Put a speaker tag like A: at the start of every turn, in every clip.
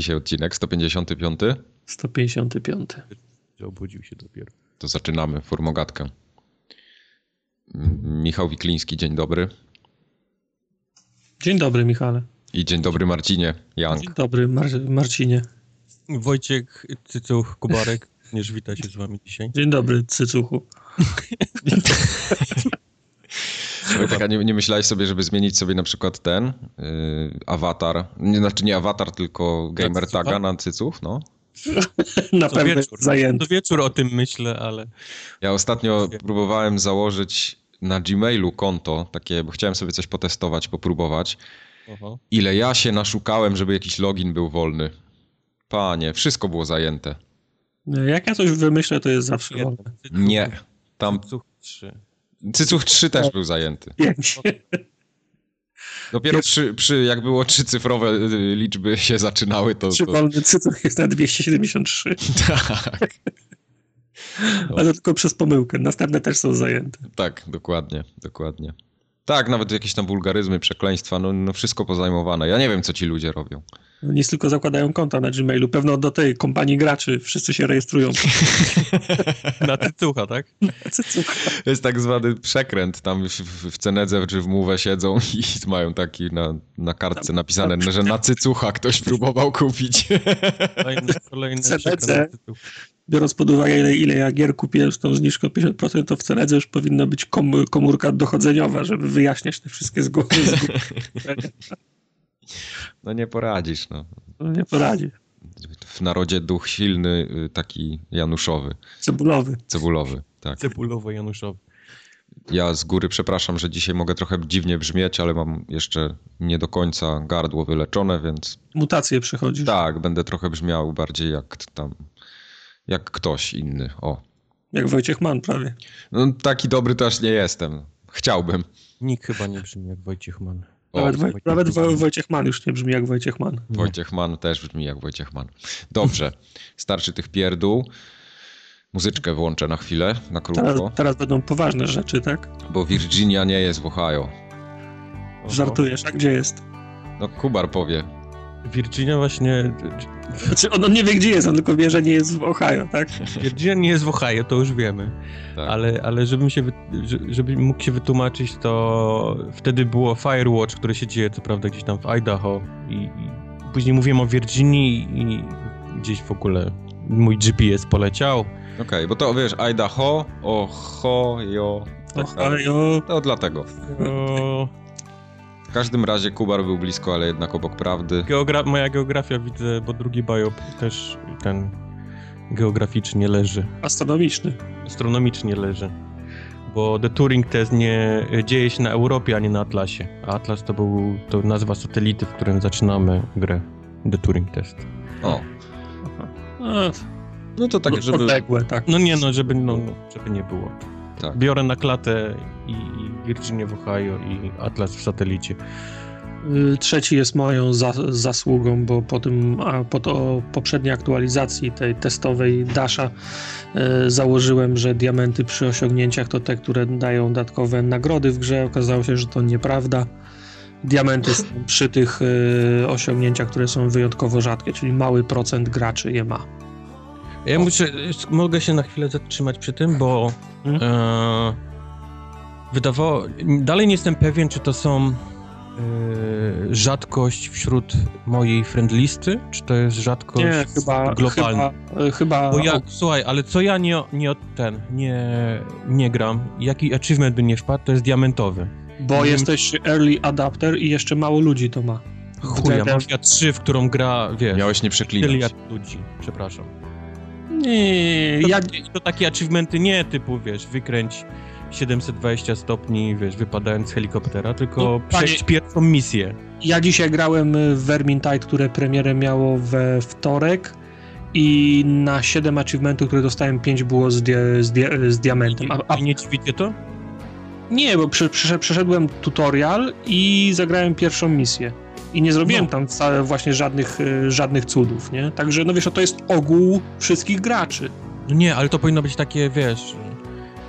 A: dzisiaj odcinek? 155?
B: 155.
C: Obudził się dopiero.
A: To zaczynamy formogatkę. Michał Wikliński, dzień dobry.
B: Dzień dobry, Michale.
A: I dzień dobry Marcinie Young.
B: Dzień dobry, Mar- Marcinie.
C: Wojciech Cycuch Kubarek również wita się z wami dzisiaj.
B: Dzień dobry, cycuchu.
A: Wojtek, a nie, nie myślałeś sobie, żeby zmienić sobie na przykład ten yy, awatar, nie, znaczy nie awatar, tylko gamer taga na cyców, no?
B: Na
C: Co
B: pewno
C: wieczór.
B: zajęty.
C: To wieczór o tym myślę, ale
A: Ja ostatnio próbowałem założyć na Gmailu konto takie, bo chciałem sobie coś potestować, popróbować.
C: Aha.
A: Ile ja się naszukałem, żeby jakiś login był wolny. Panie, wszystko było zajęte.
B: Jak ja coś wymyślę, to jest zawsze wolne.
A: Nie, tam
C: Cycuch 3.
A: Cycuch 3 też był zajęty.
B: Pięć.
A: Dopiero przy, przy jak było trzycyfrowe y, liczby się zaczynały, to...
B: Przy
A: to
B: wolny cycuch jest na 273.
A: tak,
B: Ale to tylko przez pomyłkę. Następne też są zajęte.
A: tak, dokładnie, dokładnie. Tak, nawet jakieś tam wulgaryzmy, przekleństwa, no, no wszystko pozajmowane. Ja nie wiem, co ci ludzie robią.
B: Nic tylko zakładają konta na Gmailu. Pewno do tej kompanii graczy wszyscy się rejestrują.
C: Na Cycucha, tak?
B: Cycuch.
A: To jest tak zwany przekręt. Tam w, w w Cenedze czy w Mówę siedzą i mają taki na, na kartce napisane, że na cycucha ktoś próbował kupić.
C: Kolejny, kolejny
B: CDC. Biorąc pod uwagę, ile, ile ja gier kupiłem z tą zniżką 50%, to w Cenedze już powinna być kom, komórka dochodzeniowa, żeby wyjaśniać te wszystkie zgody.
A: No nie poradzisz, no.
B: No nie poradzi.
A: W narodzie duch silny, y, taki januszowy,
B: Cebulowy.
A: cebulowy, tak.
C: Cebulowo-Januszowy.
A: Ja z góry przepraszam, że dzisiaj mogę trochę dziwnie brzmieć, ale mam jeszcze nie do końca gardło wyleczone, więc
B: Mutacje przechodzisz.
A: tak, będę trochę brzmiał bardziej jak tam, jak ktoś inny, o.
B: Jak Wojciech Mann prawie.
A: No taki dobry też nie jestem. Chciałbym.
C: Nikt chyba nie brzmi jak Wojciech Mann.
A: O,
B: Nawet, Woj-
C: Wojciech
B: nawet. Wojciech Mann już nie brzmi jak Wojciech Mann.
A: Wojciech Mann też brzmi jak Wojciech Mann. Dobrze, starczy tych pierdół. Muzyczkę włączę na chwilę, na
B: Teraz,
A: krótko,
B: teraz będą poważne rzeczy, tak?
A: bo Virginia nie jest w Ohio.
B: Żartujesz, a gdzie jest?
A: No Kubar powie.
C: Virginia właśnie...
B: Znaczy, on, on nie wie, gdzie jest, on tylko wie, że nie jest w Ohio, tak?
C: Virginia nie jest w Ohio, to już wiemy.
A: Tak.
C: Ale, ale żebym, się, żebym mógł się wytłumaczyć, to wtedy było Firewatch, które się dzieje co prawda gdzieś tam w Idaho i, i później mówiłem o Virginii i gdzieś w ogóle mój GPS poleciał.
A: Okej, bo to wiesz, Idaho, Ohio.
B: Ohio.
A: To dlatego.
C: O,
A: W każdym razie Kubar był blisko, ale jednak obok prawdy.
C: geogra- moja geografia widzę, bo drugi biop też ten geograficznie leży,
B: Astronomiczny.
C: astronomicznie leży. Bo The Turing Test nie dzieje się na Europie, a nie na Atlasie. A Atlas to był to nazwa satelity, w którym zaczynamy grę. The Turing Test.
A: O, no to tak, żeby...
B: Odległe, tak.
C: No nie no, żeby, no, no, żeby nie było.
A: Tak.
C: Biorę na klatę i, i Virginia w Ohio i Atlas w satelicie.
B: Y, Trzeci jest moją za, zasługą, bo po tym, a po to poprzedniej aktualizacji tej testowej Dasha y, założyłem, że diamenty przy osiągnięciach to te, które dają dodatkowe nagrody w grze. Okazało się, że to nieprawda. Diamenty są przy tych y, osiągnięciach, które są wyjątkowo rzadkie, czyli mały procent graczy je ma.
C: Ja muszę, mogę się na chwilę zatrzymać przy tym, bo
B: Mhm.
C: e, wydawało, dalej nie jestem pewien, czy to są e, rzadkość wśród mojej friendlisty, czy to jest rzadkość
B: Nie, chyba,
C: globalna.
B: chyba, y, chyba
C: Bo ja, słuchaj, ale co ja nie, nie od ten, nie, nie gram, jaki achievement by nie wpadł, to jest diamentowy.
B: bo
C: Mhm.
B: jesteś early adapter i jeszcze mało ludzi to ma.
C: Chuja,
B: Wtedy-
C: Mafia 3, w którą gra, wiesz,
A: Miałeś nie przeklinać.
C: miliard ludzi, przepraszam.
B: Nie,
C: To,
B: ja,
C: to takie achievementy nie typu, wiesz, wykręć 720 stopni, wiesz, wypadając z helikoptera, tylko
B: No, panie-
C: przejść pierwszą misję.
B: Ja dzisiaj grałem w Vermintide, które premierę miało we wtorek i na 7 achievementów, które dostałem, 5 było z, dia, z, dia, z diamentem. A, a
C: I nie to?
B: nie, bo prze, prze, przeszedłem tutorial i zagrałem pierwszą misję. I nie zrobiłem
C: No.
B: tam wcale właśnie żadnych, e, żadnych cudów, nie? Także, no wiesz, to jest ogół wszystkich graczy.
C: No nie, ale to powinno być takie, wiesz,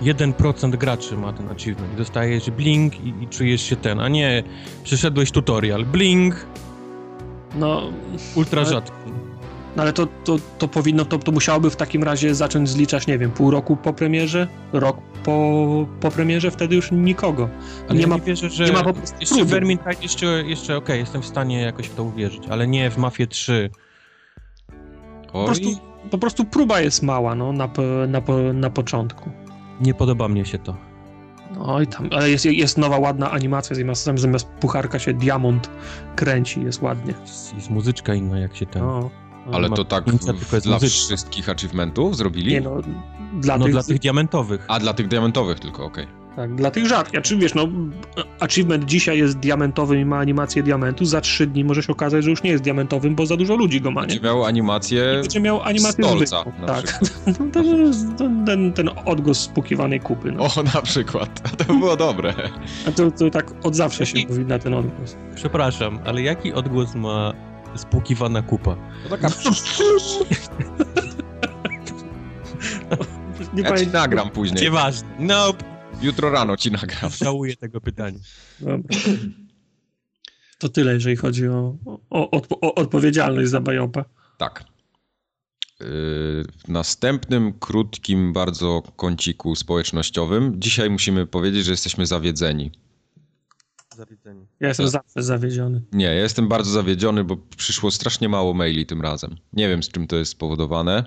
C: 1% graczy ma ten achievement. Dostajesz blink i, i czujesz się ten, a nie przeszedłeś tutorial, blink,
B: No,
C: Ultra
B: Ale-
C: rzadki.
B: no ale to, to, to powinno, to, to musiałoby w takim razie zacząć zliczać, nie wiem, pół roku po premierze, rok po, po premierze, wtedy już nikogo.
C: Ale
B: nie
C: ja
B: ma-
C: nie wierzę, że
B: nie ma po prostu
C: jeszcze. Vermintide jeszcze, jeszcze okej, jestem w stanie jakoś w to uwierzyć, ale nie w Mafię 3.
B: Po prostu, po prostu próba jest mała, no, na, na, na początku.
C: Nie podoba mnie się to.
B: No i tam, ale jest, jest nowa, ładna animacja, zamiast, zamiast pucharka się diamont kręci, jest ładnie.
C: Jest, jest muzyczka inna, jak się ten...
B: No,
A: ale
C: ma
A: to tak w, dla
C: muzyczka.
A: wszystkich achievementów zrobili?
B: nie no, dla,
C: No
B: tych,
C: dla tych diamentowych.
A: A dla tych diamentowych tylko, okej.
B: Tak, dla tych rzadkich. Czy wiesz, no, achievement dzisiaj jest diamentowym i ma animację diamentu, za trzy dni może się okazać, że już nie jest diamentowym, bo za dużo ludzi go ma, nie?
A: Będzie miał animację
B: I będzie miał animację
A: stolca
B: tak. No, to jest ten, ten, ten odgłos spukiwanej kupy. No.
A: O, na przykład. To było dobre.
B: A to, to tak od zawsze się mówi na ten odgłos.
C: Przepraszam, ale jaki odgłos ma spłukiwana kupa?
A: To taka...
B: Nie
A: Ja ci nagram później.
C: Nieważne. Nope.
A: Jutro rano ci nagram.
C: Żałuję tego pytania.
B: Dobra. To tyle, jeżeli chodzi o, o, odpo- o odpowiedzialność za Bajopa.
A: Tak. Yy, W następnym krótkim bardzo kąciku społecznościowym dzisiaj musimy powiedzieć, że jesteśmy zawiedzeni.
C: Zawiedzenie.
B: Ja jestem
A: Tak.
B: zawsze zawiedziony.
A: Nie, ja jestem bardzo zawiedziony, bo przyszło strasznie mało maili tym razem. Nie wiem, z czym to jest spowodowane,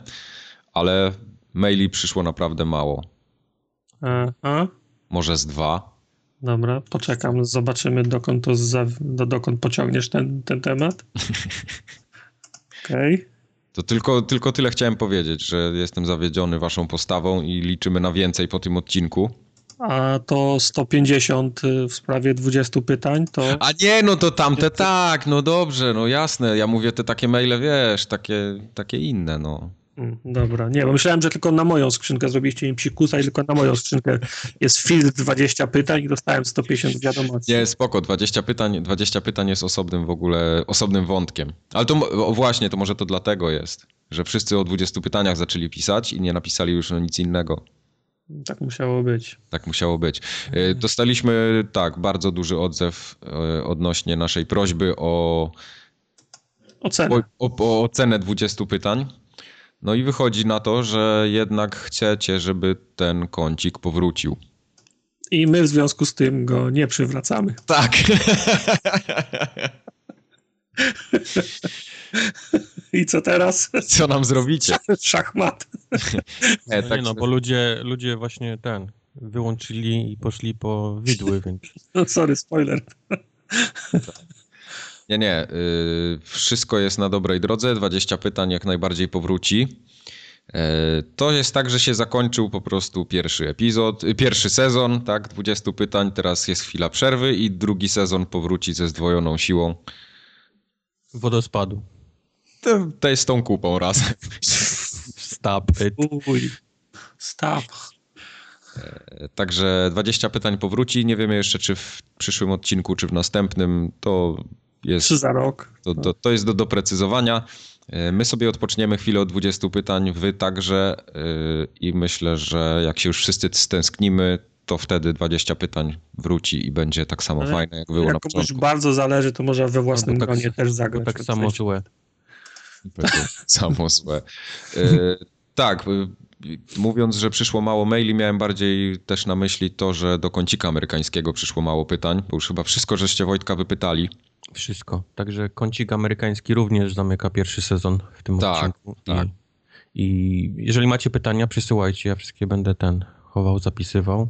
A: ale maili przyszło naprawdę mało.
B: Aha.
A: Może z dwa.
B: Dobra, poczekam, zobaczymy dokąd to za, do, dokąd pociągniesz ten, ten temat. Okej.
A: To tylko, tylko tyle chciałem powiedzieć, że jestem zawiedziony waszą postawą i liczymy na więcej po tym odcinku.
B: A to 150 w sprawie 20 pytań, to
A: A nie, no to tamte tak, no dobrze, no jasne. Ja mówię te takie maile, wiesz, takie, takie inne, no.
B: Mm, Dobra, nie, bo myślałem, że tylko na moją skrzynkę zrobiliście mi psikusa i tylko na moją skrzynkę jest filtr 20 pytań i dostałem 150 wiadomości.
A: Nie, spoko, 20 pytań, 20 pytań jest osobnym w ogóle, osobnym wątkiem. Ale to właśnie, to może to dlatego jest, że wszyscy o 20 pytaniach zaczęli pisać i nie napisali już nic innego.
B: Tak musiało być.
A: Tak musiało być. E, Dostaliśmy, tak, bardzo duży odzew e, odnośnie naszej prośby o,
B: Ocena.
A: o, o, o ocenę 20 pytań. No i wychodzi na to, że jednak chcecie, żeby ten kącik powrócił.
B: I my w związku z tym go nie przywracamy.
A: Tak.
B: I co teraz?
A: Co nam zrobicie?
B: Szachmat.
A: Nie,
C: Nie
A: tak,
C: no, bo ludzie, ludzie właśnie ten wyłączyli i poszli po widły, więc
B: No, sorry, spoiler.
A: Nie, nie. y, wszystko jest na dobrej drodze. 20 pytań jak najbardziej powróci. E, To jest tak, że się zakończył po prostu pierwszy epizod, y, pierwszy sezon, tak, 20 pytań, teraz jest chwila przerwy i drugi sezon powróci ze zdwojoną siłą.
C: wodospadu.
A: To, to jest z tą kupą razem.
C: Stop it.
B: Uj. Stop.
A: Także 20 pytań powróci. Nie wiemy jeszcze, czy w przyszłym odcinku, czy w następnym. To jest
B: Trzy za rok.
A: To, to, to jest do doprecyzowania. E, My sobie odpoczniemy chwilę od 20 pytań, wy także yy, i myślę, że jak się już wszyscy stęsknimy, to wtedy 20 pytań wróci i będzie tak samo
B: Ale
A: fajne, jak było na
B: Jak komuś
A: początku.
B: bardzo zależy, to może we własnym
C: Albo tak-
B: gronie też zagrać.
C: tak samo złe.
A: Będzie samo złe. E, tak, mówiąc, że przyszło mało maili, miałem bardziej też na myśli to, że do kącika amerykańskiego przyszło mało pytań, bo już chyba wszystko żeście Wojtka wypytali.
C: Wszystko. Także kącik amerykański również zamyka pierwszy sezon w tym
A: Tak,
C: odcinku.
A: tak.
C: I, I jeżeli macie pytania, przysyłajcie. Ja wszystkie będę ten chował, zapisywał,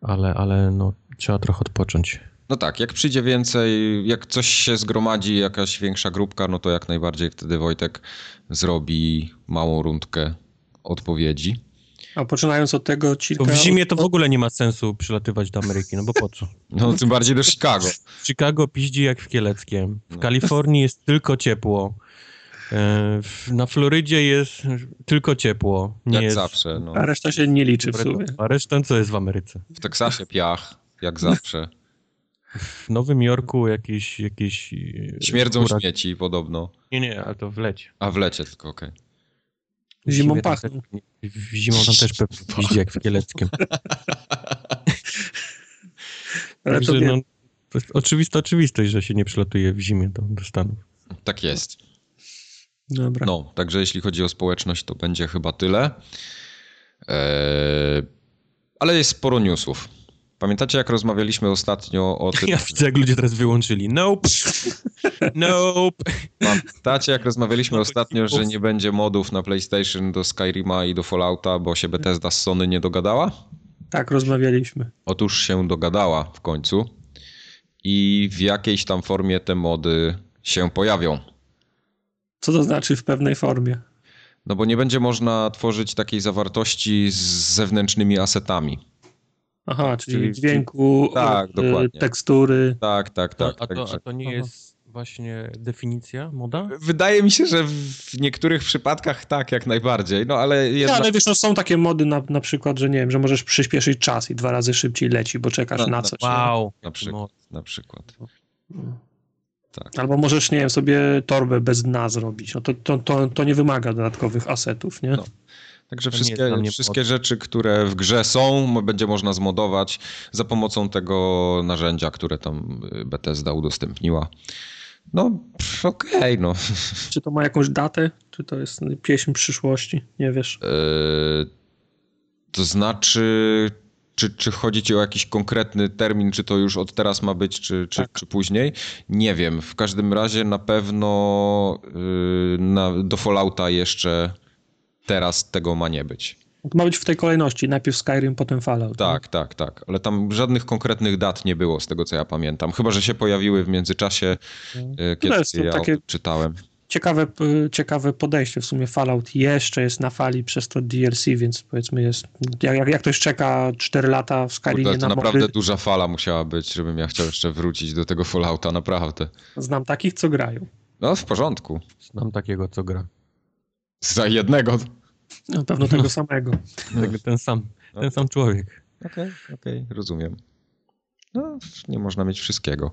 C: ale, ale no, trzeba trochę odpocząć.
A: No tak, jak przyjdzie więcej, jak coś się zgromadzi, jakaś większa grupka, no to jak najbardziej wtedy Wojtek zrobi małą rundkę odpowiedzi.
B: A poczynając od tego
C: Bo
B: odcinka...
C: w zimie to w ogóle nie ma sensu przylatywać do Ameryki, no bo po co?
A: No tym bardziej do Chicago.
C: W Chicago piździ jak w Kieleckiem. W
A: No.
C: Kalifornii jest tylko ciepło. E, Na Florydzie jest tylko ciepło. Nie
A: Jak
C: jest...
A: zawsze. No.
B: A reszta się nie liczy w sumie.
C: A resztę co jest w Ameryce?
A: W Teksasie piach, jak zawsze.
C: W Nowym Jorku jakieś... jakieś e,
A: Śmierdzą śmieci podobno.
C: Nie, nie, ale to w lecie.
A: A w lecie tylko, okej.
C: W
B: Zimą pachną.
C: zimą tam też pewnie piździ jak w Kieleckiem.
B: Ale to
C: Także no, to jest oczywista oczywistość, że się nie przylatuje w zimie do, do Stanów.
A: Tak jest.
B: Dobra.
A: No, także jeśli chodzi o społeczność, to będzie chyba tyle. Eee, ale jest sporo newsów. Pamiętacie, jak rozmawialiśmy ostatnio o tym...
C: Ja widzę, jak ludzie teraz wyłączyli. Nope. Nope.
A: Pamiętacie, jak rozmawialiśmy ostatnio, że nie będzie modów na PlayStation do Skyrima i do Fallouta, bo się Bethesda z Sony nie dogadała?
B: Tak, rozmawialiśmy.
A: Otóż się dogadała w końcu i w jakiejś tam formie te mody się pojawią.
B: Co to znaczy w pewnej formie?
A: No bo nie będzie można tworzyć takiej zawartości z zewnętrznymi asetami.
B: Aha, czyli,
A: Czyli-
B: dźwięku,
A: Tak, dokładnie.
B: tekstury.
A: Tak, tak,
C: To,
A: tak.
C: a, to,
A: także-
C: a to nie
B: Aha.
C: jest właśnie definicja moda?
A: Wydaje mi się, że w niektórych przypadkach tak, jak najbardziej, no ale
B: Ja,
A: jednak...
B: ale wiesz, no są takie mody na, na przykład, że nie wiem, że możesz przyspieszyć czas i dwa razy szybciej leci, bo czekasz
A: No,
B: na
A: no,
B: coś.
C: Wow.
A: Na przykład, na przykład. Tak.
B: Albo możesz, nie wiem, sobie torbę bez dna zrobić. No to, to, to, to nie wymaga dodatkowych asetów, nie?
A: No. Także wszystkie, wszystkie rzeczy, które w grze są, będzie można zmodować za pomocą tego narzędzia, które tam y, Bethesda udostępniła. No, okej, no.
B: Czy to ma jakąś datę? Czy to jest pieśń przyszłości? Nie wiesz.
A: Yy, to znaczy, czy, czy chodzi ci o jakiś konkretny termin, czy to już od teraz ma być, czy, czy,
B: Tak.
A: czy później? Nie wiem. W każdym razie na pewno yy, na, do Fallouta jeszcze teraz tego ma nie być.
B: To ma być w tej kolejności. Najpierw Skyrim, potem Fallout.
A: Tak, tak, tak. Ale tam żadnych konkretnych dat nie było, z tego co ja pamiętam. Chyba, że się pojawiły w międzyczasie, yy, kiedy
B: jest to
A: ja
B: takie-
A: czytałem.
B: Ciekawe, ciekawe podejście. W sumie Fallout jeszcze jest na fali przez to DLC, więc powiedzmy jest... Jak, jak- ktoś czeka 4 lata w Skyrimie
A: Kurde, to
B: na
A: naprawdę
B: mody,
A: duża fala musiała być, żebym ja chciał jeszcze wrócić do tego Fallouta, naprawdę.
B: znam takich, co grają.
A: No, w porządku.
C: Znam takiego, co gra.
A: Za jednego.
B: Na pewno tego samego.
C: Tego, ten sam, ten sam człowiek.
A: Okej, okej, rozumiem. No, nie można mieć wszystkiego.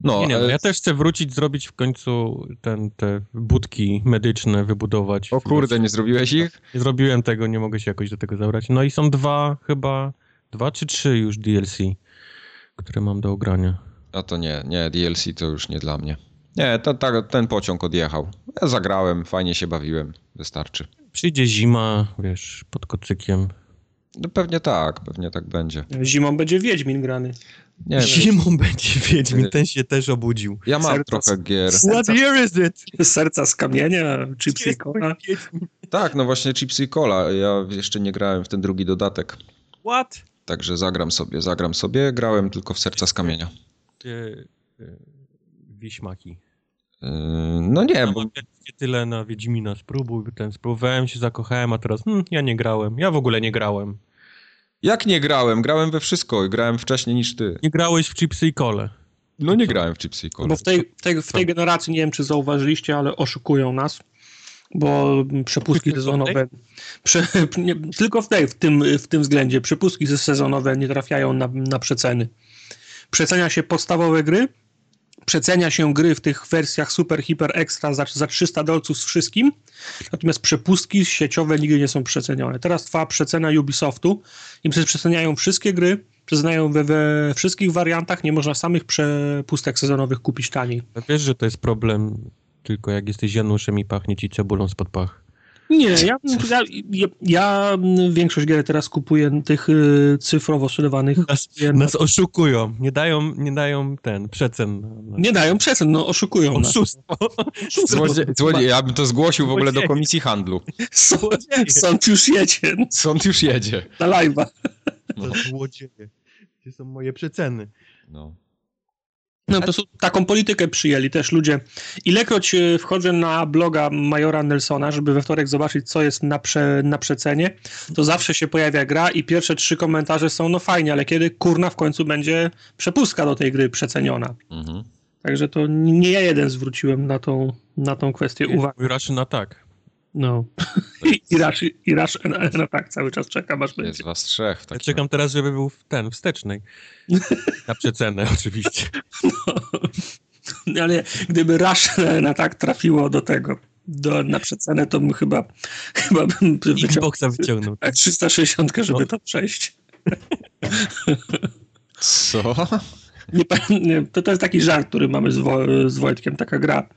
A: No,
C: Nie, nie, no,
A: e,
C: ja też chcę wrócić, zrobić w końcu ten, te budki medyczne, wybudować.
A: o kurde, nie zrobiłeś ich?
C: Nie zrobiłem tego, nie mogę się jakoś do tego zabrać. No i są dwa, chyba, dwa czy trzy już DLC, które mam do ogrania.
A: A to nie, nie, DLC to już nie dla mnie. Nie, to, ta, ten pociąg odjechał. Ja zagrałem, fajnie się bawiłem, wystarczy.
C: Przyjdzie zima, wiesz, pod kocykiem.
A: No pewnie tak, pewnie tak będzie.
B: Zimą będzie Wiedźmin grany.
A: Nie wiem,
C: Zimą będzie Wiedźmin, ten się też obudził.
A: ja mam
B: Serce-
A: trochę gier.
C: What year is it?
B: Serca z kamienia, chipsy i cola.
A: Tak, no właśnie Chipsy i Cola. Ja jeszcze nie grałem w ten drugi dodatek.
C: What?
A: Także zagram sobie, zagram sobie. Grałem tylko w Serca z Kamienia.
C: Wieśmaki.
A: Yy, No nie, bo
C: tyle na Wiedźmina, spróbuj ten, spróbowałem się, zakochałem, a teraz hmm, ja nie grałem, ja w ogóle nie grałem.
A: jak nie grałem? Grałem we wszystko i grałem wcześniej niż ty.
C: Nie grałeś w chipsy i kole.
A: No nie grałem w Chipsy i Cola.
B: Bo w tej, w, tej, w tej generacji, nie wiem czy zauważyliście, ale oszukują nas, bo przepustki sezonowe, prze, nie, tylko w tej, w tym, w tym względzie, przepustki sezonowe nie trafiają na, na przeceny. Przecenia się podstawowe gry, przecenia się gry w tych wersjach super, hiper, extra za, za 300 dolców z wszystkim, natomiast przepustki sieciowe nigdy nie są przecenione. Teraz trwa przecena Ubisoftu i przeceniają wszystkie gry, przeceniają we, we wszystkich wariantach, nie można samych przepustek sezonowych kupić taniej.
C: A Wiesz, że to jest problem tylko jak jesteś Januszem i pachnie ci cebulą spod pach.
B: Nie, ja, ja, ja, ja większość gier teraz kupuję tych y, cyfrowo sprzedawanych.
C: Nas, nas oszukują, nie dają, nie dają ten, przecen.
B: Nie dają przecen, no oszukują nas.
C: Oszustwo.
A: Złodzie, złodzie, ja bym to zgłosił w ogóle do komisji handlu.
B: Sąd, sąd już jedzie
A: Sąd już jedzie.
B: na live'a.
C: To złodzieje. Gdzie są moje przeceny?
A: No.
B: No po prostu taką politykę przyjęli też ludzie. Ilekroć y, wchodzę na bloga Majora Nelsona, żeby we wtorek zobaczyć, co jest na, prze, na przecenie, to zawsze się pojawia gra i pierwsze trzy komentarze są, no fajnie, ale kiedy kurna w końcu będzie przepustka do tej gry przeceniona.
A: Mhm.
B: Także to nie ja jeden zwróciłem na tą, na tą kwestię uwagę.
C: Mój raszy na tak.
B: No. I, i Rasz, i Rasz na, na tak cały czas czekam, aż
A: Jest
B: będzie.
A: was trzech. w
C: Ja czekam teraz, żeby był w ten, wstecznej. Na przecenę oczywiście.
B: Ale gdyby Rasz na tak trafiło do tego, do, na przecenę, to bym chyba, chyba bym wyciągnął
C: Xboxa wyciągnął.
B: tak 360, żeby
C: No.
B: to przejść.
A: Co?
B: Nie, nie, to, to jest taki żart, który mamy z, Wo, z Wojtkiem. Taka gra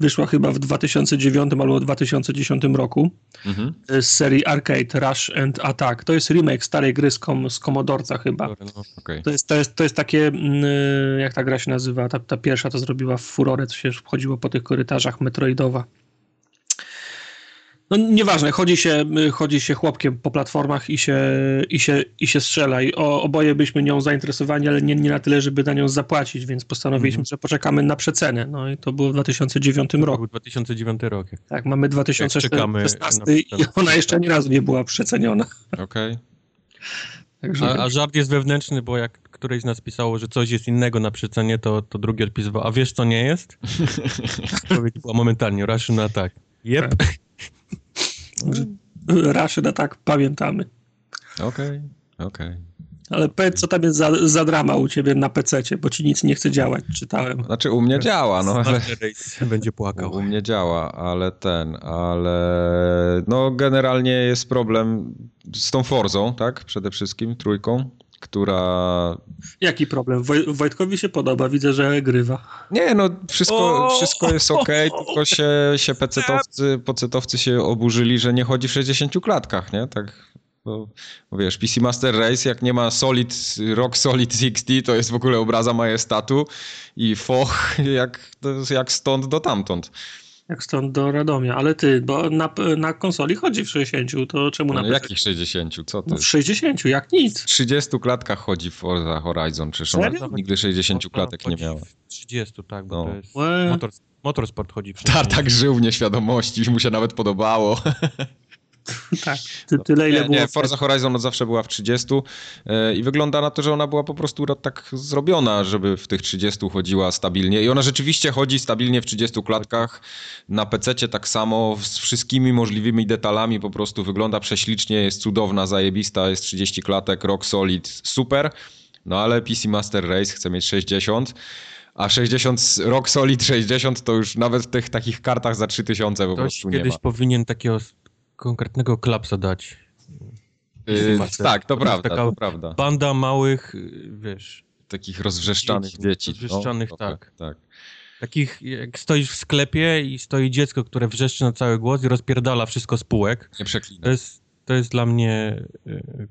B: wyszła chyba w 2009 albo 2010 roku mhm. z serii Arcade Rush and Attack. To jest remake starej gry z, kom, z Komodorca chyba. No, okay. to, jest, to, jest, to jest takie, mm, jak ta gra się nazywa, ta, ta pierwsza to zrobiła w Furore, to się wchodziło po tych korytarzach Metroidowa. No nieważne, chodzi się, chodzi się chłopkiem po platformach i się, i się, i się strzela. I o, oboje byliśmy nią zainteresowani, ale nie, nie na tyle, żeby na nią zapłacić, więc postanowiliśmy, mm -hmm. że poczekamy na przecenę. No i to było w 2009 to roku. Był
C: 2009 rok.
B: Tak, mamy 2016 i ona jeszcze ani razu nie była przeceniona.
A: Okej.
C: Okay. A, a, żart jest wewnętrzny, bo jak któreś z nas pisało, że coś jest innego na przecenie, to, to drugi odpisywał, a wiesz co nie jest? Odpowiedź była momentalnie, Russian Attack. Jep. Tak.
B: Rashida tak pamiętamy.
A: Okej, okay, okej. Okay.
B: Ale powiedz, co tam jest za, za drama u ciebie na PC, bo ci nic nie chce działać, czytałem.
A: Znaczy u mnie działa, no ale...
C: Będzie płakał.
A: U mnie działa, ale ten, ale no generalnie jest problem z tą Forzą, tak? Przede wszystkim, trójką która...
B: Jaki problem? Woj Wojtkowi się podoba, widzę, że grywa.
A: Nie, no wszystko, wszystko jest ok, tylko się, się pecetowcy, pecetowcy się oburzyli, że nie chodzi w 60 klatkach, nie? Tak bo, bo, wiesz, PC Master Race, jak nie ma Solid, Rock Solid 60, to jest w ogóle obraza majestatu i foch jak, jak stąd do tamtąd.
B: Jak stąd do Radomia, ale ty, bo na, na konsoli chodzi w 60, to czemu no, na
A: PC? Jakich 60? Co ty?
B: No w 60, jak nic.
A: W 30 klatkach chodzi Forza Horizon, przecież ona nigdy 60 klatek nie miała. W
C: 30, tak, bo no. to jest motor, motorsport chodzi w 60.
A: Tak, tak żył w nieświadomości, mu się nawet podobało.
B: tak, ty, tyle ile
A: nie, było. Nie, Forza Horizon od zawsze była w 30 yy, i wygląda na to, że ona była po prostu tak zrobiona, żeby w tych 30 chodziła stabilnie i ona rzeczywiście chodzi stabilnie w 30 klatkach, na PC tak samo, z wszystkimi możliwymi detalami, po prostu wygląda prześlicznie, jest cudowna, zajebista, jest 30 klatek, rock solid, super, no ale PC Master Race chce mieć 60 a 60, Rock Solid 60 to już nawet w tych takich kartach za 3000 po Ktoś prostu nie ma.
C: kiedyś powinien takiego konkretnego klapsa dać.
A: Yy, tak, to prawda, to prawda.
C: Banda małych, wiesz...
A: Takich rozwrzeszczanych dzieci. dzieci.
C: Rozwrzeszczanych, no, tak. tak. Takich, jak stoisz w sklepie i stoi dziecko, które wrzeszczy na cały głos i rozpierdala wszystko z półek.
A: Nie przeklina.
C: To jest, to jest dla mnie y,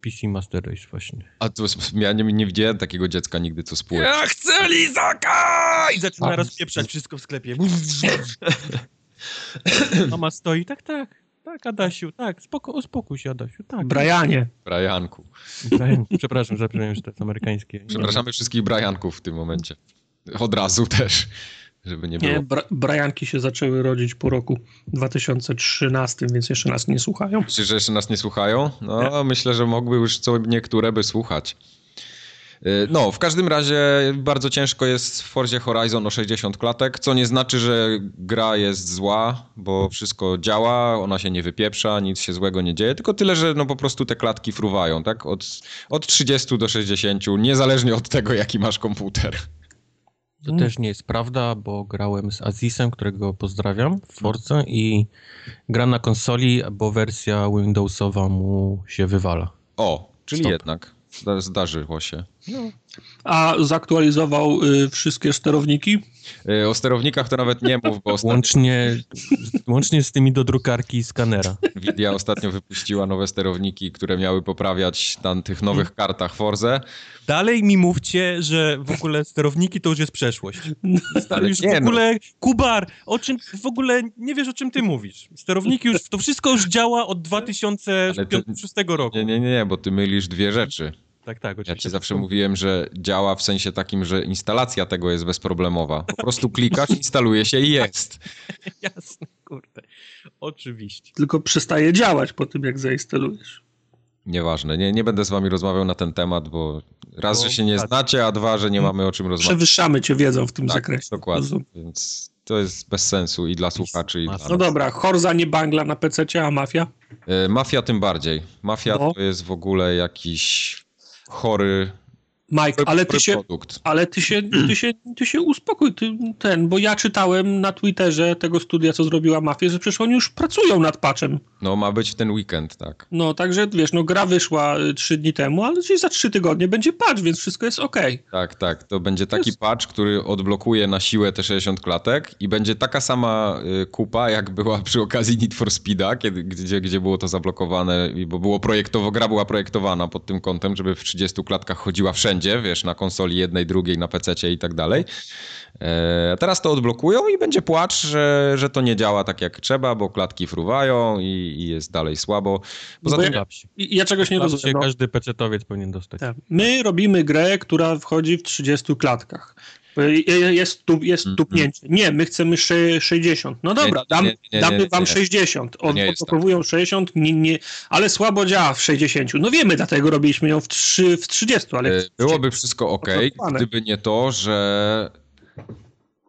C: PC Master Race właśnie.
A: A to ja nie, nie widziałem takiego dziecka nigdy, co spółek.
C: Ja chcę lizaka! I zaczyna rozpieprzać wszystko w sklepie. Mama stoi, tak, tak. Tak, Adasiu, tak, spoko, uspokój się, Adasiu, tak.
B: Brianie.
A: Brianku.
C: Brian, przepraszam, zapomniałem, że to jest amerykańskie.
A: Przepraszamy wszystkich Brianków w tym momencie. Od razu też, żeby nie było. Nie,
B: Bra Brianki się zaczęły rodzić po roku 2013, więc jeszcze nas nie słuchają.
A: Myślisz, że jeszcze nas nie słuchają? No, nie. myślę, że mogły już co niektóre by słuchać. Y, no, w każdym razie bardzo ciężko jest w Forzie Horizon o 60 klatek, co nie znaczy, że gra jest zła, bo wszystko działa, ona się nie wypieprza, nic się złego nie dzieje, tylko tyle, że no po prostu te klatki fruwają, tak? Od, od 30 do 60, niezależnie od tego, jaki masz komputer.
C: To hmm. też nie jest prawda, bo grałem z Azisem, którego pozdrawiam w Force i gra na konsoli, bo wersja Windowsowa mu się wywala.
A: O, czyli Stop. jednak. Zdarzyło się. No.
B: A zaktualizował y, wszystkie sterowniki?
A: Y, o sterownikach to nawet nie mów, bo
C: ostatnio... łącznie, łącznie z tymi do drukarki i skanera.
A: Nvidia ostatnio wypuściła nowe sterowniki, które miały poprawiać na tych nowych kartach Forze.
C: Dalej mi mówcie, że w ogóle sterowniki to już jest przeszłość. Ale już nie, w no. ogóle, no. Kubar, o czym w ogóle nie wiesz, o czym ty mówisz. Sterowniki już, to wszystko już działa od 2006 roku.
A: Nie, nie, nie, bo ty mylisz dwie rzeczy.
C: Tak, tak,
A: oczywiście. Ja ci zawsze mówiłem, że działa w sensie takim, że instalacja tego jest bezproblemowa. Po prostu klikasz, instaluje się i jest.
C: Jasne, kurde. Oczywiście.
B: Tylko przestaje działać po tym, jak zainstalujesz.
A: Nieważne, nie, nie będę z wami rozmawiał na ten temat, bo raz, że się nie tak. znacie, a dwa, że nie mamy o czym rozmawiać.
B: Przewyższamy cię wiedzą w tym tak, zakresie.
A: dokładnie, więc to jest bez sensu i dla słuchaczy, i dla
B: No dobra, Horza nie bangla na PC, a Mafia?
A: E, mafia tym bardziej. Mafia no. to jest w ogóle jakiś chory
B: Mike, ale ty się, produkt. ale ty się, ty się, ty się uspokój, ty, ten, bo ja czytałem na Twitterze tego studia, co zrobiła Mafia, że przecież oni już pracują nad patchem.
A: No, ma być w ten weekend, tak.
B: No, także wiesz, no gra wyszła y, trzy dni temu, ale gdzieś za trzy tygodnie będzie patch, więc wszystko jest ok.
A: Tak, tak, to będzie taki jest... patch, który odblokuje na siłę te 60 klatek i będzie taka sama y, kupa, jak była przy okazji Need for Speeda, kiedy, gdzie, gdzie było to zablokowane, bo było projektowo, gra była projektowana pod tym kątem, żeby w 30 klatkach chodziła wszędzie wszędzie, wiesz, na konsoli jednej, drugiej, na PC i tak dalej. E, teraz to odblokują i będzie płacz, że, że to nie działa tak jak trzeba, bo klatki fruwają i, i jest dalej słabo.
B: Poza tym, ja, ja, czegoś nie rozumiem.
C: No. Każdy pecetowiec powinien dostać. Tak.
B: My robimy grę, która wchodzi w 30 klatkach. Jest, tu, jest mm, tupnięcie. Nie, my chcemy 60. No dobra, dam, nie, nie, damy wam 60. Od, odblokowują tak. 60, nie, nie, ale słabo działa w 60. No wiemy, dlatego robiliśmy ją w, 3, w 30, ale...
A: E, byłoby wszystko ok, gdyby nie to, że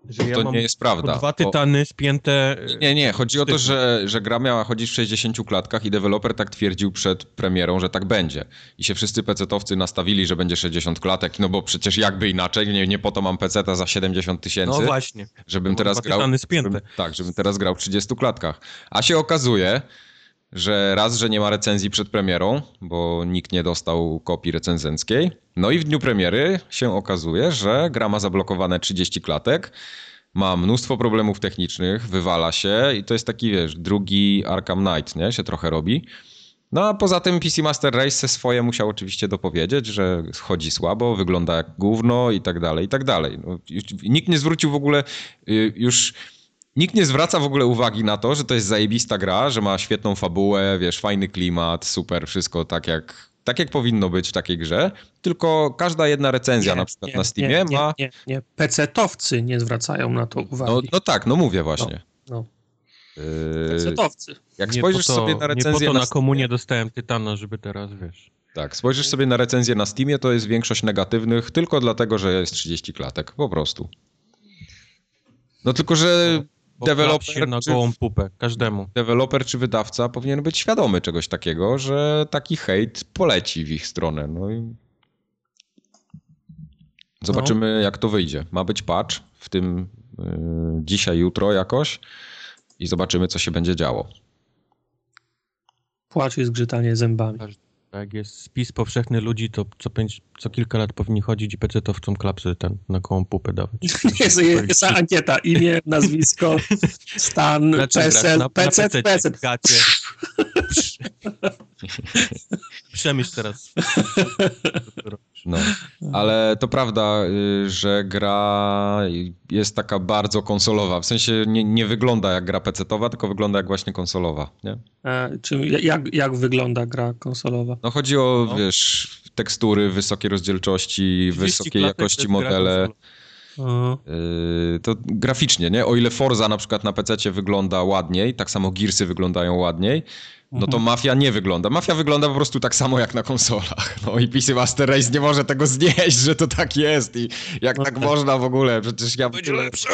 A: że ja to nie jest prawda.
C: Dwa tytany o... spięte.
A: Nie, nie, chodzi o to, że, że gra miała chodzić w 60 klatkach i deweloper tak twierdził przed premierą, że tak będzie. I się wszyscy pecetowcy nastawili, że będzie 60 klatek, no bo przecież jakby inaczej, nie, nie po to mam peceta za 70 tysięcy.
C: No właśnie.
A: Żebym teraz grał. Żebym, tak, żebym teraz grał w 30 klatkach. A się okazuje, że raz, że nie ma recenzji przed premierą, bo nikt nie dostał kopii recenzenckiej. No i w dniu premiery się okazuje, że gra ma zablokowane 30 klatek, ma mnóstwo problemów technicznych, wywala się i to jest taki, wiesz, drugi Arkham Knight, nie? Się trochę robi. No a poza tym PC Master Race swoje musiał oczywiście dopowiedzieć, że chodzi słabo, wygląda jak gówno i tak dalej, i tak dalej. No, nikt nie zwrócił w ogóle y, już Nikt nie zwraca w ogóle uwagi na to, że to jest zajebista gra, że ma świetną fabułę, wiesz, fajny klimat, super, wszystko tak jak, tak jak powinno być w takiej grze, tylko każda jedna recenzja nie, na przykład nie, na Steamie
B: nie,
A: ma...
B: Nie, nie, nie. PC-towcy nie zwracają na to uwagi.
A: No, no tak, no mówię właśnie.
B: No, no. Yy, PC-towcy.
A: Jak spojrzysz to, sobie na recenzję...
C: Nie po to na, na komunie dostałem Tytana, żeby teraz, wiesz...
A: Tak, spojrzysz sobie na recenzję na Steamie, to jest większość negatywnych tylko dlatego, że jest 30 klatek, po prostu. No tylko, że no
C: deweloper na gołą pupę, każdemu.
A: Deweloper czy wydawca powinien być świadomy czegoś takiego, że taki hejt poleci w ich stronę. No i zobaczymy, no. jak to wyjdzie. Ma być patch w tym y, dzisiaj, jutro jakoś i zobaczymy, co się będzie działo.
B: Płacz i zgrzytanie zębami.
C: Jak jest spis powszechny ludzi, to co, pięć, co kilka lat powinni chodzić i pecetowcom klapsy ten, na kołą pupę dawać.
B: Jest, jest ankieta, imię, nazwisko, stan, PESEL, PC, PC.
C: Przemyśl teraz.
A: No, ale to prawda, y, że gra jest taka bardzo konsolowa. W sensie nie, nie wygląda jak gra PC-towa, tylko wygląda jak właśnie konsolowa, nie?
B: E, czy jak, jak wygląda gra konsolowa?
A: No chodzi o, no. wiesz, tekstury, wysokiej rozdzielczości, wysokiej jakości modele. Yy, to graficznie, nie? O ile Forza na przykład na PC wygląda ładniej, tak samo Gearsy wyglądają ładniej, no to mhm. Mafia nie wygląda. Mafia wygląda po prostu tak samo jak na konsolach. No i PC Master Race nie może tego znieść, że to tak jest i jak no tak, tak można w ogóle, przecież ja...
C: Być lepszy!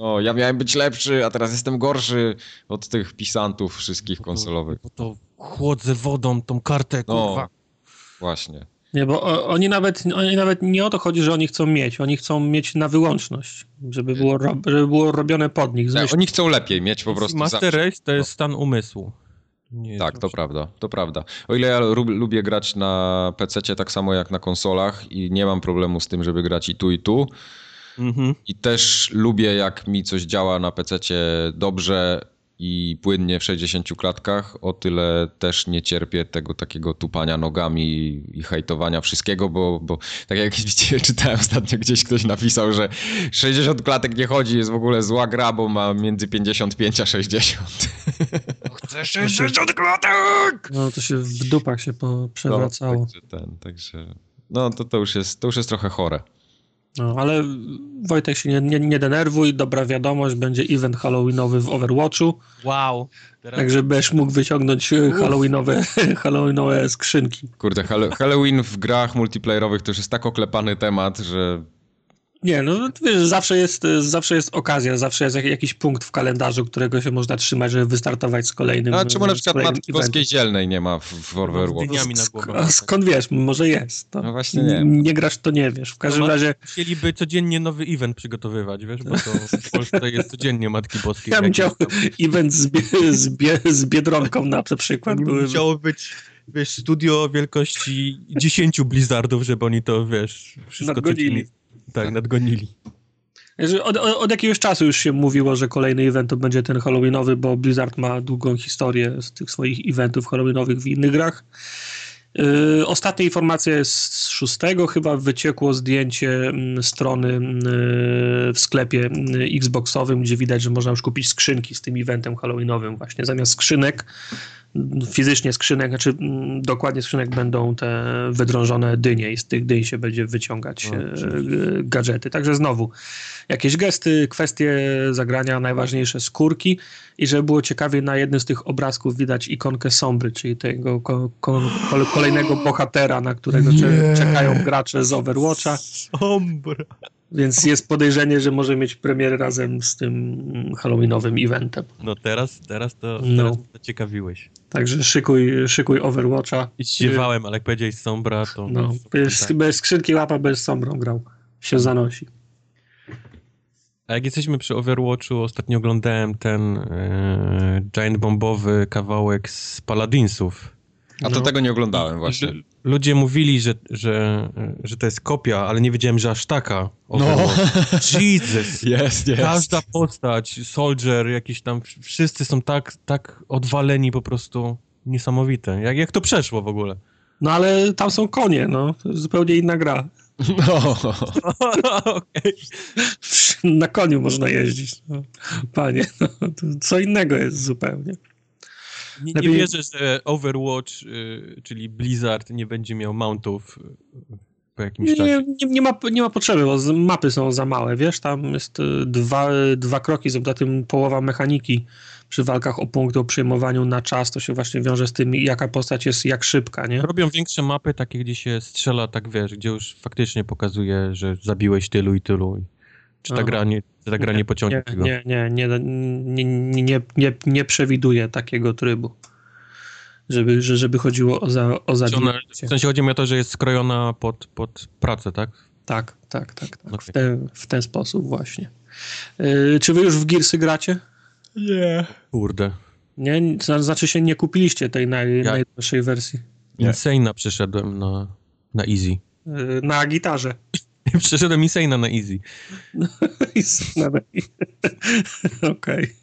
A: No, ja miałem być lepszy, a teraz jestem gorszy od tych pisantów wszystkich konsolowych.
C: Bo to chłodzę wodą tą kartę, no, kurwa.
A: właśnie.
B: Nie, bo oni nawet, oni nawet nie o to chodzi, że oni chcą mieć, oni chcą mieć na wyłączność, żeby było, żeby było robione pod nich.
A: Tak, oni chcą lepiej mieć po prostu.
C: Master Race to jest stan umysłu.
A: Nie tak, to prawda, to prawda. O ile ja lubię grać na PC, tak samo jak na konsolach i nie mam problemu z tym, żeby grać i tu, i tu. Mhm. I też lubię, jak mi coś działa na PC dobrze i płynnie w 60 klatkach, o tyle też nie cierpię tego takiego tupania nogami i hejtowania wszystkiego, bo, bo tak jak widzicie, czytałem ostatnio gdzieś ktoś napisał, że 60 klatek nie chodzi, jest w ogóle zła gra, bo ma między 55 a 60.
C: Chcę 60 klatek!
B: No to się w dupach się przewracało. No,
A: także ten, także, no to, to, już jest, to już jest trochę chore.
B: No, ale Wojtek się nie, nie, nie, denerwuj, dobra wiadomość, będzie event halloweenowy w Overwatchu.
C: Wow.
B: Teraz... Tak, żebyś mógł wyciągnąć e, halloweenowe, halloweenowe skrzynki.
A: Kurde, Halloween w grach multiplayerowych to już jest tak oklepany temat, że
B: Nie, no wiesz, zawsze jest, zawsze jest okazja, zawsze jest jakiś punkt w kalendarzu, którego się można trzymać, żeby wystartować z kolejnym.
A: A czemu na przykład Matki? Boskiej Zielnej nie ma w,
C: na głowę.
B: A skąd wiesz? Może jest. To
A: No właśnie nie.
B: Nie grasz, to nie wiesz. W każdym
C: No,
B: razie
C: Chcieliby codziennie nowy event przygotowywać, wiesz, bo to w Polsce jest codziennie Matki Boskie.
B: ja bym chciał
C: tam-
B: event z, bie, z, bie, z Biedronką na przykład. Były,
C: być, wiesz, studio wielkości 10 Blizzardów, żeby oni to, wiesz, wszystko
B: Nadgonili.
C: Codziennie- Tak, nadgonili.
B: Od, od jakiegoś czasu już się mówiło, że kolejny event to będzie ten Halloweenowy, bo Blizzard ma długą historię z tych swoich eventów Halloweenowych w innych grach. Yy, ostatnia informacja jest z szóstego, chyba wyciekło zdjęcie mm, strony mm, w sklepie mm, Xboxowym, gdzie widać, że można już kupić skrzynki z tym eventem Halloweenowym właśnie. Zamiast skrzynek, fizycznie skrzynek, znaczy dokładnie skrzynek będą te wydrążone dynie i z tych dyń się będzie wyciągać
C: O,
B: e, gadżety. Także znowu jakieś gesty, kwestie zagrania, najważniejsze skórki i żeby było ciekawie, na jednym z tych obrazków widać ikonkę Sombry, czyli tego ko, ko, kol- kolejnego bohatera, na którego cze, czekają gracze z Overwatcha,
C: Sombra.
B: więc jest podejrzenie, że może mieć premierę razem z tym Halloweenowym eventem.
C: No teraz, teraz to,
B: No.
C: teraz to ciekawiłeś.
B: Także szykuj, szykuj Overwatcha.
C: I zdziewałem, ale jak powiedziałeś Sombra, to...
B: No, bez,
C: tak.
B: bez skrzynki łapa, bez Sombrą grał. Się zanosi.
C: A jak jesteśmy przy Overwatchu, ostatnio oglądałem ten e, giant bombowy kawałek z Paladinsów.
A: A to
B: No.
A: tego nie oglądałem właśnie.
C: L- Ludzie mówili, że, że, że to jest kopia, ale nie wiedziałem, że aż taka. Overwatch. Jesus!
A: Jest, jest.
C: Każda postać, Soldier, jakiś tam, wszyscy są tak, tak odwaleni po prostu niesamowite. Jak, jak to przeszło w ogóle?
B: No ale tam są konie, no. To jest zupełnie inna gra.
A: No.
C: Okej.
B: Na koniu można jeździć. No. Panie, no, to co innego jest zupełnie.
C: Nie, nie
B: Lepiej-
C: wierzę, że Overwatch, y, czyli Blizzard, nie będzie miał mountów y, po jakimś
B: Nie,
C: czasie.
B: nie, nie, ma, nie ma potrzeby, bo mapy są za małe, wiesz, tam jest y, dwa, dwa kroki, za tym połowa mechaniki przy walkach o punkty, o przyjmowaniu na czas, to się właśnie wiąże z tym, jaka postać jest jak szybka, nie?
C: Robią większe mapy, takie gdzie się strzela, tak wiesz, gdzie już faktycznie pokazuje, że zabiłeś tylu i tylu. Czy ta gra nie, ta gra nie pociągnie
B: Nie,
C: tego?
B: nie, nie, nie, nie, nie, nie, nie, nie przewiduje takiego trybu, żeby, że- żeby chodziło o, za, o
C: w sensie chodzi mi o to, że jest skrojona pod, pod pracę, tak?
B: Tak, tak, tak, tak. W,
C: Okej.
B: ten, w ten sposób właśnie. Yy, czy wy już w Gearsy gracie?
C: Nie. Kurde.
B: Nie, Zna- znaczy się nie kupiliście tej naj,
C: Ja-
B: najdroższej wersji.
C: Insane'a przeszedłem na, na easy.
B: Yy, na gitarze.
C: przeszedłem Insane'a na easy.
B: Okej.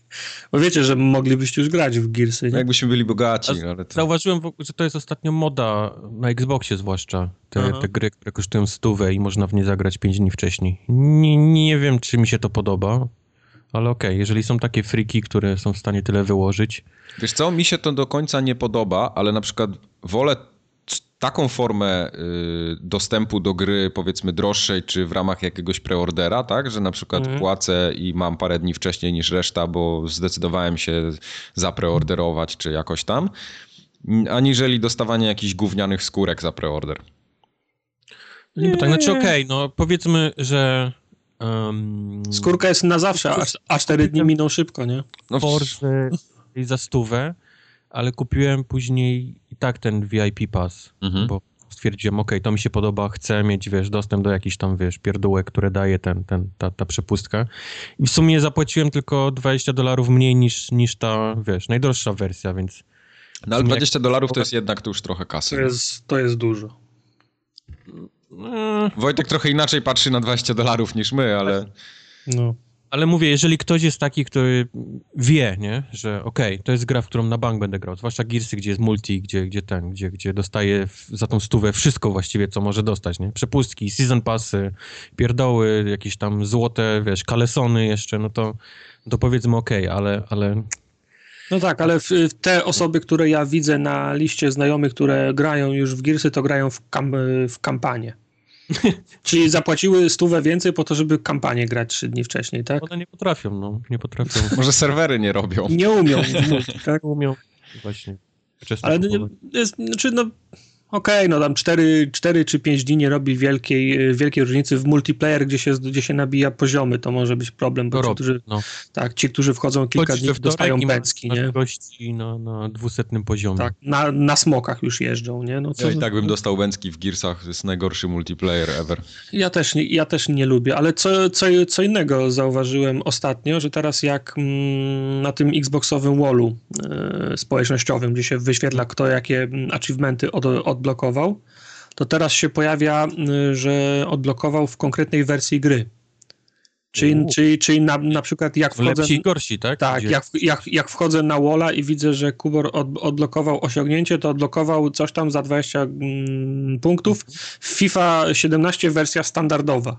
B: Bo wiecie, że moglibyście już grać w Gearsy, nie?
A: Jakbyśmy byli bogaci, ale to...
C: Zauważyłem, w- że to jest ostatnio moda na Xboxie zwłaszcza. Te,
B: Aha.
C: te gry, które kosztują stówę i można w nie zagrać 5 dni wcześniej. Nie, nie wiem, czy mi się to podoba, ale okej, jeżeli są takie friki, które są w stanie tyle wyłożyć,
A: Wiesz co, mi się to do końca nie podoba, ale na przykład wolę taką formę y, dostępu do gry, powiedzmy droższej, czy w ramach jakiegoś preordera, tak, że na przykład
B: Mhm.
A: płacę i mam parę dni wcześniej niż reszta, bo zdecydowałem się zapreorderować, czy jakoś tam, aniżeli dostawanie jakichś gównianych skórek za preorder.
C: Nie, bo tak, znaczy okej, no powiedzmy, że um,
B: Skórka jest na zawsze, a, a 4 dni miną szybko, nie?
A: No,
C: Forze za stówę, ale kupiłem później i tak ten VIP pass,
A: Mhm.
C: bo stwierdziłem, okej, to mi się podoba, chcę mieć, wiesz, dostęp do jakichś tam, wiesz, pierdółek, które daje ten, ten, ta, ta przepustka. I w sumie zapłaciłem tylko 20 dolarów mniej niż, niż ta, wiesz, najdroższa wersja, więc
A: no ale 20 dolarów to jest jednak to już trochę kasy.
B: To jest, to jest dużo.
C: e,
A: Wojtek trochę inaczej patrzy na 20 dolarów niż my, ale...
B: No.
C: Ale mówię, jeżeli ktoś jest taki, który wie, nie, że okej, to jest gra, w którą na bank będę grał, zwłaszcza Gearsy, gdzie jest multi, gdzie, gdzie ten, gdzie, gdzie dostaje za tą stówę wszystko właściwie, co może dostać, nie? Przepustki, season passy, pierdoły, jakieś tam złote, wiesz, kalesony jeszcze, no to, to powiedzmy okej, ale, ale
B: No tak, ale w, w te osoby, które ja widzę na liście znajomych, które grają już w Gearsy, to grają w, kam, w kampanię. Czyli zapłaciły stówę więcej po to, żeby kampanię grać trzy dni wcześniej, tak?
C: one nie potrafią, no, nie potrafią,
A: Może serwery nie robią.
B: Nie umią tak?
C: nie umią właśnie
B: Ale nie,
C: kupować.
B: jest, znaczy, no, Okej, no tam 4, 4 czy 5 dni nie robi wielkiej, wielkiej różnicy. W multiplayer, gdzie się, gdzie się nabija poziomy, to może być problem, bo
C: To
B: ci,
C: robi,
B: którzy,
C: no.
B: tak, ci, którzy wchodzą kilka
C: Chodzisz
B: dni, dostają pęcki, nie?
C: gości na, na dwusetnym poziomie.
B: Tak, na, na smokach już jeżdżą, nie? No, co
A: Ja i tak bym dostał Bęcki w Gearsach, to jest najgorszy multiplayer ever.
B: Ja też, nie- ja też nie lubię, ale co, co, co innego zauważyłem ostatnio, że teraz jak mm, na tym Xboxowym wallu e, społecznościowym, gdzie się wyświetla kto jakie mm, achievementy od, odblokował, to teraz się pojawia, y, że odblokował w konkretnej wersji gry. Czyli,
C: Uuu.
B: czyli, czyli na, na przykład jak wchodzę...
C: Lepsi i gorsi, tak?
B: Tak,
C: Gdzie-
B: jak, jak, jak wchodzę na Walla i widzę, że Kubor od, odblokował osiągnięcie, to odblokował coś tam za 20 mm, punktów. FIFA 17 wersja standardowa.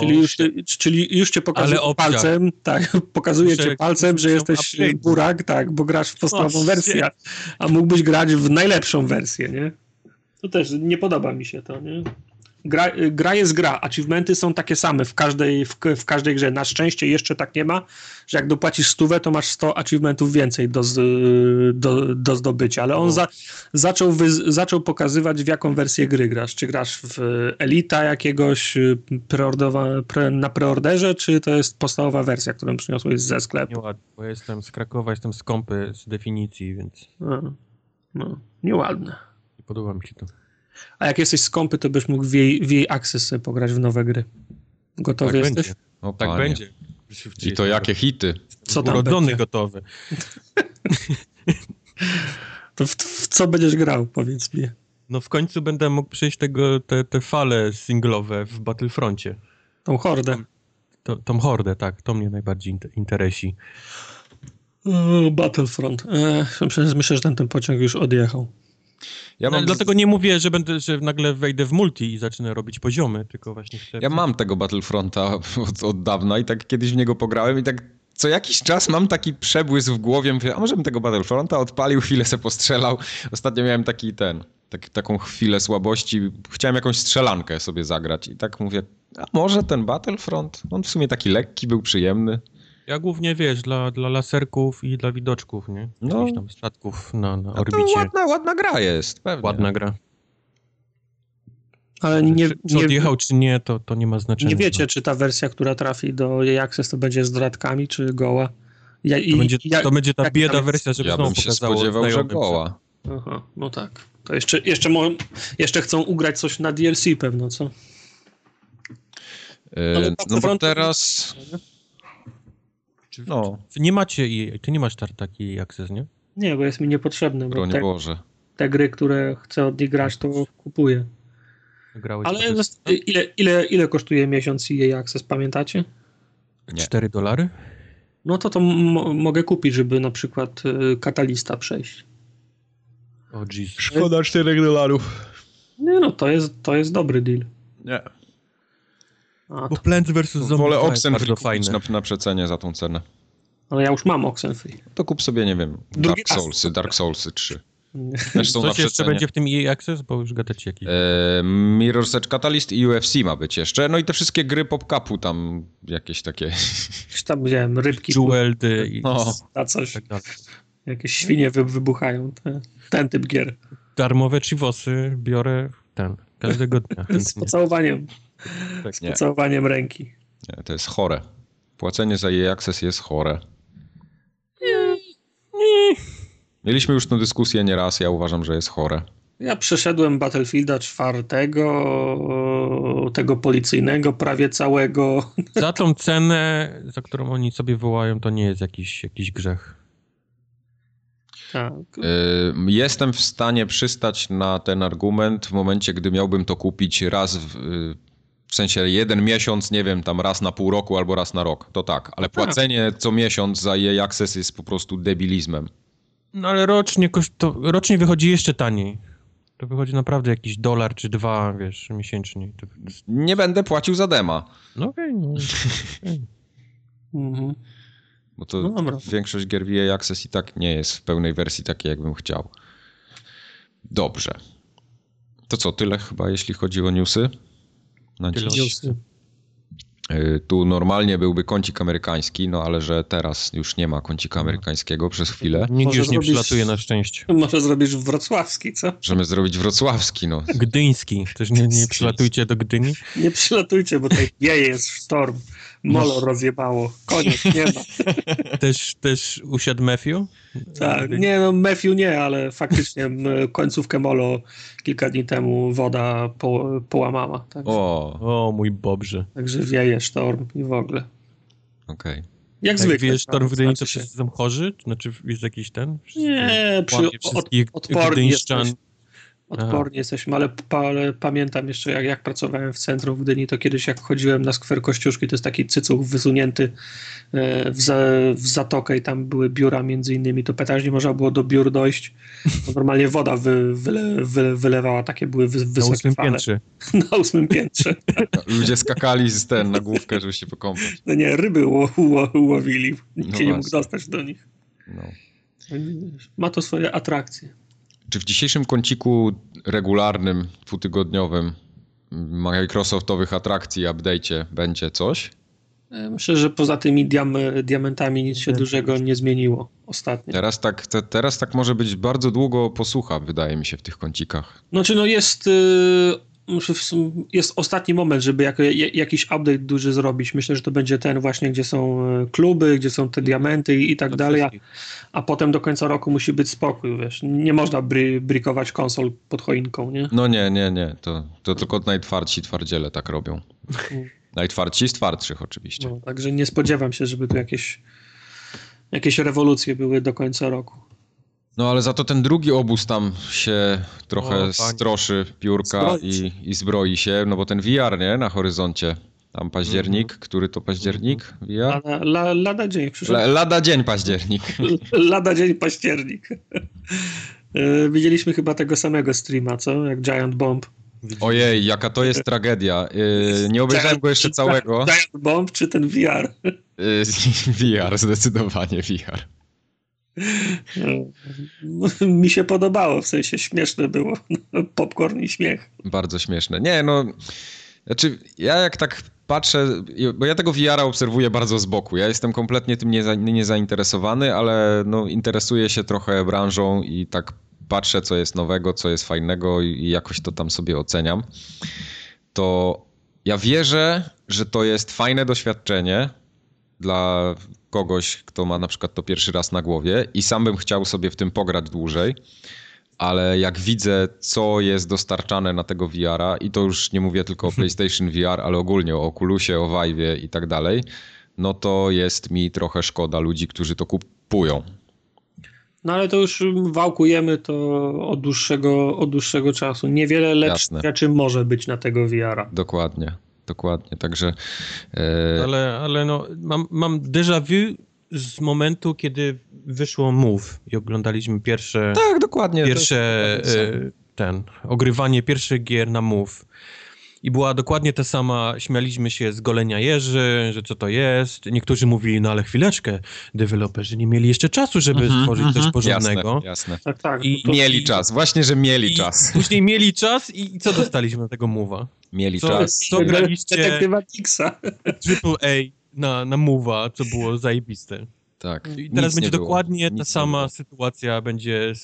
B: Czyli już, czyli już cię pokazuje palcem, tak, pokazuje
C: Muszę-
B: cię palcem, że jesteś burak, tak, bo grasz w podstawową wersję, a mógłbyś grać w najlepszą wersję, nie? To też nie podoba mi się to, nie? Gra, gra jest gra, achievementy są takie same w każdej, w, w każdej grze. Na szczęście jeszcze tak nie ma, że jak dopłacisz stówę, to masz 100 achievementów więcej do, do, do zdobycia, ale on
C: No.
B: za, zaczął, wy, zaczął pokazywać w jaką wersję gry grasz. Czy grasz w Elita jakiegoś pre, na preorderze, czy to jest podstawowa wersja, którą przyniosłeś ze sklepu?
C: Nieładnie, bo ja jestem z Krakowa, jestem skąpy z definicji, więc
B: No, no, nieładne.
C: nie podoba mi się to.
B: A jak jesteś skąpy, to byś mógł w jej, w jej Access sobie pograć w nowe gry. Gotowy
C: tak
B: jesteś?
C: będzie.
A: O,
C: Tak
A: panie.
C: będzie.
A: I to jakie hity.
B: Co tam
C: Urodzony
B: będzie?
C: gotowy.
B: To w, w co będziesz grał, powiedz mi.
C: No w końcu będę mógł przejść tego, te, te fale singlowe w Battlefroncie.
B: Tą hordę.
C: To, tą hordę, tak, to mnie najbardziej inter- interesi.
B: Battlefront. E, myślę, myślę, że ten, ten pociąg już odjechał.
A: Ja
C: No,
A: mam,
C: dlatego nie mówię, że będę, że nagle wejdę w multi i zacznę robić poziomy, tylko właśnie chcę...
A: ja mam tego Battlefronta od, od dawna i tak kiedyś w niego pograłem i tak co jakiś czas mam taki przebłysk w głowie, mówię, a może bym tego Battlefronta odpalił, chwilę se postrzelał. Ostatnio miałem taki ten, tak, taką chwilę słabości, chciałem jakąś strzelankę sobie zagrać i tak mówię, a może ten Battlefront? On w sumie taki lekki, był przyjemny.
C: Ja głównie, wiesz, dla, dla laserków i dla widoczków, nie?
A: No.
C: Jakichś tam statków na, na
A: A to
C: orbicie.
A: ładna, ładna gra jest, pewnie.
C: Ładna gra.
B: Ale nie,
C: czy, czy
B: nie,
C: odjechał, czy nie, to, to nie ma znaczenia.
B: nie wiecie, czy ta wersja, która trafi do jej Access, to będzie z dodatkami, czy goła. Ja, i,
C: To będzie,
B: ja-
C: to będzie ta bieda wersja, żeby
A: Ja
C: znowu
A: bym się spodziewał, że goła.
B: Aha, no tak. To jeszcze, jeszcze, mo, jeszcze chcą ugrać coś na DLC pewno, co?
A: E,
B: No,
A: No, bo teraz...
C: Czy,
A: No,
C: Wy nie macie EA, ty nie masz takiej access, nie?
B: Nie, bo jest mi niepotrzebne, bo
A: broń
B: te,
A: Boże.
B: te gry, które chcę od nich grać, to kupuję.
C: Grałeś
B: Ale
C: przez
B: ile, ile, ile kosztuje miesiąc EA Access, pamiętacie?
A: Nie.
C: 4 dolary?
B: No to to mo- mogę kupić, żeby na przykład y, Katalista przejść.
C: O jeez.
A: Szkoda 4 dolarów.
B: Nie no, to jest, to jest dobry deal.
A: Nie.
B: A,
C: Bo
B: to,
C: Plants vs. Zombies
A: Wolę
C: 2 jest
A: Oxenfree
C: bardzo
A: kupić na, na przecenie za tą cenę.
B: ale ja już mam Oxenfree.
A: To kup sobie, nie wiem,
B: Drugi
A: Dark. Soulsy, Dark Soulsy 3. Też są
C: Coś jeszcze będzie w tym EA Access? Bo już gadacie jakiś.
A: E, Mirror's Edge Catalyst i UFC ma być jeszcze. No i te wszystkie gry PopCapu tam jakieś takie.
B: Już tam widziałem rybki
C: Jeweled i
A: No.
B: na coś.
C: tak dalej.
B: Jakieś świnie wy, wybuchają. Te, ten typ gier.
C: Darmowe chivosy biorę ten, każdego dnia.
B: Z pocałowaniem,
C: Tak,
A: Nie,
B: pocałowaniem ręki.
A: nie, to jest chore. Płacenie za jej access jest chore. Mieliśmy już tę dyskusję nieraz, ja uważam, że jest chore.
B: Ja przeszedłem Battlefielda czwartego, tego policyjnego prawie całego.
C: Za tą cenę, za którą oni sobie wołają, to nie jest jakiś, jakiś grzech.
B: Tak.
A: Jestem w stanie przystać na ten argument w momencie, gdy miałbym to kupić raz w, y, w sensie jeden miesiąc, nie wiem, tam raz na pół roku albo raz na rok. To tak, ale płacenie co miesiąc za jej access jest po prostu debilizmem.
C: No ale rocznie, to rocznie wychodzi jeszcze taniej. To wychodzi naprawdę jakiś dolar czy dwa, wiesz, miesięcznie. To,
A: Nie będę płacił za dema,
C: no okej, no. okej.
B: Mhm.
A: bo to
B: No
A: większość gier access i tak nie jest w pełnej wersji takiej, jakbym chciał. Dobrze. To co, tyle chyba, jeśli chodzi o newsy? Na dziś. Y, tu normalnie byłby kącik amerykański, no ale że teraz już nie ma kącika amerykańskiego przez chwilę.
C: Nikt
B: Może
C: już nie przylatuje na szczęście.
B: Może zrobisz wrocławski, co?
A: Możemy zrobić wrocławski, no.
C: Gdyński. Też nie, nie przylatujcie do Gdyni.
B: Nie przylatujcie, bo tutaj wieje jest sztorm. Molo rozjebało. Koniec, nie ma.
C: Też, też usiadł Matthew?
B: Tak, nie no, Matthew nie, ale faktycznie końcówkę Molo kilka dni temu woda po, połamała. Także,
A: O,
C: O, mój Bobrze.
B: także wieje sztorm i w ogóle.
A: okej.
B: Jak
C: Jak
B: zwykle.
C: wiesz, Tor w Gdyni to
B: się.
C: wszyscy są chorzy? Znaczy jest jakiś ten? Wszyscy-
B: Nie, przy, od, odporni. Odporni jesteśmy, ale, ale pamiętam jeszcze jak, jak pracowałem w centrum w Gdyni, to kiedyś jak chodziłem na skwer Kościuszki, to jest taki cycuch wysunięty e, w, za, w zatokę i tam były biura między innymi, to pytałeś, nie można było do biur dojść, bo normalnie woda wy, wyle, wy, wylewała, takie były wy,
C: Na
B: wysokie
C: ósmym
B: fale.
C: piętrze.
B: Na ósmym piętrze.
A: Ludzie skakali z ten na główkę, żeby się pokąpać.
B: No nie, ryby ło, ło, łowili, nikt
A: No
B: się nie mógł dostać do nich.
A: No.
B: Ma to swoje atrakcje.
A: Czy w dzisiejszym kąciku regularnym, dwutygodniowym Microsoftowych atrakcji, update'cie będzie coś?
B: E, Myślę, że poza tymi diam diamentami nic się dużego nie zmieniło ostatnio.
A: Teraz tak, te, teraz tak może być bardzo długo posłucha, wydaje mi się, w tych kącikach.
B: Znaczy, no jest, y, muszę w sum- jest ostatni moment, żeby jako, ja- jakiś update duży zrobić. Myślę, że to będzie ten właśnie, gdzie są y, kluby, gdzie są te diamenty i, i tak dalej, a, a potem do końca roku musi być spokój, wiesz. Nie można bry, brikować konsol pod choinką, nie?
A: No nie, nie, nie. To, to tylko najtwardsi twardziele tak robią. Najtwardsi z twardszych oczywiście.
B: No, także nie spodziewam się, żeby tu jakieś, jakieś rewolucje były do końca roku.
A: No ale za to ten drugi obóz tam się trochę
C: O, panie.
A: stroszy piórka
B: Zbroi
A: i, i zbroi się, no bo ten VR, nie, na horyzoncie. Tam październik, który to październik? VR?
B: Lada, la, lada dzień, przyszedł
A: La, lada dzień październik.
B: Lada dzień październik. E, Widzieliśmy chyba tego samego streama, co? Jak Giant Bomb.
A: Ojej, jaka to jest tragedia. Yy, nie obejrzałem go jeszcze całego.
B: Giant Bomb czy ten VR?
A: Yy, VR, zdecydowanie VR.
B: Mi się podobało, w sensie śmieszne było. Popcorn i śmiech.
A: Bardzo śmieszne. Nie, no. Znaczy, ja jak tak patrzę, bo ja tego VR-a obserwuję bardzo z boku. Ja jestem kompletnie tym nie, za, nie ale no, interesuję się trochę branżą i tak patrzę, co jest nowego, co jest fajnego i jakoś to tam sobie oceniam. To ja wierzę, że to jest fajne doświadczenie dla kogoś, kto ma na przykład to pierwszy raz na głowie i sam bym chciał sobie w tym pograć dłużej ale jak widzę, co jest dostarczane na tego VR-a, i to już nie mówię tylko o PlayStation VR, ale ogólnie o Oculusie, o Vive'ie i tak dalej, no to jest mi trochę szkoda ludzi, którzy to kupują.
B: No ale to już wałkujemy to od dłuższego, od dłuższego czasu. Niewiele lepszych rzeczy może być na tego VR-a.
A: Dokładnie, dokładnie. Także e,
C: Ale, ale no, mam, mam déjà vu z momentu, kiedy wyszło Move i oglądaliśmy pierwsze,
A: tak, dokładnie. to
C: pierwsze
A: jest-
C: e, ten, ogrywanie pierwszych gier na Move. I była dokładnie ta sama, śmialiśmy się z golenia jeży, że co to jest. Niektórzy mówili, no ale chwileczkę, deweloperzy nie mieli jeszcze czasu, żeby
A: Mhm,
C: stworzyć coś
A: mhm.
C: porządnego.
A: Jasne, jasne.
B: Tak, tak.
C: I-
B: to,
A: Mieli czas, właśnie, że mieli
C: I
A: czas.
C: Później mieli czas i, i co dostaliśmy na tego Move'a?
A: Mieli
C: Co-
A: czas.
C: co graliście-
B: Detektywa Tixa.
C: Triple A na, na Move'a, co było zajebiste.
A: Tak.
C: I teraz będzie dokładnie ta sama sytuacja będzie z,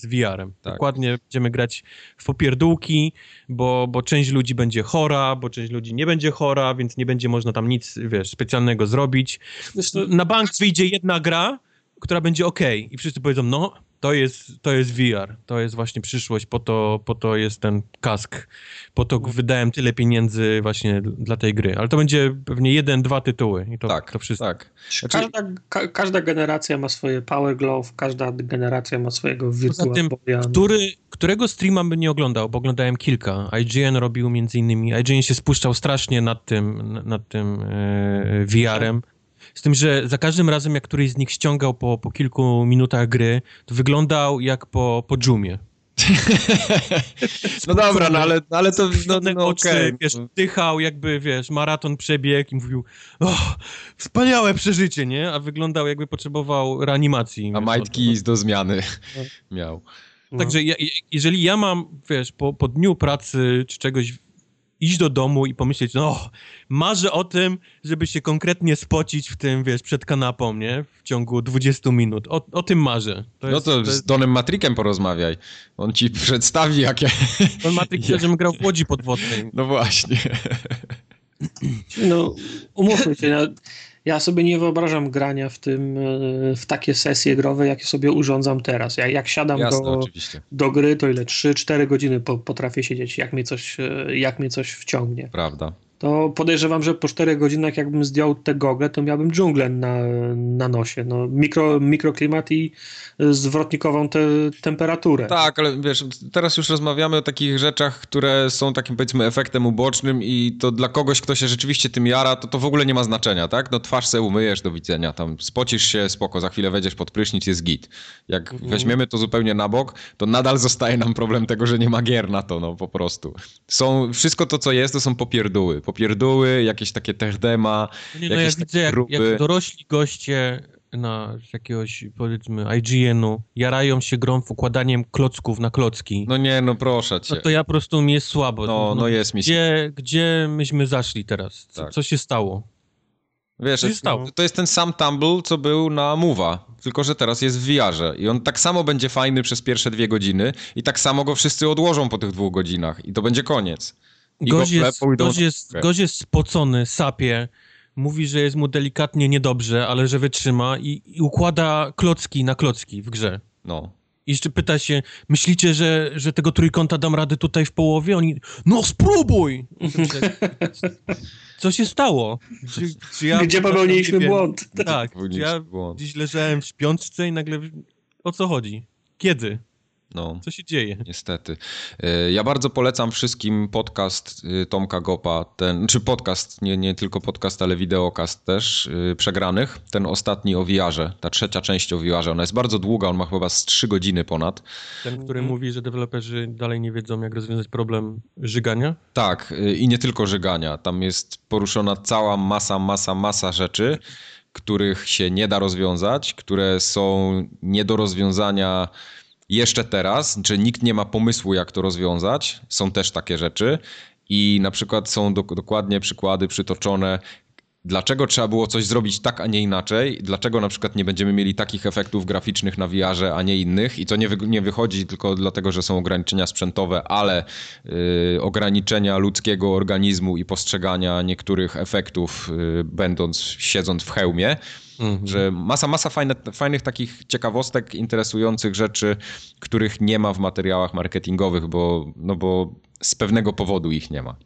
C: z VR-em.
A: Tak.
C: Dokładnie będziemy grać w popierdółki, bo, bo część ludzi będzie chora, bo część ludzi nie będzie chora, więc nie będzie można tam nic, wiesz, specjalnego zrobić.
B: Wiesz, to,
C: Na bank wyjdzie jedna gra, która będzie ok i wszyscy powiedzą, no, to jest, to jest VR, to jest właśnie przyszłość, po to, po to jest ten kask, po to wydałem tyle pieniędzy właśnie dla tej gry, ale to będzie pewnie jeden, dwa tytuły i to,
A: Tak,
C: to wszystko.
A: tak. Znaczy,
B: każda, ka, każda generacja ma swoje Power Glove, każda generacja ma swojego
C: Poza
B: Virtual
C: tym, który, którego streama bym nie oglądał, bo oglądałem kilka. IGN robił między innymi, IGN się spuszczał strasznie nad tym, nad tym e, VR-em. Z tym, że za każdym razem, jak któryś z nich ściągał po, po kilku minutach gry, to wyglądał jak po, po dżumie.
A: no dobra, no ale, ale to no, no,
C: oczy, wiesz, dychał jakby, wiesz, maraton przebiegł i mówił, o, wspaniałe przeżycie, nie? A wyglądał jakby potrzebował reanimacji.
A: A
C: wiesz,
A: majtki
C: od-
A: do zmiany miał.
B: No.
C: Także ja, je- jeżeli ja mam, wiesz, po, po dniu pracy czy czegoś iść do domu i pomyśleć, no, marzę o tym, żeby się konkretnie spocić w tym, wiesz, przed kanapą, nie? W ciągu 20 minut. O, o tym marzę.
A: To no jest, to, to z Donem Matrikiem porozmawiaj. On ci przedstawi, jakie...
C: Don Matrik chce, żebym grał w łodzi podwodnej.
A: No właśnie.
B: No, umówmy się, no, ja sobie nie wyobrażam grania w tym, e, w takie sesje growe, jakie sobie urządzam teraz. Ja, jak siadam Jasne, do, do gry, to ile? 3-4 godziny po, potrafię siedzieć, jak mnie, coś, e, jak mnie coś wciągnie.
A: Prawda
B: to podejrzewam, że po 4 godzinach jakbym zdjął te gogle, to miałbym dżunglę na, na nosie. No, mikro, mikroklimat i zwrotnikową te, temperaturę.
A: Tak, ale wiesz, teraz już rozmawiamy o takich rzeczach, które są takim powiedzmy efektem ubocznym i to dla kogoś, kto się rzeczywiście tym jara, to to w ogóle nie ma znaczenia, tak? No twarz se umyjesz, do widzenia, tam spocisz się, spoko, za chwilę wejdziesz pod prysznic, jest git. Jak mhm. weźmiemy to zupełnie na bok, to nadal zostaje nam problem tego, że nie ma gier na to, no po prostu. Są, wszystko to, co jest, to są popierdóły popierdóły, jakieś takie terdema,
C: no nie, no ja widzę, jak, jak, dorośli goście na jakiegoś, powiedzmy, IGN-u jarają się grą układaniem klocków na klocki.
A: No nie, no proszę cię.
C: No to ja po prostu mi jest słabo.
A: No, no, no jest mi
C: gdzie, gdzie myśmy zaszli teraz? Co, tak. co się stało?
A: Wiesz, to jest ten sam Tumble, co był na Mowa, tylko że teraz jest w VR-ze i on tak samo będzie fajny przez pierwsze dwie godziny i tak samo go wszyscy odłożą po tych dwóch godzinach i to będzie koniec.
C: Gość jest, gość, jest, gość jest spocony, sapie, mówi, że jest mu delikatnie niedobrze, ale że wytrzyma i, i układa klocki na klocki w grze.
A: No.
C: I jeszcze pyta się, myślicie, że, że tego trójkąta dam radę tutaj w połowie? Oni, no spróbuj! Co się stało?
B: Czy, czy ja Gdzie popełniliśmy błąd?
C: Tak, ja błąd. dziś leżałem w śpiączce i nagle, o co chodzi? Kiedy? No, Co się dzieje?
A: Niestety. E, ja bardzo polecam wszystkim podcast y, Tomka Gopa, ten, czy podcast, nie, nie tylko podcast, ale wideokast też, y, przegranych. Ten ostatni o VR-ze, ta trzecia część o VR-ze. Ona jest bardzo długa, on ma chyba z 3 godziny ponad.
C: Ten, który mówi, że deweloperzy dalej nie wiedzą, jak rozwiązać problem żygania?
A: Tak, y, i nie tylko żygania. Tam jest poruszona cała masa, masa, masa rzeczy, których się nie da rozwiązać, które są nie do rozwiązania jeszcze teraz, że nikt nie ma pomysłu, jak to rozwiązać. Są też takie rzeczy. I na przykład są do, dokładnie przykłady przytoczone, dlaczego trzeba było coś zrobić tak, a nie inaczej, dlaczego na przykład nie będziemy mieli takich efektów graficznych na VR-ze, a nie innych i to nie, wy, nie wychodzi tylko dlatego, że są ograniczenia sprzętowe, ale yy, ograniczenia ludzkiego organizmu i postrzegania niektórych efektów, yy, będąc, siedząc w hełmie. Mhm. Że masa, masa fajne, fajnych takich ciekawostek, interesujących rzeczy, których nie ma w materiałach marketingowych, bo, no bo z pewnego powodu ich nie ma.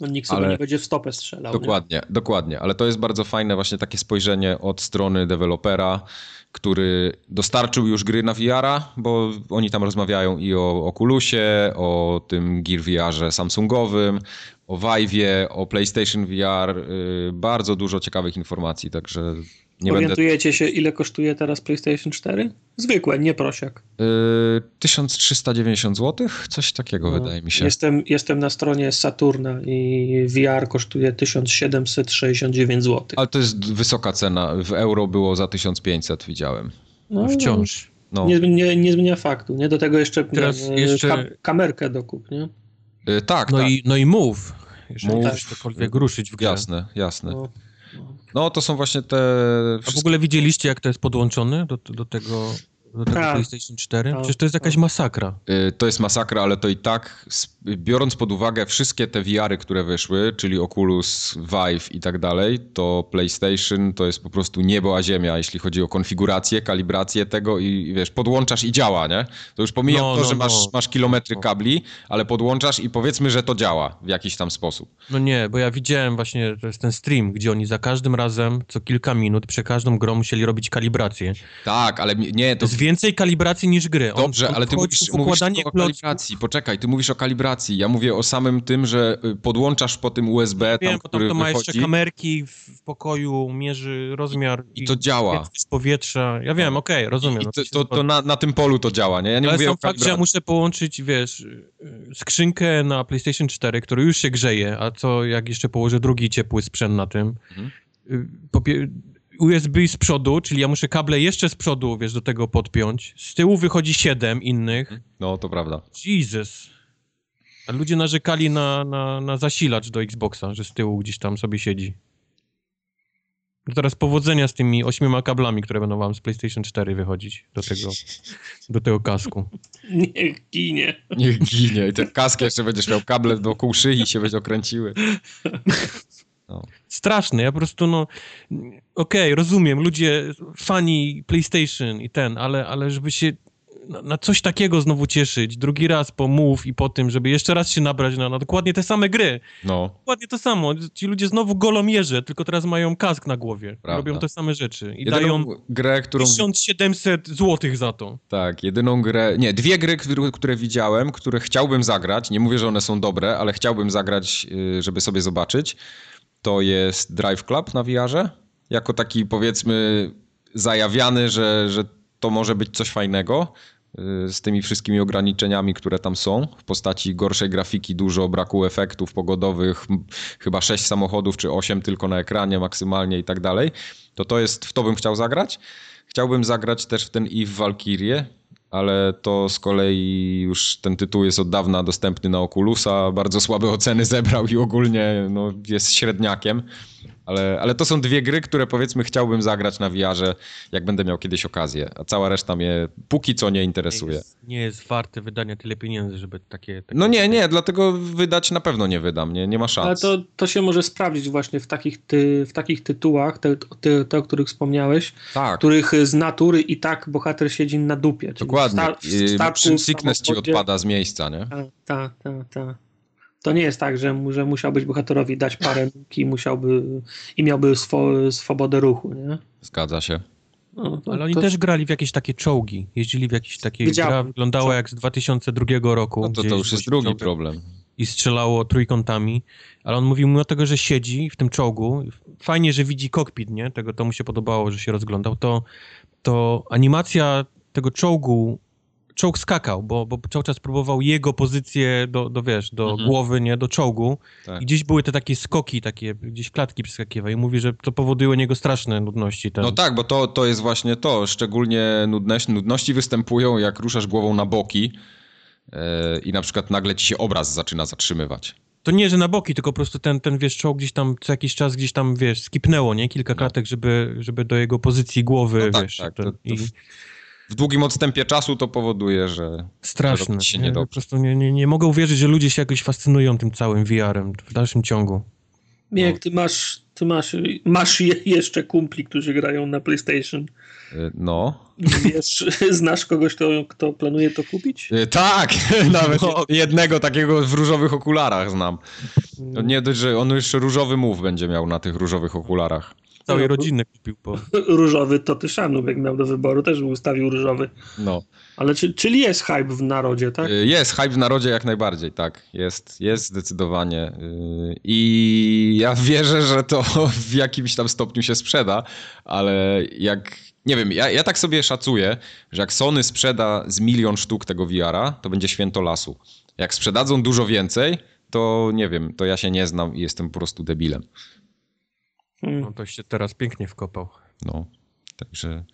B: No nikt sobie ale... nie będzie w stopę strzelał.
A: Dokładnie, nie? dokładnie, ale to jest bardzo fajne właśnie takie spojrzenie od strony dewelopera, który dostarczył już gry na VR-a, bo oni tam rozmawiają i o Oculusie, o tym Gear VR-ze Samsungowym, o Vive'ie, o PlayStation VR, yy, bardzo dużo ciekawych informacji, także
B: nie Orientujecie będę... się, ile kosztuje teraz PlayStation 4? Zwykłe, nie prosiak.
A: Yy, 1390 zł? Coś takiego no, wydaje mi się.
B: Jestem, jestem na stronie Saturna i VR kosztuje 1769 zł.
A: Ale to jest wysoka cena. W euro było za 1500, widziałem.
C: No, Wciąż.
B: No. Nie, nie, nie zmienia faktu. Nie? Do tego jeszcze, Teraz nie, jeszcze... Ka kamerkę dokup, nie?
A: Yy, tak,
C: no
A: tak.
C: I, no i move. Jeżeli move. chcesz cokolwiek ruszyć w grze.
A: Jasne, jasne. No. No to są właśnie te...
C: A w ogóle widzieliście, jak to jest podłączone do, do tego do tego tak. PlayStation 4? Przecież to jest jakaś masakra.
A: Y, to jest masakra, ale to i tak, biorąc pod uwagę wszystkie te VR-y, które wyszły, czyli Oculus, Vive i tak dalej, to PlayStation to jest po prostu niebo a ziemia, jeśli chodzi o konfigurację, kalibrację tego i wiesz, podłączasz i działa, nie? To już pomijam no, to, no, że masz, no. masz kilometry kabli, ale podłączasz i powiedzmy, że to działa w jakiś tam sposób.
C: No nie, bo ja widziałem właśnie, to jest ten stream, gdzie oni za każdym razem, co kilka minut, przy każdą grą musieli robić kalibrację.
A: Tak, ale nie, to
C: więcej kalibracji niż gry.
A: On Dobrze, ale ty mówisz, mówisz o kalibracji. Poczekaj, ty mówisz o kalibracji. Ja mówię o samym tym, że y, podłączasz po tym USB ja tam, wiem, który to ma
C: wychodzi. jeszcze kamerki w pokoju, mierzy rozmiar
A: i, i to działa.
C: Z powietrza. Ja wiem, okej, okay, rozumiem. I
A: to, to, to na, na, tym polu to działa, nie? Ja nie
C: ale
A: mówię
C: sam fakt, że ja muszę połączyć, wiesz, y, skrzynkę na PlayStation 4, który już się grzeje, a co jak jeszcze położę drugi ciepły sprzęt na tym, mhm. Y, USB z przodu, czyli ja muszę kable jeszcze z przodu, wiesz, do tego podpiąć. Z tyłu wychodzi 7 innych.
A: No, to prawda.
C: Jesus. A ludzie narzekali na, na, na zasilacz do Xboxa, że z tyłu gdzieś tam sobie siedzi. No teraz powodzenia z tymi ośmioma kablami, które będą wam z PlayStation 4 wychodzić do tego, do tego kasku.
B: Niech ginie.
A: Niech ginie. I ten kask jeszcze będziesz miał kable wokół szyi i się będzie okręciły.
C: Straszne, ja po prostu no okej, okay, rozumiem, ludzie, fani PlayStation i ten, ale, ale żeby się na, na, coś takiego znowu cieszyć, drugi raz po Move i po tym, żeby jeszcze raz się nabrać na, na dokładnie te same gry.
A: No.
C: Dokładnie to samo. Ci ludzie znowu golomierze, tylko teraz mają kask na głowie. Prawda. Robią te same rzeczy. I jedyną dają grę, którą... 1700 złotych za to.
A: Tak, jedyną grę... Nie, dwie gry, które widziałem, które chciałbym zagrać. Nie mówię, że one są dobre, ale chciałbym zagrać, y, żeby sobie zobaczyć. To jest Drive Club na VR-ze. Jako taki, powiedzmy, zajawiany, że, że to może być coś fajnego. Y, z tymi wszystkimi ograniczeniami, które tam są, w postaci gorszej grafiki, dużo braku efektów pogodowych, chyba 6 samochodów czy 8 tylko na ekranie maksymalnie i tak dalej, to to jest, w to bym chciał zagrać. Chciałbym zagrać też w ten Eve Valkyrie, ale to z kolei już ten tytuł jest od dawna dostępny na Oculusa, bardzo słabe oceny zebrał i ogólnie no, jest średniakiem. Ale, ale to są dwie gry, które powiedzmy chciałbym zagrać na VR-ze, jak będę miał kiedyś okazję, a cała reszta mnie póki co nie interesuje. Nie
C: jest, nie jest warte wydania tyle pieniędzy, żeby takie, takie...
A: No nie, nie, dlatego wydać na pewno nie wydam, nie, nie ma szans.
B: Ale to, to się może sprawdzić właśnie w takich, ty, w takich tytułach, te, te, te, o których wspomniałeś, tak. których z natury i tak bohater siedzi na dupie.
A: Dokładnie. W sta, w statku, sickness ci odpada z miejsca, nie?
B: Tak, tak, tak. Ta. To nie jest tak, że, że musiałbyś bohaterowi dać parę nóg i musiałby i miałby swo, swobodę ruchu, nie?
A: Zgadza się.
C: No, to, Ale oni to... też grali w jakieś takie czołgi, jeździli w jakieś takie, Wiedziałem. gra wyglądała jak z 2002 roku.
A: No to, to już jest drugi problem.
C: I strzelało trójkątami, ale on mówił mimo tego, że siedzi w tym czołgu, fajnie, że widzi kokpit, nie? Tego to mu się podobało, że się rozglądał, to, to animacja tego czołgu czołg skakał, bo, bo cały czas próbował jego pozycję do, do wiesz, do mhm. głowy, nie, do czołgu tak. i gdzieś były te takie skoki, takie gdzieś klatki przeskakiwały i mówi, że to powoduje u niego straszne nudności.
A: Ten. No tak, bo to, to jest właśnie to, szczególnie nudność, nudności występują jak ruszasz głową na boki yy, i na przykład nagle ci się obraz zaczyna zatrzymywać.
C: To nie, że na boki, tylko po prostu ten, ten wiesz, czołg gdzieś tam co jakiś czas gdzieś tam, wiesz, skipnęło, nie? Kilka no. klatek, żeby, żeby do jego pozycji głowy, no tak, wiesz. Tak, to, to,
A: i w długim odstępie czasu to powoduje, że
C: straszne. Się nie, po prostu nie, nie, nie mogę uwierzyć, że ludzie się jakoś fascynują tym całym VR-em w dalszym ciągu.
B: Miek, no. ty masz, ty masz, masz jeszcze kumpli, którzy grają na PlayStation.
A: Y, no.
B: Wiesz, znasz kogoś, kto, kto planuje to kupić?
A: Y, tak, nawet no. jednego takiego w różowych okularach znam. Nie dość, że on już różowy move będzie miał na tych różowych okularach.
C: Całej rodziny kupił po...
B: Różowy to Tyszanów, jak miał do wyboru, też ustawił różowy.
A: No.
B: Ale czy, czyli jest hype w narodzie, tak?
A: Y, jest hype w narodzie jak najbardziej, tak. Jest, jest zdecydowanie. Y, I ja wierzę, że to w jakimś tam stopniu się sprzeda, ale jak nie wiem, ja, ja tak sobie szacuję, że jak Sony sprzeda z milion sztuk tego VR-a, to będzie święto lasu. Jak sprzedadzą dużo więcej, to nie wiem, to ja się nie znam i jestem po prostu debilem.
C: Hmm. No to się teraz pięknie wkopał.
A: No, także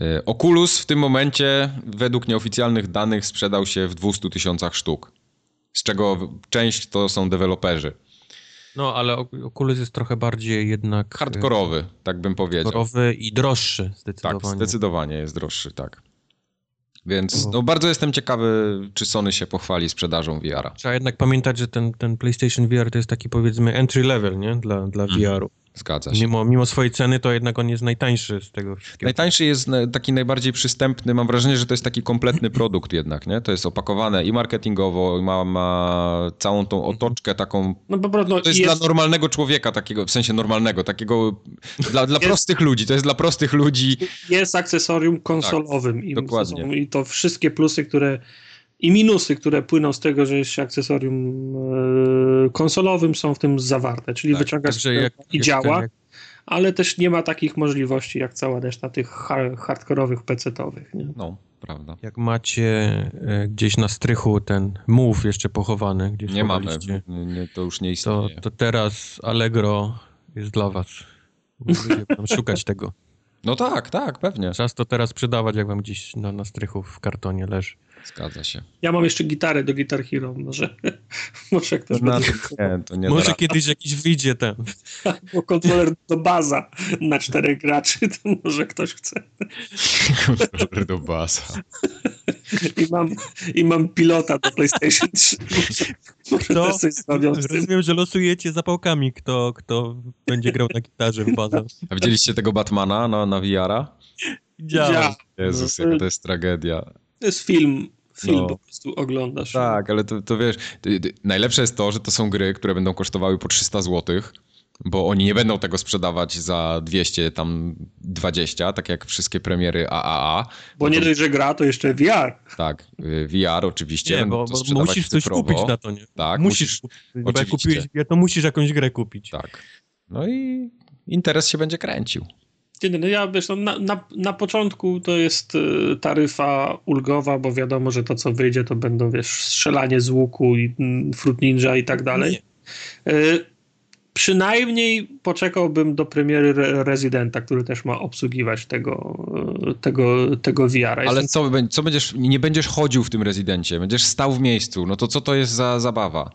A: e, Oculus w tym momencie według nieoficjalnych danych sprzedał się w 200 tysiącach sztuk, z czego część to są deweloperzy.
C: No, ale Oculus jest trochę bardziej jednak...
A: Hardkorowy, tak bym powiedział.
C: Hardkorowy i droższy zdecydowanie.
A: Tak, zdecydowanie jest droższy, tak. Więc no, bardzo jestem ciekawy, czy Sony się pochwali sprzedażą VR-a.
C: Trzeba jednak pamiętać, że ten, ten PlayStation VR to jest taki powiedzmy entry level, nie? Dla, dla mm. VR-u.
A: Zgadza się.
C: Mimo, mimo swojej ceny, to jednak on jest najtańszy z tego wszystkiego.
A: Najtańszy jest taki najbardziej przystępny. Mam wrażenie, że to jest taki kompletny produkt jednak, nie? To jest opakowane i marketingowo, ma, ma całą tą otoczkę taką... No, po prostu, to jest, jest, dla normalnego człowieka takiego, w sensie normalnego, takiego dla, dla jest, prostych ludzi. To jest dla prostych ludzi.
B: Jest akcesorium konsolowym. Tak, i, dokładnie. I to wszystkie plusy, które i minusy, które płyną z tego, że jest się akcesorium e, konsolowym, są w tym zawarte, czyli tak, wyciągasz jak, i działa, jak... ale też nie ma takich możliwości jak cała reszta tych hardkorowych PC-owych. Nie?
A: No, prawda.
C: Jak macie e, gdzieś na strychu ten move jeszcze pochowany, gdzieś
A: Nie mamy, nie, to już nie istnieje.
C: To, to teraz Allegro jest dla was. Ludzie będą szukać tego.
A: No tak, tak, pewnie.
C: Czas to teraz sprzedawać, jak wam gdzieś na, na strychu w kartonie leży.
A: Zgadza się.
B: Ja mam jeszcze gitarę do Guitar Hero, może, może ktoś
A: Na
B: będzie...
A: to, nie, to nie
C: Może
A: da
C: kiedyś jakiś wyjdzie ten.
B: Bo kontroler do baza na czterech graczy, to może ktoś chce.
A: kontroler do basa.
B: I mam, i mam pilota do PlayStation 3. Może
C: To-
B: coś zrobią z tym.
C: Rozumiem, że losujecie zapałkami, kto, kto będzie grał na gitarze w bazę.
A: A widzieliście tego Batmana na, na VR-a?
C: Działa.
B: Ja.
A: Jezus,
B: No,
A: jaka to jest tragedia.
B: To jest film. Film
A: No.
B: po prostu oglądasz.
A: Tak, ale to, to wiesz, ty- ty- najlepsze jest to, że to są gry, które będą kosztowały po 300 zł, bo oni nie będą tego sprzedawać za 200, tam 20, tak jak wszystkie premiery AAA.
B: Bo nie dość, że gra, to jeszcze VR.
A: Tak, y, VR oczywiście.
C: Nie, bo,
A: to
C: bo musisz coś
A: cyfrowo.
C: kupić na to, nie?
A: Tak,
C: musisz.
A: musisz-
C: jak
A: oczywiście.
C: kupiłeś grę, to musisz jakąś grę kupić.
A: Tak. No i interes się będzie kręcił.
B: Nie, no ja wiesz, no, na, na, na początku to jest y, taryfa ulgowa, bo wiadomo, że to co wyjdzie to będą wiesz, strzelanie z łuku i mm, Fruit Ninja i tak dalej. Y, przynajmniej poczekałbym do premiery Re Residenta, który też ma obsługiwać tego, y, tego, tego VR-a.
A: Ale co, co będziesz, nie będziesz chodził w tym rezydencie, będziesz stał w miejscu, no to co to jest za zabawa?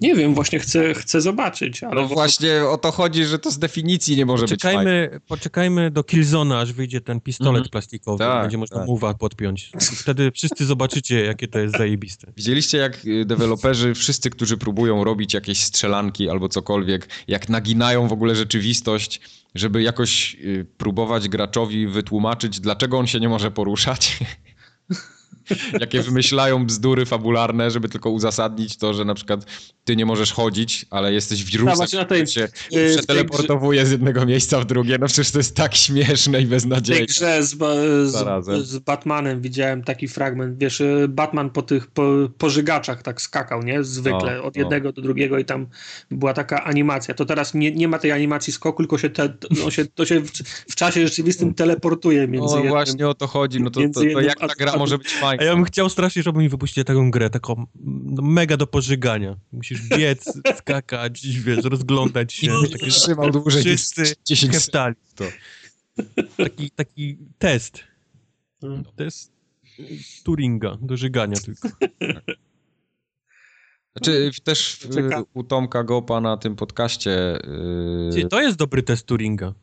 B: Nie wiem, właśnie chcę, chcę zobaczyć, ale
A: No właśnie o to chodzi, że to z definicji nie może być fajne.
C: Poczekajmy, poczekajmy do Killzona, aż wyjdzie ten pistolet
A: Mhm.
C: plastikowy.
A: Tak,
C: będzie można
A: tak.
C: mowa podpiąć. Wtedy wszyscy zobaczycie, jakie to jest zajebiste.
A: Widzieliście, jak y, deweloperzy, wszyscy, którzy próbują robić jakieś strzelanki albo cokolwiek, jak naginają w ogóle rzeczywistość, żeby jakoś y, próbować graczowi wytłumaczyć, dlaczego on się nie może poruszać? Jakie wymyślają bzdury fabularne, żeby tylko uzasadnić to, że na przykład ty nie możesz chodzić, ale jesteś wirusem,
B: właśnie na tej-
A: się
B: y, w
A: przeteleportowuje z jednego miejsca w drugie. No przecież to jest tak śmieszne i
B: W
A: beznadziejne.
B: grze z, z, z Batmanem widziałem taki fragment, wiesz, y, Batman po tych po, pożygaczach tak skakał, nie? Zwykle,
A: No,
B: od
A: no.
B: jednego do drugiego i tam była taka animacja. To teraz nie, nie ma tej animacji skoku, tylko się, te, no, się to się w, w czasie rzeczywistym teleportuje między
A: No
B: jednym.
A: właśnie o to chodzi, no to, to, to jak ta gra
B: a-
A: może być fajna?
C: A ja bym chciał strasznie, żeby mi wypuścili taką grę, taką no, mega do pożygania. Musisz biec, skakać, wiesz, rozglądać się. Takie
A: Trzymał dłużej niż
C: wszyscy
A: 10 sekund.
C: heftali.
A: to.
C: Taki, taki test.
B: Mm.
C: Test Turinga, do żygania tylko.
A: Znaczy też w, u Tomka Gopa na tym podcaście yy,
C: To jest dobry test Turinga.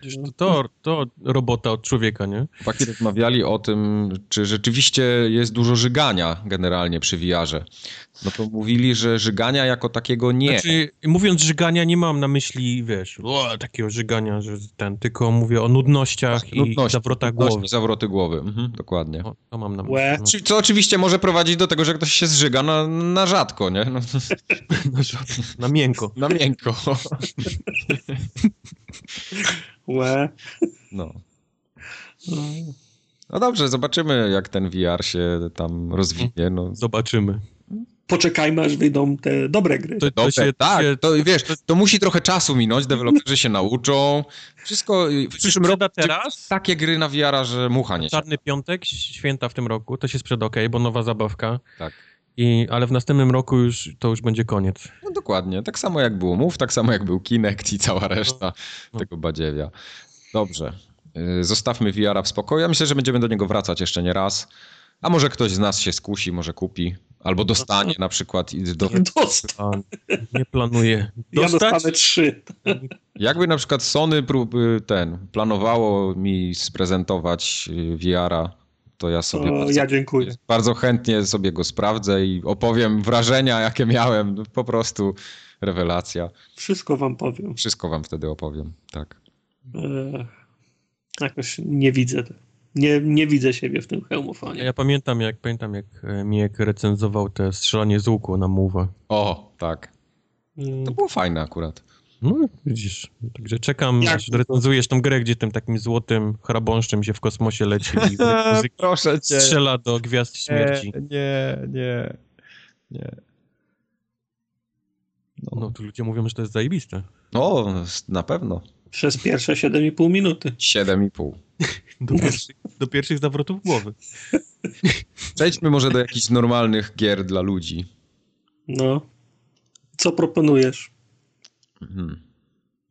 C: Przecież To, to, to robota od człowieka, nie?
A: chłopaki rozmawiali o tym, czy rzeczywiście jest dużo żygania generalnie przy VR-ze. No to mówili, że żygania jako takiego nie.
C: Znaczy, mówiąc żygania, nie mam na myśli, wiesz, o, takiego żygania, że ten, tylko mówię o nudnościach i
A: Nudności,
C: zawrotach
A: nudności,
C: głowy.
A: zawroty głowy, mhm, dokładnie.
C: O, to mam na myśli. No.
A: Co oczywiście może prowadzić do tego, że ktoś się zżyga na, na rzadko, nie? No,
C: Na, żo- na miękko.
A: na miękko.
B: Łe.
A: No. no dobrze, zobaczymy jak ten VR się tam rozwinie. No,
C: Zobaczymy.
B: Poczekajmy, aż wyjdą te dobre gry.
C: To, to
A: Dobre,
C: się,
A: tak,
C: się,
A: to wiesz, to musi trochę czasu minąć, deweloperzy się nauczą. Wszystko w przyszłym roku
C: teraz.
A: takie gry na VR, że mucha nie się.
C: Czarny piątek, święta w tym roku, to się sprzeda ok, bo nowa zabawka.
A: Tak.
C: I, ale w następnym roku już to już będzie koniec.
A: No dokładnie, tak samo jak było Move, tak samo jak był Kinect i cała reszta
C: No.
A: tego badziewia. Dobrze, y, zostawmy VR-a w spokoju. Ja myślę, że będziemy do niego wracać jeszcze nie raz. A może ktoś z nas się skusi, może kupi, albo dostanie na przykład. i Do...
B: Dosta-
C: A nie planuję
B: ja
C: dostać.
B: dostanę trzy.
A: Jakby na przykład Sony prób, y, ten, planowało mi sprezentować y, VR-a, to ja sobie
B: To
A: bardzo,
B: ja dziękuję.
A: bardzo chętnie sobie go sprawdzę i opowiem wrażenia, jakie miałem. No, Po prostu rewelacja.
B: Wszystko wam powiem.
A: Wszystko wam wtedy opowiem, tak.
B: E, jakoś nie widzę. Nie, nie widzę siebie w tym hełmofonie.
C: Ja pamiętam jak, pamiętam, jak e, Mijek recenzował te strzelanie z łuku na Mówę.
A: O, tak. To było fajne akurat.
C: No widzisz, także czekam,
B: Jak-
C: aż recenzujesz tą grę, gdzie tym takim złotym chrabąszczem się w kosmosie leci i
A: Proszę
C: strzela do gwiazd śmierci.
A: Nie, nie, nie.
C: No tu ludzie mówią, że to jest zajebiste.
A: O, na pewno.
B: Przez pierwsze 7,5 minuty.
A: 7,5.
C: Do pierwszych, do pierwszych zawrotów głowy.
A: Przejdźmy może do jakichś normalnych gier dla ludzi.
B: No. Co proponujesz?
A: Mhm.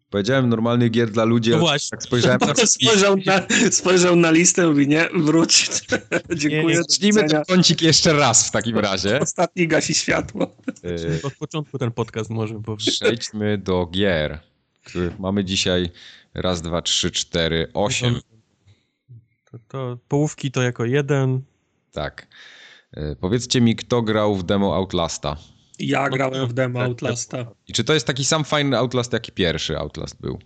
A: Powiedziałem normalnych gier dla ludzi,
C: No
A: ale
C: właśnie.
A: tak spojrzałem na
B: spojrzał, na, spojrzał na listę i mówi, nie, wróć. Dziękuję.
A: Zacznijmy ten kącik jeszcze raz w takim razie.
B: Ostatni gasi światło.
A: Y,
C: Od początku ten podcast może, bo
A: Przejdźmy do gier, których mamy dzisiaj raz, dwa, trzy, cztery, osiem.
C: to, to połówki to jako jeden.
A: Tak. Y, Powiedzcie mi, kto grał w demo Outlasta?
B: Ja grałem w demo Outlasta.
A: I czy to jest taki sam fajny Outlast, jaki pierwszy Outlast był?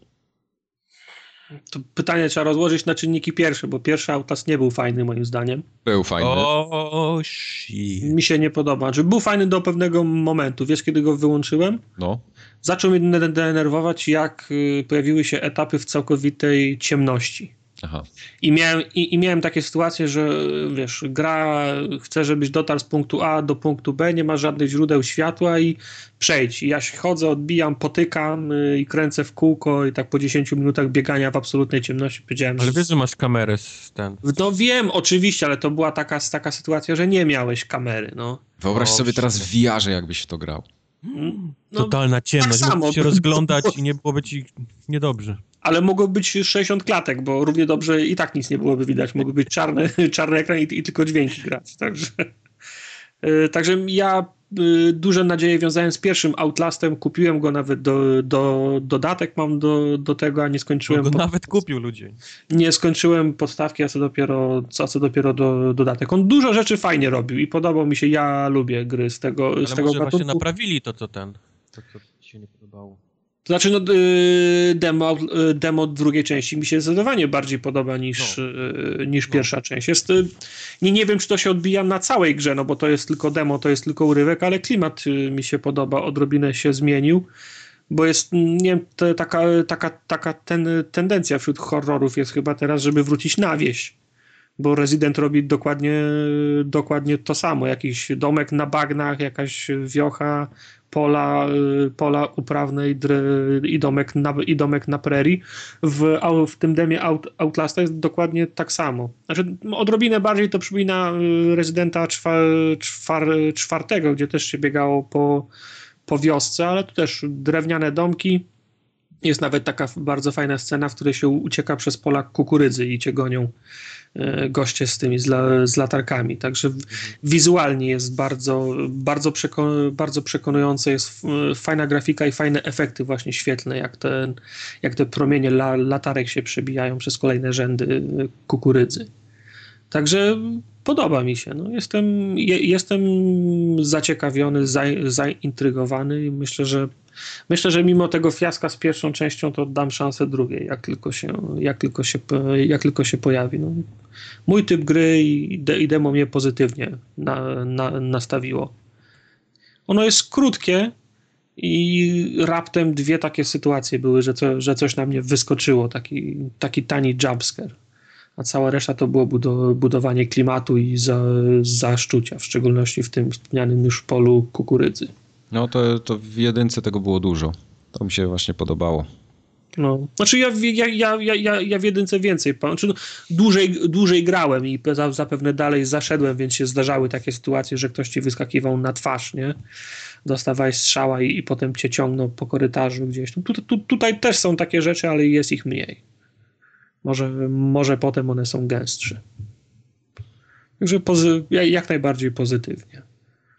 B: To pytanie trzeba rozłożyć na czynniki pierwsze, bo pierwszy Outlast nie był fajny moim zdaniem.
A: Był fajny.
C: O, shit.
B: Mi się nie podoba. Znaczy, był fajny do pewnego momentu. Wiesz, kiedy go wyłączyłem?
A: No.
B: Zaczął mnie de- denerwować, jak y, pojawiły się etapy w całkowitej ciemności.
A: Aha.
B: I miałem, i, I miałem takie sytuacje, że wiesz, gra chce, żebyś dotarł z punktu A do punktu B, nie ma żadnych źródeł światła i przejdź. I ja się chodzę, odbijam, potykam y, i kręcę w kółko i tak po 10 minutach biegania w absolutnej ciemności powiedziałem,
C: Ale wiesz, że masz kamerę z ten.
B: No wiem, oczywiście, ale to była taka, taka sytuacja, że nie miałeś kamery, no.
A: Wyobraź
C: O,
A: sobie teraz w VR-ze, jakbyś to grał.
B: no
C: Totalna ciemność.
B: tak samo.
C: Się rozglądać i nie byłoby ci niedobrze.
B: Ale mogło być 60 klatek, bo równie dobrze i tak nic nie byłoby widać. Mogły być czarne, czarny ekran i, i tylko dźwięki grać. Także, yy, także ja yy, duże nadzieje wiązałem z pierwszym Outlastem. Kupiłem go nawet do, do dodatek mam do, do tego, a nie skończyłem.
C: Go
B: pod-
C: nawet kupił ludzie.
B: nie skończyłem podstawki, a co dopiero, a co dopiero do, dodatek. On dużo rzeczy fajnie robił i podobał mi się. Ja lubię gry z tego,
C: Ale
B: z tego
C: może właśnie
B: gatunku.
C: naprawili to, co ten. To, co ci się nie podobało.
B: To znaczy, no, y, demo, y, demo drugiej części mi się zdecydowanie bardziej podoba niż, y, niż
C: No.
B: pierwsza część. Jest, nie, nie wiem, czy to się odbija na całej grze, no bo to jest tylko demo, to jest tylko urywek, ale klimat mi się podoba, odrobinę się zmienił, bo jest, mm, nie wiem, taka, taka, taka ten, tendencja wśród horrorów jest chyba teraz, żeby wrócić na wieś. Bo Resident robi dokładnie, dokładnie to samo. Jakiś domek na bagnach, jakaś wiocha, pola, y, pola uprawne i, i, domek na, i domek na prerii. W, w tym demie Out, Outlasta jest dokładnie tak samo. Znaczy, odrobinę bardziej to przypomina y, Rezydenta czwa, czwar, czwartego, gdzie też się biegało po, po wiosce, ale tu też drewniane domki. Jest nawet taka bardzo fajna scena, w której się ucieka przez pola kukurydzy i cię gonią goście z tymi, z, la, z latarkami. Także wizualnie jest bardzo, bardzo, przeko, bardzo przekonujące, jest fajna grafika i fajne efekty właśnie świetlne, jak te, jak te promienie la, latarek się przebijają przez kolejne rzędy e, kukurydzy. Także podoba mi się. No, jestem, je, jestem zaciekawiony, za, zaintrygowany i myślę, że myślę, że mimo tego fiaska z pierwszą częścią, to dam szansę drugiej, jak tylko się, jak tylko się, jak tylko się pojawi. No, mój typ gry i, de, i demo mnie pozytywnie na, na, nastawiło. Ono jest krótkie i raptem dwie takie sytuacje były, że, co, że coś na mnie wyskoczyło, taki, taki tani jumpscare. A cała reszta to było budo, budowanie klimatu i za, zaszczucia, w szczególności w tym wspomnianym już polu kukurydzy.
A: No to, to w jedynce tego było dużo. To mi się właśnie podobało.
B: No. Znaczy ja, w- ja, ja, ja, ja, w jedynce więcej, znaczy no, dłużej, dłużej grałem i za- zapewne dalej zaszedłem, więc się zdarzały takie sytuacje, że ktoś ci wyskakiwał na twarz, nie? Dostawałeś strzała i, i potem cię ciągnął po korytarzu gdzieś. No, tu, tu, tutaj też są takie rzeczy, ale jest ich mniej. Może, może potem one są gęstsze. Także jak najbardziej pozytywnie.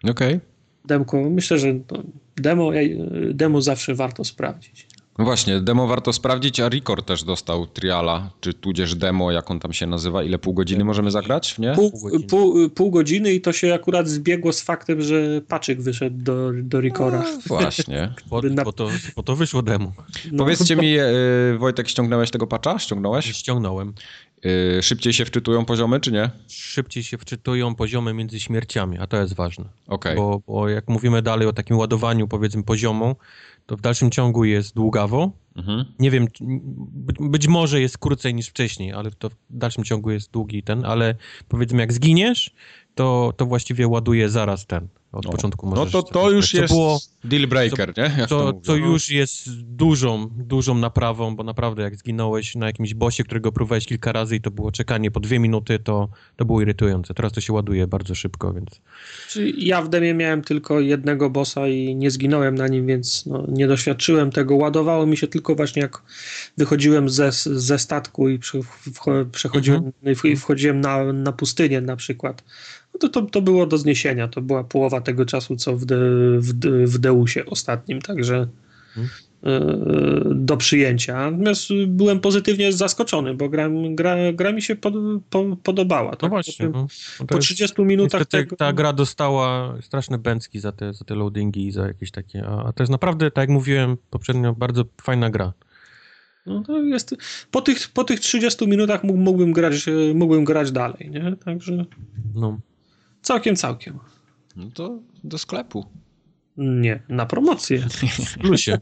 A: Okej.
B: Demko, myślę, że to demo, demo zawsze warto sprawdzić.
A: No właśnie, demo warto sprawdzić, a Record też dostał triala, czy tudzież demo, jak on tam się nazywa. Ile pół godziny możemy zagrać, nie?
B: Pół,
C: Pół godziny.
B: pół, pół godziny i to się akurat zbiegło z faktem, że Paczyk wyszedł do, do Rikora.
A: No, właśnie.
C: Po,
B: Na-
C: po, to, po to wyszło demo.
B: No,
A: Powiedzcie mi, e, Wojtek, ściągnąłeś tego patcha? Ściągnąłeś?
C: Ściągnąłem.
A: E, szybciej się wczytują poziomy, czy nie?
C: Szybciej się wczytują poziomy między śmierciami, a to jest ważne.
A: Okej.
C: Bo, bo jak mówimy dalej o takim ładowaniu, powiedzmy, poziomu, to w dalszym ciągu jest długawo.
A: Mhm.
C: Nie wiem, być, być może jest krócej niż wcześniej, ale to w dalszym ciągu jest długi ten, ale powiedzmy jak zginiesz, to, to właściwie ładuje zaraz ten. Od
A: No.
C: początku
A: No
C: możesz
A: to, to już
C: co
A: jest
C: było-
A: deal breaker, nie? Jak to
C: Co,
A: mówią.
C: co już jest dużą, dużą naprawą, bo naprawdę jak zginąłeś na jakimś bosie, którego próbowałeś kilka razy i to było czekanie po dwie minuty, to, to było irytujące. Teraz to się ładuje bardzo szybko, więc...
B: Czyli ja w demie miałem tylko jednego bossa i nie zginąłem na nim, więc no, nie doświadczyłem tego. Ładowało mi się tylko właśnie jak wychodziłem ze, ze statku i przechodziłem i wchodziłem na, na pustynię na przykład. No to, to, to było do zniesienia. To była połowa tego czasu, co w, de, w, de, w Deusie ostatnim, także e, do przyjęcia. Natomiast byłem pozytywnie zaskoczony, bo gra, gra, gra mi się pod, po, podobała.
C: No
B: tak?
C: właśnie.
B: Po,
C: No, no
B: po
C: jest-
B: 30 minutach tego...
C: ta gra dostała straszne bęcki za te, za te loadingi i za jakieś takie, a, a to jest naprawdę, tak jak mówiłem poprzednio, bardzo fajna gra.
B: No to jest, po, tych, po tych 30 minutach mógł, mógłbym, grać, e, mógłbym grać dalej, nie? Także
C: No.
B: Całkiem, całkiem.
A: No to do sklepu.
B: Nie, na promocję.
C: W plusie.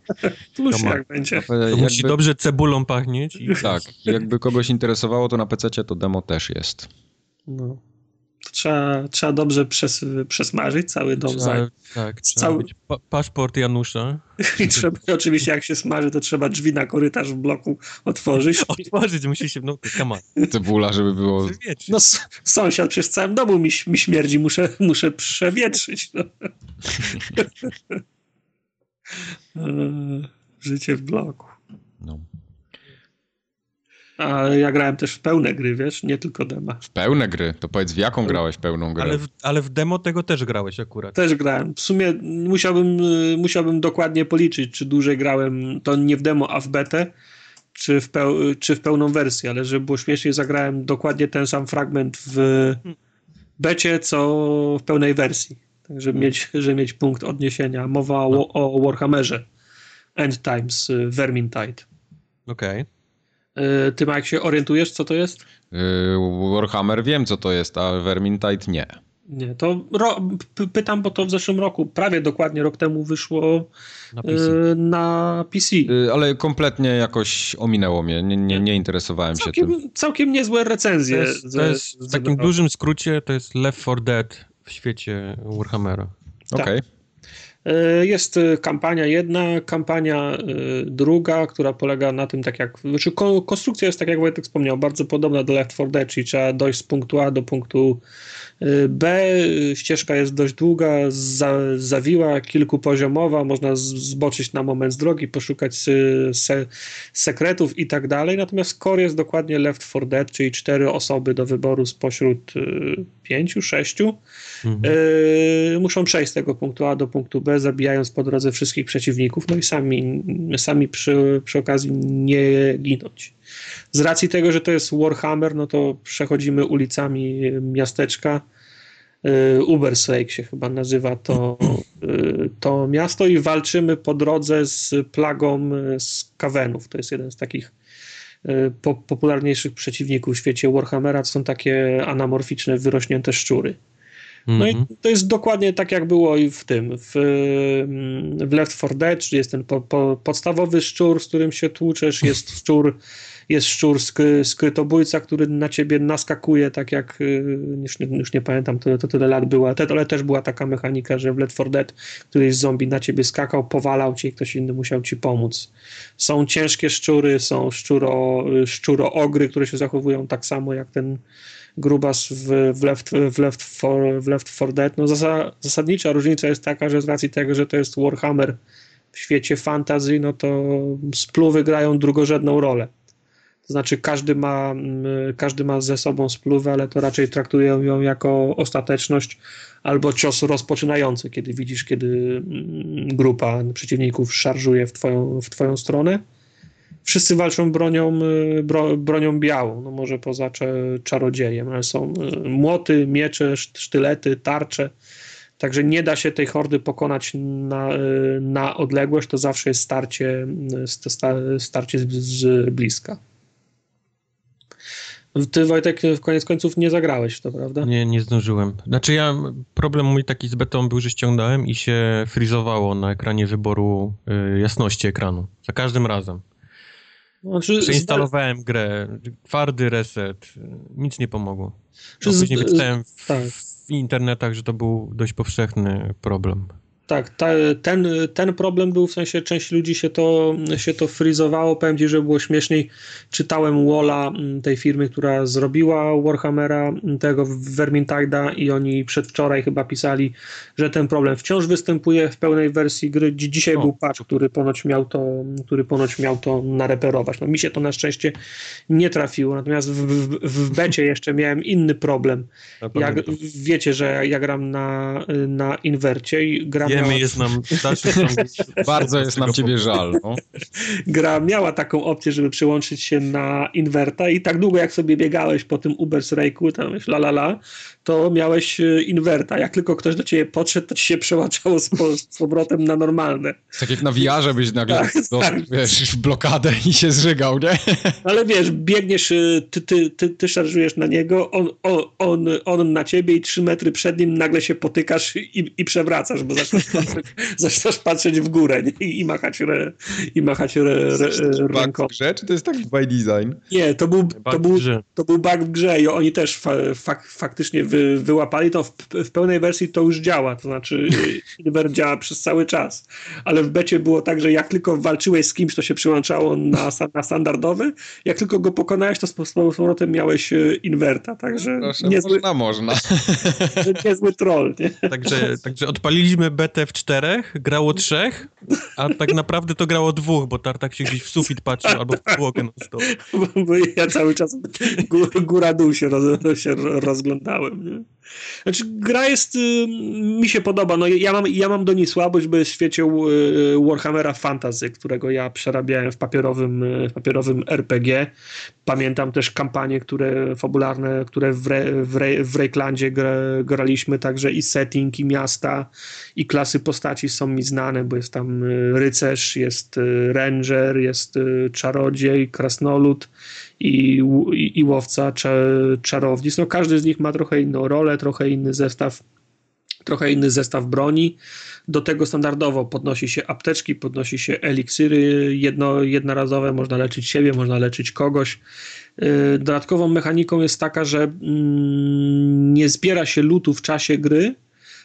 C: Ma.
B: jak będzie.
C: To
A: Jakby,
C: musi dobrze cebulą pachnieć. I...
A: tak, jakby kogoś interesowało, to na PC to demo też jest.
B: No. To trzeba, trzeba dobrze przes, przesmażyć cały dom.
C: Trzeba,
B: Trzeba...
C: tak, trzeba
B: Cały-
C: mieć pa paszport Janusza.
B: I trzeba, oczywiście jak się smaży, to trzeba drzwi na korytarz w bloku otworzyć.
C: Otworzyć musi się, no come on.
A: Cebula, żeby było...
B: No s- sąsiad przez całym domu mi, mi śmierdzi, muszę, muszę przewietrzyć. No. Eee, Życie w bloku.
A: No.
B: A ja grałem też w pełne gry, wiesz, nie tylko dema.
A: W pełne gry. To powiedz, w jaką grałeś pełną grę?
C: Ale w, ale w demo tego też grałeś akurat.
B: Też grałem. W sumie musiałbym, y, musiałbym dokładnie policzyć, czy dłużej grałem to nie w demo, a w betę, czy w, peł, czy w pełną wersję, ale żeby było śmieszniej, zagrałem dokładnie ten sam fragment w becie, co w pełnej wersji. Tak, żeby mieć, żeby mieć punkt odniesienia. Mowa o, o Warhammerze. End Times, y, Vermintide.
C: Okej.
B: Y, Ty, jak się orientujesz, co to jest?
A: Yy, Warhammer wiem, co to jest, a Vermintide nie.
B: Nie, to ro, p- pytam, bo to w zeszłym roku, prawie dokładnie rok temu wyszło
C: Na PC.
B: y, na PC.
A: Yy, ale kompletnie jakoś ominęło mnie. Nie, nie, nie interesowałem się tym.
B: Całkiem, całkiem niezłe
C: To
B: recenzje.
C: jest, to jest w takim dużym skrócie, to jest Left 4 Dead w świecie Warhammera.
B: tak.
A: Okej.
B: Y, Jest y, kampania jedna, kampania y, druga, która polega na tym, tak jak. Znaczy, ko- konstrukcja jest, tak jak Wojtek wspomniał, bardzo podobna do Left 4 Dead, czyli trzeba dojść z punktu A do punktu B. Ścieżka jest dość długa, za, zawiła, kilkupoziomowa, można zboczyć na moment z drogi, poszukać se, sekretów i tak dalej. Natomiast core jest dokładnie Left 4 Dead, czyli cztery osoby do wyboru spośród pięciu, sześciu.
C: Mhm.
B: Yy, muszą przejść z tego punktu A do punktu B, zabijając po drodze wszystkich przeciwników, no i sami, sami przy, przy okazji nie ginąć. Z racji tego, że to jest Warhammer, no to przechodzimy ulicami miasteczka. Yy, Uberslake się chyba nazywa to, yy, to miasto i walczymy po drodze z plagą z kawenów. To jest jeden z takich po, popularniejszych przeciwników w świecie Warhammera. To są takie anamorficzne, wyrośnięte szczury. No
C: Mhm.
B: i to jest dokładnie tak, jak było i w tym, w, mm, w Left 4 Dead, czyli jest ten po, po, podstawowy szczur, z którym się tłuczesz, jest szczur, jest szczur skry, skrytobójca, który na ciebie naskakuje, tak jak, y, już nie, już nie pamiętam, to, to tyle lat była, te- ale też była taka mechanika, że w Left 4 Dead któryś zombie na ciebie skakał, powalał cię i ktoś inny musiał ci pomóc. Są ciężkie szczury, są szczuro, szczuro-ogry, które się zachowują tak samo jak ten grubas w, w, left, w, left for, w Left 4 Dead. No zasa, zasadnicza różnica jest taka, że z racji tego, że to jest Warhammer w świecie fantasy, no to spluwy grają drugorzędną rolę. To znaczy każdy ma, mm, każdy ma ze sobą spluwę, ale to raczej traktują ją jako ostateczność albo cios rozpoczynający, kiedy widzisz, kiedy mm, grupa przeciwników szarżuje w twoją, w twoją stronę. Wszyscy walczą bronią, y, bro, bronią białą, no może poza czarodziejem, ale są y, młoty, miecze, szt- sztylety, tarcze. Także nie da się tej hordy pokonać na, y, na odległość, to zawsze jest starcie, st- sta- starcie z, z bliska. Ty, Wojtek, w koniec końców nie zagrałeś w to, prawda?
C: Nie, nie zdążyłem. Znaczy ja, problem mój taki z betą był, że ściągnąłem i się frizowało na ekranie wyboru y, jasności ekranu. Za każdym razem.
B: Znaczy,
C: Przeinstalowałem grę, twardy reset, nic nie pomogło.
B: Z-
C: później wyczytałem w,
B: tak.
C: w internetach, że to był dość powszechny problem.
B: Tak, ta, ten, ten problem był, w sensie część ludzi się to, się to frizowało, powiem Ci, że było śmieszniej. Czytałem Walla mm, tej firmy, która zrobiła Warhammera, mm, tego Vermintide'a i oni przedwczoraj chyba pisali, że ten problem wciąż występuje w pełnej wersji gry. Dzisiaj o, był patch, który ponoć miał to, który ponoć miał to nareperować. No mi się to na szczęście nie trafiło, natomiast w, w, w becie jeszcze miałem inny problem. Jak, wiecie, że ja gram na, na inwercie i gram
C: Wiemy, jest nam
A: Bardzo jest nam ciebie żal. No.
B: Gra miała taką opcję, żeby przyłączyć się na inwerta i tak długo jak sobie biegałeś po tym Uber's Rake'u, tam la la la, to miałeś e, inwerta. Jak tylko ktoś do ciebie podszedł, to ci się przełączało z, z powrotem na normalne.
A: Tak jak na VR byś nagle tak, do, tak. wiesz, w blokadę i się zżygał, nie?
B: Ale wiesz, biegniesz, e, ty, ty, ty, ty szarżujesz na niego, on, on, on, on na ciebie i trzy metry przed nim nagle się potykasz i, i przewracasz, bo zaczynasz patrzeć, zaczynasz patrzeć w górę nie? I, machać, re, i machać re, re, ręką.
A: w grze, czy to jest tak by design?
B: Nie, to był, to był, to był bug w grze i oni też fa, fak, faktycznie wy, wyłapali to w, w, pełnej wersji to już działa, to znaczy Inver działa przez cały czas, ale w becie było tak, że jak tylko walczyłeś z kimś, to się przyłączało na, na standardowy, jak tylko go pokonałeś, to z powrotem miałeś e, inwerta, także
A: Proszę, niezły, można, można.
B: niezły troll, nie?
C: Także, także odpaliliśmy betę w czterech, grało trzech, a tak naprawdę to grało dwóch, bo Tartak się gdzieś w sufit patrzył albo w podłogę na stole.
B: Bo, bo ja cały czas góra-dół się, roz, się rozglądałem, nie? Znaczy, gra jest, y, mi się podoba. No, ja, mam, ja mam do niej słabość, bo jest w świecie y, Warhammera Fantasy, którego ja przerabiałem w papierowym, y, papierowym RPG. Pamiętam też kampanie, które fabularne, które w, Re, w, Re, w Reiklandzie gra, graliśmy, także i setting, i miasta, i klasy postaci są mi znane, bo jest tam rycerz, jest ranger, jest czarodziej, krasnolud i, i, i łowca czarownic. No każdy z nich ma trochę inną rolę, trochę inny zestaw, trochę inny zestaw broni. Do tego standardowo podnosi się apteczki, podnosi się eliksiry jedno, jednorazowe, można leczyć siebie, można leczyć kogoś. Y, dodatkową mechaniką jest taka, że mm, nie zbiera się lutu w czasie gry,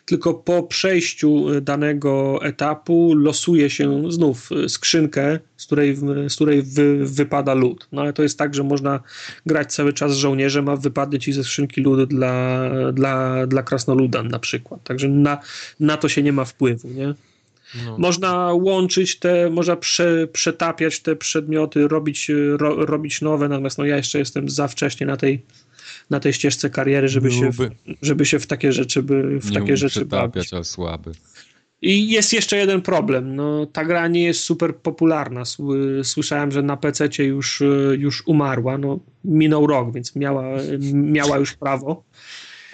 B: tylko po przejściu e, danego etapu losuje się znów e, skrzynkę, z której, z której wy, wypada lód. No ale to jest tak, że można grać cały czas z żołnierzem, a wypadnie ci ze skrzynki lód dla, dla, dla krasnoludan na przykład. Także na, na to się nie ma wpływu, nie? No. Można łączyć te, można prze, przetapiać te przedmioty, robić, ro, robić nowe, natomiast no ja jeszcze jestem za wcześnie na tej na tej ścieżce kariery, żeby, się, w, żeby się w takie rzeczy, by, w
A: nie
B: takie rzeczy
A: bawić. ale słaby.
B: I jest jeszcze jeden problem. No, ta gra nie jest super popularna. Słyszałem, że na PC już, już umarła. No, minął rok, więc miała, miała już prawo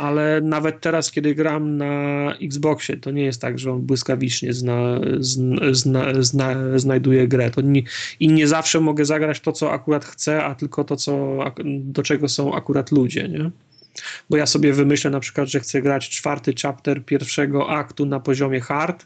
B: ale nawet teraz, kiedy gram na Xboxie, to nie jest tak, że on błyskawicznie zna, zna, zna, znajduje grę. To nie, I nie zawsze mogę zagrać to, co akurat chcę, a tylko to, co, do czego są akurat ludzie, nie? Bo ja sobie wymyślę na przykład, że chcę grać czwarty chapter pierwszego aktu na poziomie hard,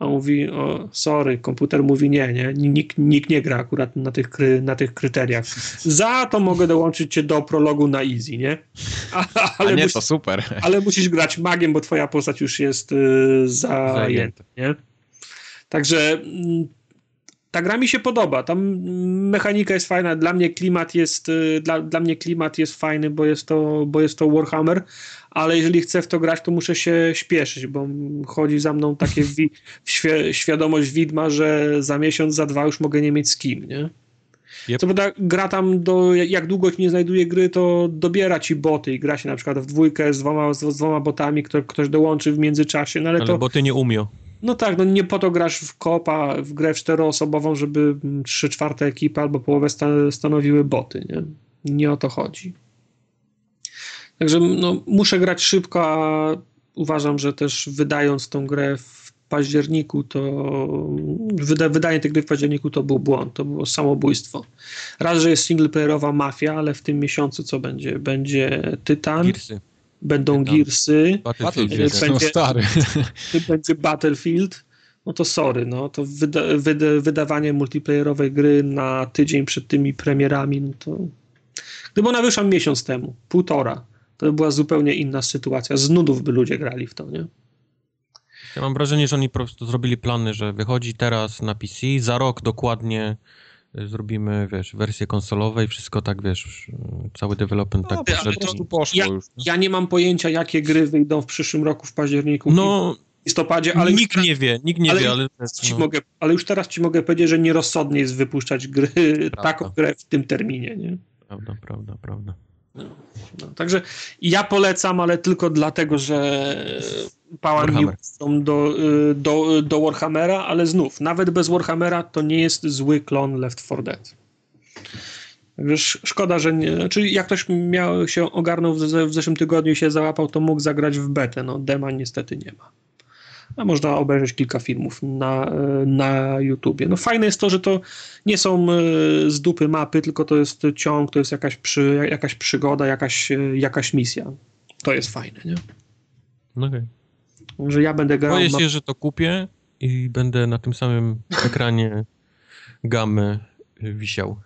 B: on mówi, o, sorry, komputer mówi nie, nie, nikt, nikt nie gra akurat na tych, kry, na tych kryteriach. Za to mogę dołączyć cię do prologu na easy, nie?
A: A, ale a nie, musisz, to super.
B: Ale musisz grać magiem, bo twoja postać już jest y, zajęta, nie? Także mm, ta gra mi się podoba. Tam mechanika jest fajna. Dla mnie klimat jest, y, dla, dla mnie klimat jest fajny, bo jest to, bo jest to Warhammer, ale jeżeli chcę w to grać, to muszę się śpieszyć, bo chodzi za mną takie wi świ świadomość widma, że za miesiąc, za dwa już mogę nie mieć z kim, nie? Yep. Co prawda gra tam, do, jak długo nie znajduje gry, to dobiera ci boty i gra się na przykład w dwójkę z dwoma, z, dwoma botami, które ktoś dołączy w międzyczasie, no ale, ale to...
C: boty nie umią.
B: No tak, no nie po to grasz w kopa, w grę czteroosobową, żeby trzy czwarte ekipy albo połowę sta stanowiły boty, nie? Nie o to chodzi. Także no, muszę grać szybko, a uważam, że też wydając tą grę w październiku, to wyda, wydanie tej gry w październiku to był błąd, to było samobójstwo. Raz, że jest singleplayerowa mafia, ale w tym miesiącu co będzie? Będzie Tytan.
C: Gearsy.
B: Będą Tytan. Gearsy.
A: Battlefield. Będzie, stary.
B: będzie Battlefield. No to sorry, no to wyda, wyda, wydawanie multiplayerowej gry na tydzień przed tymi premierami, no to gdyby ona wyszła miesiąc temu, półtora, to by była zupełnie inna sytuacja. Z nudów by ludzie grali w to, nie?
C: Ja mam wrażenie, że oni po prostu zrobili plany, że wychodzi teraz na PC, za rok dokładnie y, zrobimy, wiesz, wersję konsolową i wszystko tak, wiesz, y, cały development tak
A: No,
C: poszedł.
A: po prostu poszło
B: Ja,
A: już.
B: ja nie mam pojęcia, jakie gry wyjdą w przyszłym roku w październiku
C: No,
B: w listopadzie, ale
C: nikt
B: już,
C: nie wie, nikt nie
B: ale
C: wie, ale...
B: ci
C: No,
B: mogę, ale już teraz ci mogę powiedzieć, że nierozsądnie jest wypuszczać gry,
C: Prawda.
B: taką grę w tym terminie, nie?
C: Prawda, prawda, prawda.
B: No, także ja polecam, ale tylko dlatego, że News są do, y, do, do Warhammera, ale znów, nawet bez Warhammera to nie jest zły klon Left 4 Dead. Także sz- szkoda, że nie. Znaczy, jak ktoś miał się ogarnął w, w zeszłym tygodniu i się załapał, to mógł zagrać w betę. No, dema niestety nie ma. A można obejrzeć kilka filmów na, y, na YouTubie. No fajne jest to, że to nie są y, z dupy mapy, tylko to jest ciąg, to jest jakaś, przy, jakaś przygoda, jakaś, y, jakaś misja. To jest fajne, nie?
C: No okej.
B: Że ja będę grał.
C: Boję się, że to kupię i będę na tym samym ekranie gamy wisiał.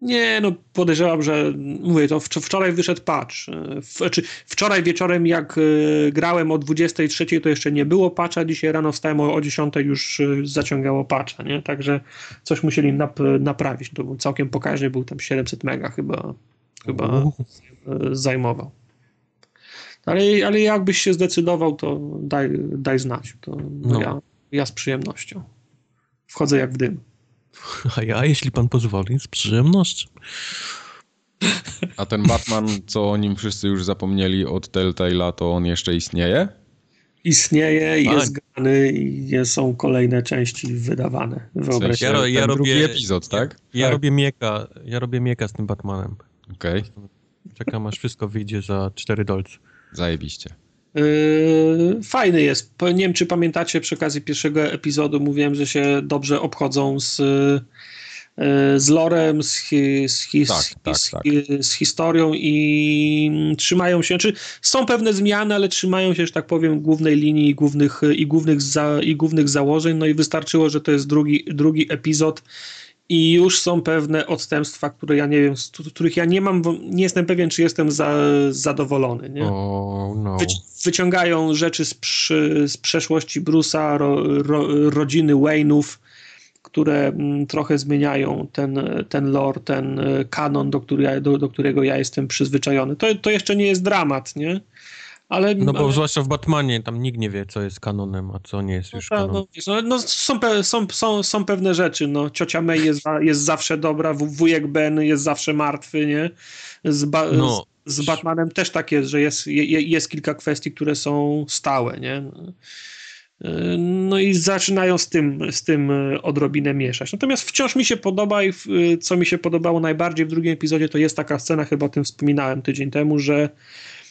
B: Nie, no podejrzewam, że mówię, to wcz- wczoraj wyszedł patch. E, W, czy wczoraj wieczorem, jak e, grałem o 23, to jeszcze nie było patcha, dzisiaj rano wstałem o, o 10 już e, zaciągało patcha, nie? Także coś musieli nap, naprawić. To był całkiem pokaźny, był tam 700 mega chyba, chyba
C: Uuu.
B: zajmował. Ale, ale jakbyś się zdecydował, to daj, daj znać. To
C: No.
B: ja, ja z przyjemnością. Wchodzę jak w dym.
C: A ja, jeśli pan pozwoli, z przyjemnością.
A: A ten Batman, co o nim wszyscy już zapomnieli od Telltale'a, to on jeszcze istnieje?
B: istnieje,
C: Tak.
B: jest grany i są kolejne części wydawane.
A: W
B: Wyobraź
A: sensie
C: Ja ja robię-
A: epizod, tak?
C: Ja
B: Tak.
C: robię mieka, ja robię mieka z tym Batmanem.
A: Okej,
C: Czekam, aż wszystko wyjdzie za 4 dolce.
A: Zajebiście.
B: Yy, fajny jest. Nie wiem, czy pamiętacie, przy okazji pierwszego epizodu mówiłem, że się dobrze obchodzą z, yy, z lorem, z, hi, z, his,
A: Tak, tak,
B: z,
A: tak.
B: z historią i trzymają się, czy są pewne zmiany, ale trzymają się, że tak powiem, głównej linii i głównych, i głównych, za, i głównych założeń. No i wystarczyło, że to jest drugi, drugi epizod i już są pewne odstępstwa, które ja nie wiem, z których ja nie mam, nie jestem pewien, czy jestem za, zadowolony. Nie?
C: O, no.
B: Wyci- wyciągają rzeczy z, przy, z przeszłości Bruce'a, ro, ro, rodziny Wayne'ów, które mm, trochę zmieniają ten, ten lore, ten e, kanon, do, który ja, do, do którego ja jestem przyzwyczajony. To, to jeszcze nie jest dramat, nie? Ale,
C: No bo
B: ale,
C: zwłaszcza w Batmanie tam nikt nie wie, co jest kanonem, a co nie jest już
B: no,
C: kanonem.
B: no, no, no, są, pe, są, są, są pewne rzeczy. No. Ciocia May jest, jest zawsze dobra, wujek Ben jest zawsze martwy, nie? Z, ba,
C: No.
B: z, z Batmanem też tak jest, że jest, je, jest kilka kwestii, które są stałe, nie? No i zaczynają z tym, z tym odrobinę mieszać. Natomiast wciąż mi się podoba i w- co mi się podobało najbardziej w drugim epizodzie, to jest taka scena, chyba o tym wspominałem tydzień temu, że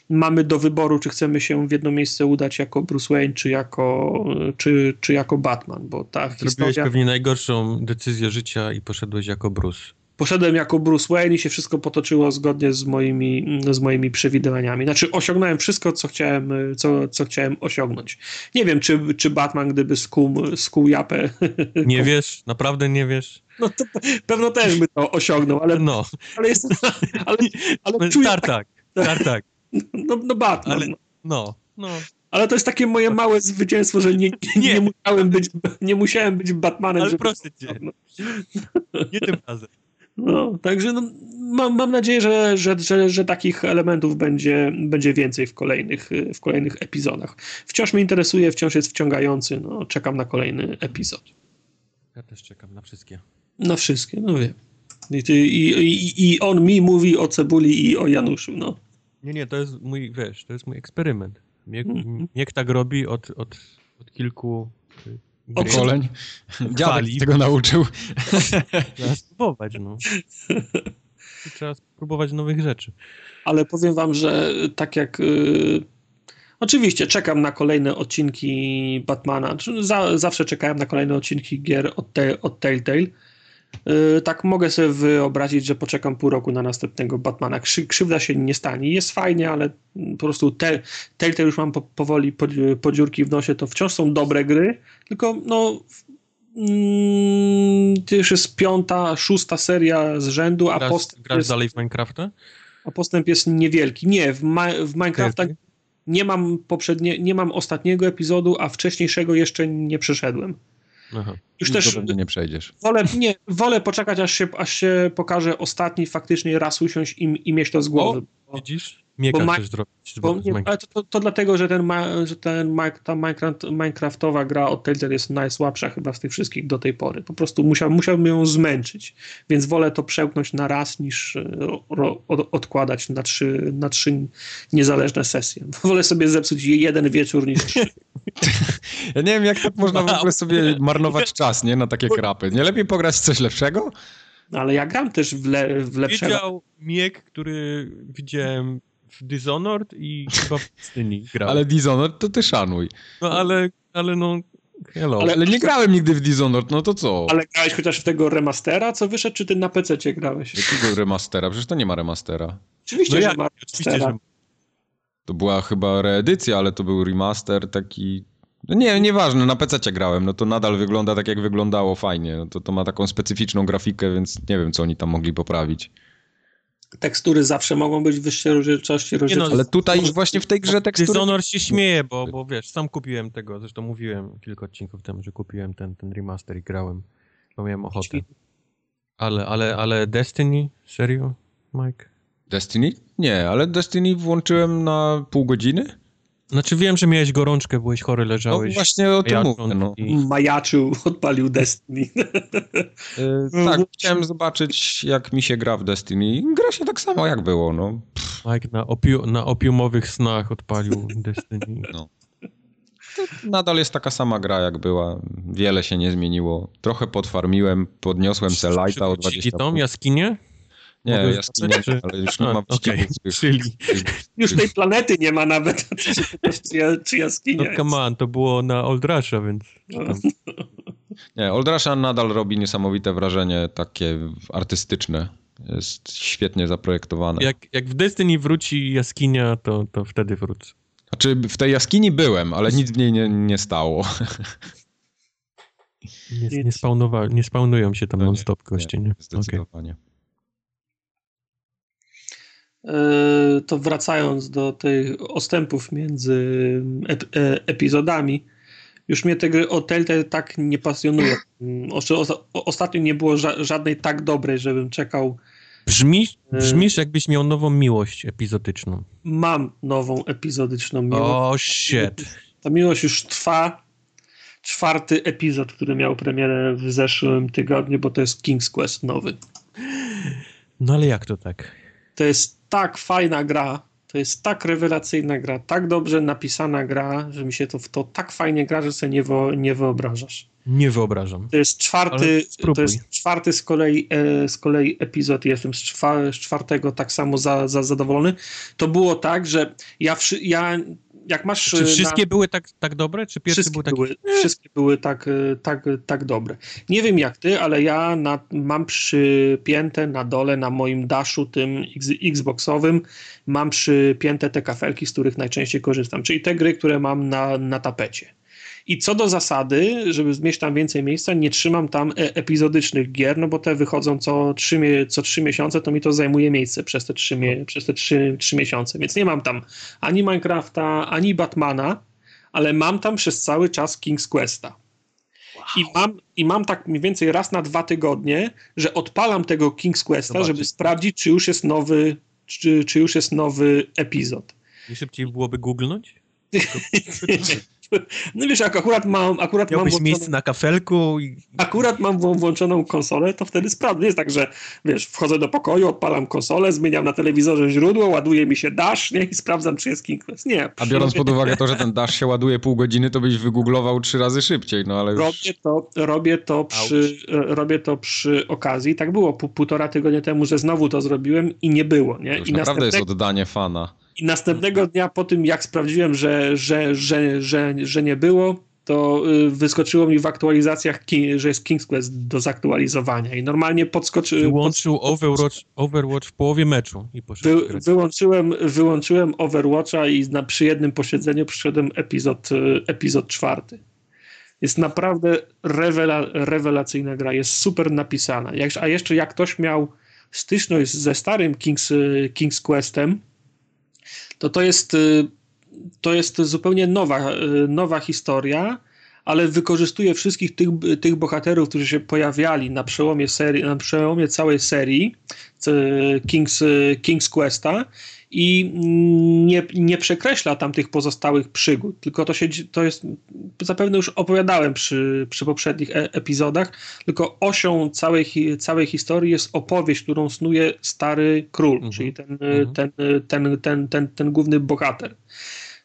B: mamy do wyboru, czy chcemy się w jedno miejsce udać jako Bruce Wayne, czy jako, czy, czy jako Batman, bo ta
C: Zrobiłeś
B: historia...
C: pewnie najgorszą decyzję życia i poszedłeś jako Bruce.
B: Poszedłem jako Bruce Wayne i się wszystko potoczyło zgodnie z moimi, z moimi przewidywaniami. Znaczy osiągnąłem wszystko, co chciałem, co, co chciałem osiągnąć. Nie wiem, czy, czy Batman, gdyby skuł, skuł japę,
C: Nie wiesz? Naprawdę nie wiesz?
B: no to pewno też by to osiągnął, ale,
C: No.
B: ale jest, ale, ale czuję, tak,
C: Tartak, tartak.
B: No, no Batman,
C: Ale-
B: no.
C: No, no.
B: Ale to jest takie moje małe zwycięstwo, że nie, nie, nie,
C: Nie.
B: musiałem, być, nie musiałem być Batmanem.
C: Ale
B: żeby-
C: proszę cię.
B: No,
C: Nie tym razem.
B: no, także no, mam, mam nadzieję, że, że, że, że takich elementów będzie, będzie więcej w kolejnych, w kolejnych epizodach. Wciąż mnie interesuje, wciąż jest wciągający. No, czekam na kolejny epizod.
C: Ja też czekam na wszystkie.
B: Na wszystkie, no wiem. I, ty, i, i, I on mi mówi o cebuli i o Januszu, no.
C: Nie, nie, to jest mój, wiesz, to jest mój eksperyment. Miek,
B: Mhm.
C: Miek tak robi od, od, od kilku y.
A: Pokoleń. Dziadek
C: Chwali.
A: tego nauczył.
C: Trzeba spróbować, no. Trzeba spróbować nowych rzeczy.
B: ale powiem wam, że tak jak. y, oczywiście czekam na kolejne odcinki Batmana. Za, zawsze czekałem na kolejne odcinki gier od, te, od Telltale. Y, tak mogę sobie wyobrazić, że poczekam pół roku na następnego Batmana. Krzy, krzywda się nie stanie. Jest fajnie, ale po prostu te, Telltale już mam po, powoli pod, podziurki w nosie. To wciąż są dobre gry, tylko no. Mm, to już jest piąta, szósta seria z rzędu, a
C: Grasz,
B: postęp
C: grasz
B: jest,
C: dalej w Minecrafta?
B: A postęp jest niewielki. Nie, w, Ma w Minecrafta nie mam poprzednie, nie mam ostatniego epizodu, a wcześniejszego jeszcze nie przeszedłem.
A: Aha. Już też nie przejdziesz.
B: Wolę, nie, wolę poczekać, aż się, aż się pokaże ostatni, faktycznie raz usiąść i, i mieć to z głowy.
C: O, widzisz? Mieka
B: ma, zrobić. Bo nie, ale to, to, to, dlatego, że, ten, ma, że ten, ta Minecraft, Minecraftowa gra od Telltale jest najsłabsza chyba z tych wszystkich do tej pory. Po prostu musiał, musiałbym ją zmęczyć, więc wolę to przełknąć na raz niż e, ro, od, odkładać na trzy, na trzy niezależne sesje. Wolę sobie zepsuć jeden wieczór niż trzy.
A: Ja nie wiem, jak tak można w ogóle sobie marnować czas, nie? Na takie krapy. Nie lepiej pograć coś lepszego?
B: ale ja gram też w, le, w lepszego.
C: Widział Miek, który widziałem w Dishonored i chyba w Destiny grał.
A: Ale Dishonored to ty szanuj.
C: No ale, ale no... Hello.
A: Ale, ale nie grałem nigdy w Dishonored, no to co?
B: Ale grałeś chociaż w tego remastera, co wyszedł, czy ty na PC grałeś?
A: Jakiego remastera? Przecież to nie ma remastera.
B: Oczywiście, no
C: że
B: jak? ma
C: remastera. Oczywiście, że...
A: To była chyba reedycja, ale to był remaster taki... No nie, nieważne, na PC grałem, no to nadal wygląda tak jak wyglądało fajnie. No to, to ma taką specyficzną grafikę, więc nie wiem, co oni tam mogli poprawić
B: tekstury zawsze mogą być wyższej rozdzielczości.
A: No, ale tutaj właśnie w tej grze tekstury...
C: Dishonor się śmieje, bo, bo wiesz, sam kupiłem tego, zresztą mówiłem kilka odcinków temu, że kupiłem ten, ten remaster i grałem, bo miałem ochotę. Ale, ale, ale Destiny? Serio, Mike?
A: Destiny? Nie, ale Destiny włączyłem na pół godziny.
C: Znaczy wiem, że miałeś gorączkę, byłeś chory, leżałeś.
A: No właśnie o tym mówię. No.
B: I... Majaczył, odpalił Destiny.
A: Yy, tak, chciałem zobaczyć jak mi się gra w Destiny. Gra się tak samo jak było, no.
C: Mike na, opiu na opiumowych snach odpalił Destiny. No.
A: To nadal jest taka sama gra jak była. Wiele się nie zmieniło. Trochę podfarmiłem, podniosłem se lighta o 20
C: tą jaskinię?
A: Nie, jaskinie, ale już nie ma okay.
C: Czyli...
B: Już tej planety nie ma nawet, czy, czy, czy jaskinia
C: No come on, to było na Old Russia, więc... No.
A: Nie, Old Russia nadal robi niesamowite wrażenie, takie artystyczne. Jest świetnie zaprojektowane.
C: Jak, jak w Destiny wróci jaskinia, to, to wtedy wrócę.
A: Znaczy, w tej jaskini byłem, ale nic w niej nie, nie stało.
C: Nie, nie, spawnowa- nie spawnują się tam no non-stop goście, nie?
A: Zdecydowanie. Okay.
B: E, to wracając do tych ostępów między ep e, epizodami, już mnie te gry o Telltale tak nie pasjonują. Mm, ostatnio nie było ża żadnej tak dobrej, żebym czekał.
C: Brzmisz, e, brzmisz, jakbyś miał nową miłość epizodyczną.
B: Mam nową epizodyczną miłość.
C: O, oh, shit.
B: Ta miłość już trwa. Czwarty epizod, który miał premierę w zeszłym tygodniu, bo to jest King's Quest nowy.
C: No ale jak to tak?
B: To jest tak fajna gra, to jest tak rewelacyjna gra, tak dobrze napisana gra, że mi się to w to tak fajnie gra, że sobie nie, wo, nie wyobrażasz.
C: Nie wyobrażam.
B: To jest czwarty, to jest czwarty z kolei, e, z kolei epizod, jestem z, czwa, z czwartego tak samo za, za zadowolony. To było tak, że ja, ja jak masz...
C: Czy wszystkie na... były tak, tak dobre? Czy pierwsze wszystkie taki...
B: były Wszystkie były tak, e, tak, tak dobre. Nie wiem jak ty, ale ja na, mam przypięte na dole na moim daszu tym Xboxowym mam przypięte te kafelki, z których najczęściej korzystam, czyli te gry, które mam na, na tapecie. I co do zasady, żeby mieć tam więcej miejsca, nie trzymam tam e, epizodycznych gier, no bo te wychodzą co trzy, co trzy miesiące, to mi to zajmuje miejsce przez te trzy, przez te trzy, trzy miesiące. Więc nie mam tam ani Minecrafta, ani Batmana, ale mam tam przez cały czas King's Questa. Wow. I, mam, I mam tak mniej więcej raz na dwa tygodnie, że odpalam tego King's Questa, Zobaczcie. żeby sprawdzić, czy już jest nowy, czy, czy już jest nowy epizod.
C: Nie szybciej byłoby googlnąć?
B: No wiesz, jak akurat mam... Akurat
C: Miałbyś mam miejsce na kafelku i...
B: Akurat mam włączoną konsolę, to wtedy sprawdzę. Jest tak, że wiesz, wchodzę do pokoju, odpalam konsolę, zmieniam na telewizorze źródło, ładuje mi się dash, nie? I sprawdzam, czy jest King Quest. Nie.
A: A biorąc pod uwagę to, że ten dash się ładuje pół godziny, to byś wygooglował trzy razy szybciej, no ale już...
B: Robię to, robię to, przy, robię to przy okazji. Tak było półtora tygodnia temu, że znowu to zrobiłem i nie było, nie?
A: To już
B: I
A: naprawdę jest oddanie fana.
B: I następnego dnia po tym, jak sprawdziłem, że, że, że, że, że nie było, to y, wyskoczyło mi w aktualizacjach, że jest King's Quest do zaktualizowania i normalnie podskoczył...
C: Wyłączył Overwatch, Overwatch w połowie meczu i poszedł
B: Wy, wyłączyłem, wyłączyłem Overwatcha i na, przy jednym posiedzeniu przyszedłem epizod, y, epizod czwarty. Jest naprawdę rewela, rewelacyjna gra, jest super napisana. Jak, a jeszcze jak ktoś miał styczność ze starym King's, King's Questem, to to jest, y, to jest zupełnie nowa, y, nowa historia, ale wykorzystuje wszystkich tych, tych bohaterów, którzy się pojawiali na przełomie, serii, na przełomie całej serii King's, King's Questa i nie, nie przekreśla tam tych pozostałych przygód, tylko to, się, to jest, zapewne już opowiadałem przy, przy poprzednich e epizodach, tylko osią całej, całej historii jest opowieść, którą snuje stary król, mhm. czyli ten, mhm. ten, ten, ten, ten, ten główny bohater.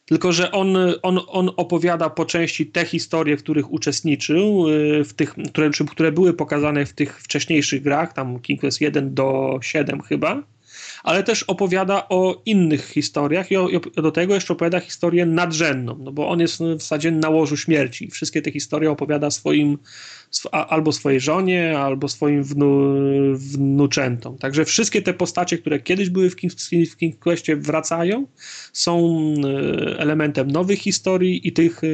B: Tylko, że on, on, on opowiada po części te historie, w których uczestniczył, y, w tych, które, które były pokazane w tych wcześniejszych grach, tam King Quest 1 do 7 chyba ale też opowiada o innych historiach i, o, i do tego jeszcze opowiada historię nadrzędną, no bo on jest w zasadzie na łożu śmierci. Wszystkie te historie opowiada swoim, albo swojej żonie, albo swoim wnu, wnuczętom. Także wszystkie te postacie, które kiedyś były w King, w King Questie wracają, są e, elementem nowych historii i tych, e,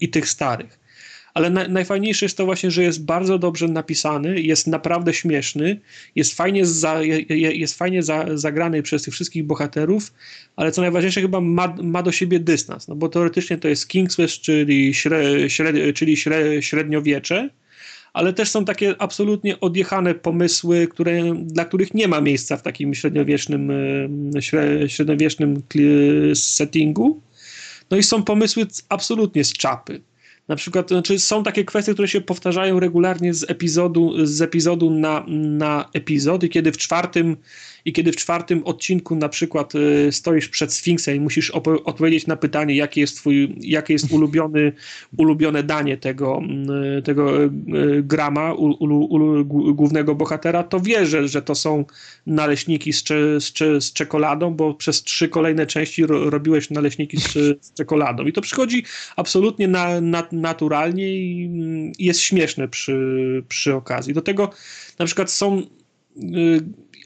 B: i tych starych ale na, najfajniejsze jest to właśnie, że jest bardzo dobrze napisany, jest naprawdę śmieszny, jest fajnie, za, jest fajnie za, zagrany przez tych wszystkich bohaterów, ale co najważniejsze chyba ma, ma do siebie dystans, no bo teoretycznie to jest Kingswest, czyli, śre, śre, czyli śre, średniowiecze, ale też są takie absolutnie odjechane pomysły, które, dla których nie ma miejsca w takim średniowiecznym, e, średniowiecznym settingu. No i są pomysły absolutnie z czapy. Na przykład, znaczy są takie kwestie, które się powtarzają regularnie z epizodu, z epizodu na, na epizod i kiedy w czwartym i kiedy w czwartym odcinku na przykład y, stoisz przed Sfinksem i musisz odpowiedzieć na pytanie, jakie jest twój, jakie jest ulubiony, ulubione danie tego, y, tego y, grama, u, u, u, głównego bohatera, to wiesz, że, to są naleśniki z, z, z czekoladą, bo przez trzy kolejne części ro, robiłeś naleśniki z, z, czekoladą. I to przychodzi absolutnie na, na, naturalnie i, i jest śmieszne przy, przy okazji. Do tego na przykład są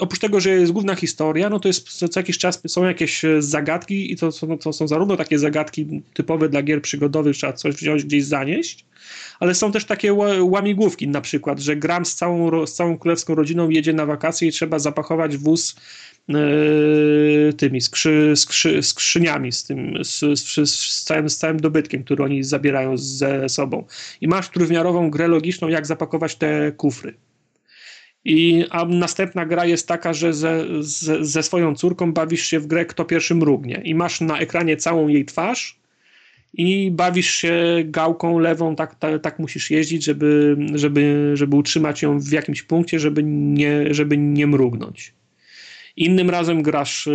B: oprócz tego, że jest główna historia, no to jest co jakiś czas są jakieś e, zagadki i to są, to są zarówno takie zagadki typowe dla gier przygodowych, trzeba coś wziąć gdzieś zanieść, ale są też takie łamigłówki na przykład, że gram z całą, z całą królewską rodziną jedzie na wakacje i trzeba zapakować wóz yy, tymi skrzy, skrzy, skrzyniami, z, tym, z, z, z, całym, z całym dobytkiem, który oni zabierają ze sobą. I masz trójwymiarową grę logiczną, jak zapakować te kufry. I, a następna gra jest taka, że ze, ze, ze, swoją córką bawisz się w grę Kto pierwszy mrugnie i masz na ekranie całą jej twarz i bawisz się gałką lewą, tak, tak, musisz jeździć, żeby, żeby, żeby utrzymać ją w jakimś punkcie, żeby nie, żeby nie mrugnąć. Innym razem grasz,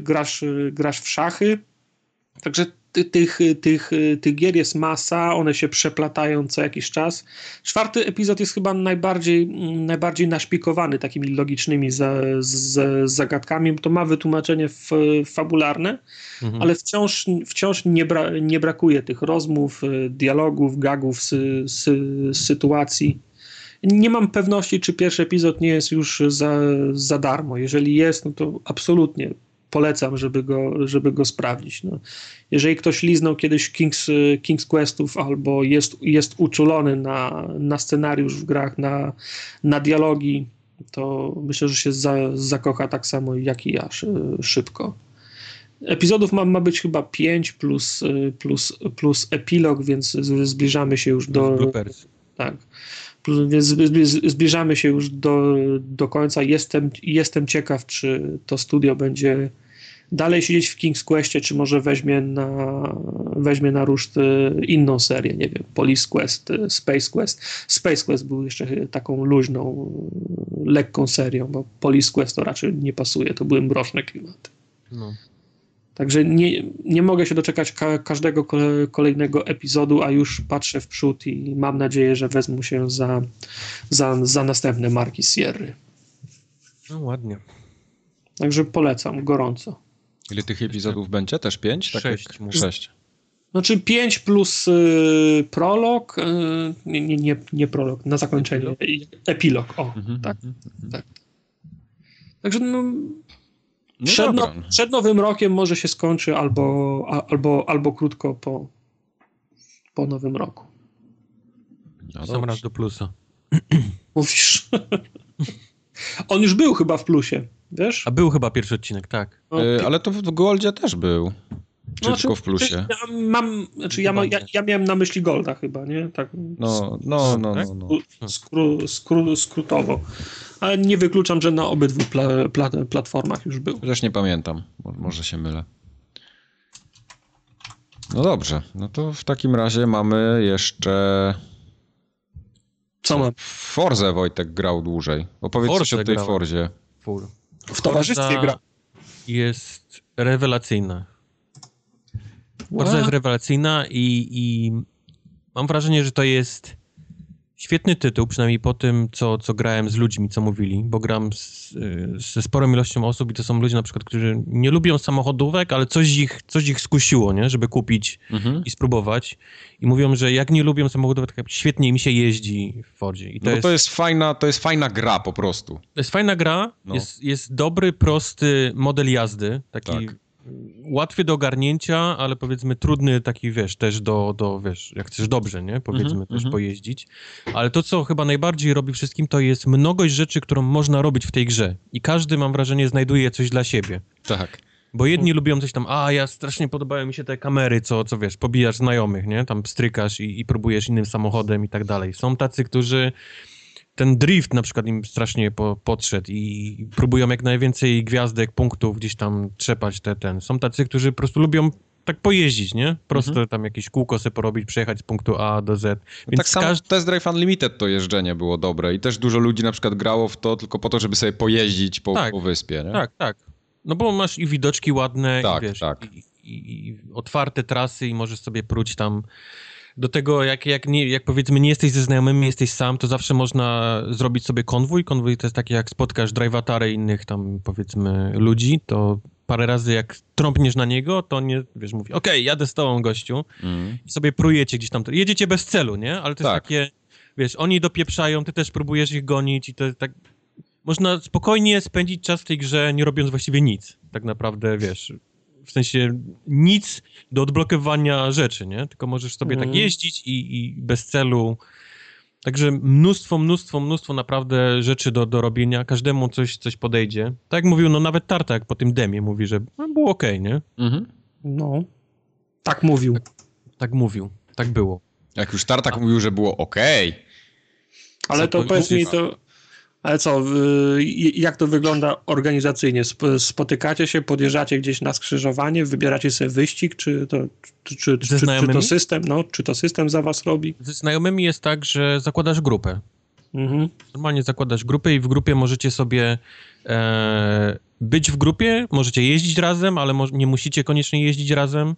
B: grasz, grasz w szachy, także tych, tych, tych gier jest masa, one się przeplatają co jakiś czas. Czwarty epizod jest chyba najbardziej, najbardziej naszpikowany takimi logicznymi za, z, zagadkami. To ma wytłumaczenie f, fabularne, mhm. ale wciąż, wciąż nie, bra, nie brakuje tych rozmów, dialogów, gagów, sy, sy, sytuacji. Nie mam pewności, czy pierwszy epizod nie jest już za, za darmo. Jeżeli jest, no to absolutnie polecam, żeby go, żeby go sprawdzić. No. Jeżeli ktoś liznął kiedyś King's, King's Questów albo jest, jest uczulony na, na scenariusz w grach, na, na dialogi, to myślę, że się za, zakocha tak samo jak i ja szybko. Epizodów ma, ma być chyba 5 plus, plus, plus epilog, więc zbliżamy się już do.
C: Bloopers.
B: Tak. Zbliżamy się już do, do końca. Jestem, jestem ciekaw, czy to studio będzie dalej siedzieć w King's Questie, czy może weźmie na, weźmie na ruszt e, inną serię, nie wiem, Police Quest, e, Space Quest. Space Quest był jeszcze taką luźną, lekką serią, bo Police Quest to raczej nie pasuje, to były mroczne klimaty. No. Także nie, nie mogę się doczekać ka każdego kolejnego epizodu, a już patrzę w przód i mam nadzieję, że wezmą się za, za, za następne marki Sierry.
C: No ładnie.
B: Także polecam gorąco.
A: Ile tych epizodów będzie? Też pięć?
C: Tak sześć.
A: Jak... Sześć.
B: Znaczy pięć plus y, prolog, y, nie, nie, nie, nie prolog, na zakończenie, epilog, epilog o, mhm, tak, mhm, tak. Także no przed, no, przed, nowym rokiem może się skończy albo, albo, albo krótko po, po nowym roku.
C: No Sam raz do plusa.
B: Mówisz. on już był chyba w plusie, wiesz?
C: A był chyba pierwszy odcinek, tak.
B: No,
A: Y, ale to w Goldzie też był. Czy
B: no,
A: tylko w plusie?
B: Ja, mam, znaczy ja, ma, ja, ja miałem na myśli Golda chyba, nie? Tak.
A: No, no, no, no. no.
B: Skru, skru, skrótowo. Ale nie wykluczam, że na obydwu pla, pla, platformach już był.
A: Chociaż nie pamiętam. Mo- Może się mylę. No dobrze. No to w takim razie mamy jeszcze...
B: Co mam?
A: W Forze Wojtek grał dłużej. Opowiedz coś
C: Forze
A: o tej
C: grałem.
A: Forzie.
C: Full.
B: W towarzystwie
C: Forza
B: gra.
C: Jest rewelacyjna. Forza jest rewelacyjna i, i mam wrażenie, że to jest świetny tytuł, przynajmniej po tym, co, co grałem z ludźmi, co mówili, bo gram z, ze sporą ilością osób i to są ludzie na przykład, którzy nie lubią samochodówek, ale coś ich, coś ich skusiło, nie? żeby kupić
A: Mhm.
C: i spróbować. I mówią, że jak nie lubią samochodówek, to świetnie mi się jeździ w Fordzie. I to,
A: No
C: jest,
A: to jest fajna, to jest fajna gra po prostu.
C: to jest fajna gra,
A: No.
C: jest, jest dobry, prosty model jazdy, taki
A: Tak.
C: Łatwy do ogarnięcia, ale powiedzmy trudny taki, wiesz, też do, do wiesz, jak chcesz dobrze, nie? Powiedzmy
A: Mhm,
C: też
A: mhm.
C: pojeździć. Ale to, co chyba najbardziej robi wszystkim, to jest mnogość rzeczy, którą można robić w tej grze. I każdy, mam wrażenie, znajduje coś dla siebie.
A: Tak.
C: Bo jedni lubią coś tam, a ja strasznie podobają mi się te kamery, co, co wiesz, pobijasz znajomych, nie? Tam strykasz i, i próbujesz innym samochodem i tak dalej. Są tacy, którzy ten drift na przykład im strasznie po, podszedł i próbują jak najwięcej gwiazdek, punktów gdzieś tam trzepać te, ten. Są tacy, którzy po prostu lubią tak pojeździć, nie? Prosto
A: Mhm.
C: tam jakieś kółko sobie porobić, przejechać z punktu A do Z.
A: tak
C: Więc
A: samo
C: każdy...
A: Test Drive Unlimited to jeżdżenie było dobre i też dużo ludzi na przykład grało w to tylko po to, żeby sobie pojeździć po,
C: Tak.
A: po wyspie, nie?
C: Tak, tak. No bo masz i widoczki ładne,
A: Tak,
C: i, wiesz,
A: tak.
C: I, i, i otwarte trasy i możesz sobie próć tam. Do tego, jak, jak, nie, jak powiedzmy nie jesteś ze znajomymi, jesteś sam, to zawsze można zrobić sobie konwój. Konwój to jest takie, jak spotkasz drivatary innych tam, powiedzmy, ludzi, to parę razy jak trąbniesz na niego, to nie, wiesz, mówi, okej, jadę z tobą, gościu.
A: Mm.
C: I sobie prujecie gdzieś tam. Jedziecie bez celu, nie? Ale to jest
A: Tak.
C: takie, wiesz, oni dopieprzają, ty też próbujesz ich gonić i to jest tak... Można spokojnie spędzić czas w tej grze, nie robiąc właściwie nic. Tak naprawdę, wiesz, w sensie nic do odblokowania rzeczy, nie? Tylko możesz sobie tak
B: Mhm.
C: jeździć i, i bez celu... Także mnóstwo, mnóstwo, mnóstwo naprawdę rzeczy do, do robienia. Każdemu coś, coś podejdzie. Tak jak mówił, no nawet Tartak po tym demie mówi, że no, było okej, nie?
A: Mhm.
B: No. Tak mówił.
C: Tak mówił. Tak było.
A: Jak już Tartak mówił, że było ok.
B: Ale to powiedz mi to. Ale co, y, jak to wygląda organizacyjnie? Sp- Spotykacie się, podjeżdżacie gdzieś na skrzyżowanie, wybieracie sobie wyścig, czy to, czy, czy, czy, to system, no, czy to system za was robi?
C: Ze znajomymi jest tak, że zakładasz grupę.
B: Mhm.
C: Normalnie zakładasz grupę i w grupie możecie sobie e, być w grupie, możecie jeździć razem, ale mo- nie musicie koniecznie jeździć razem.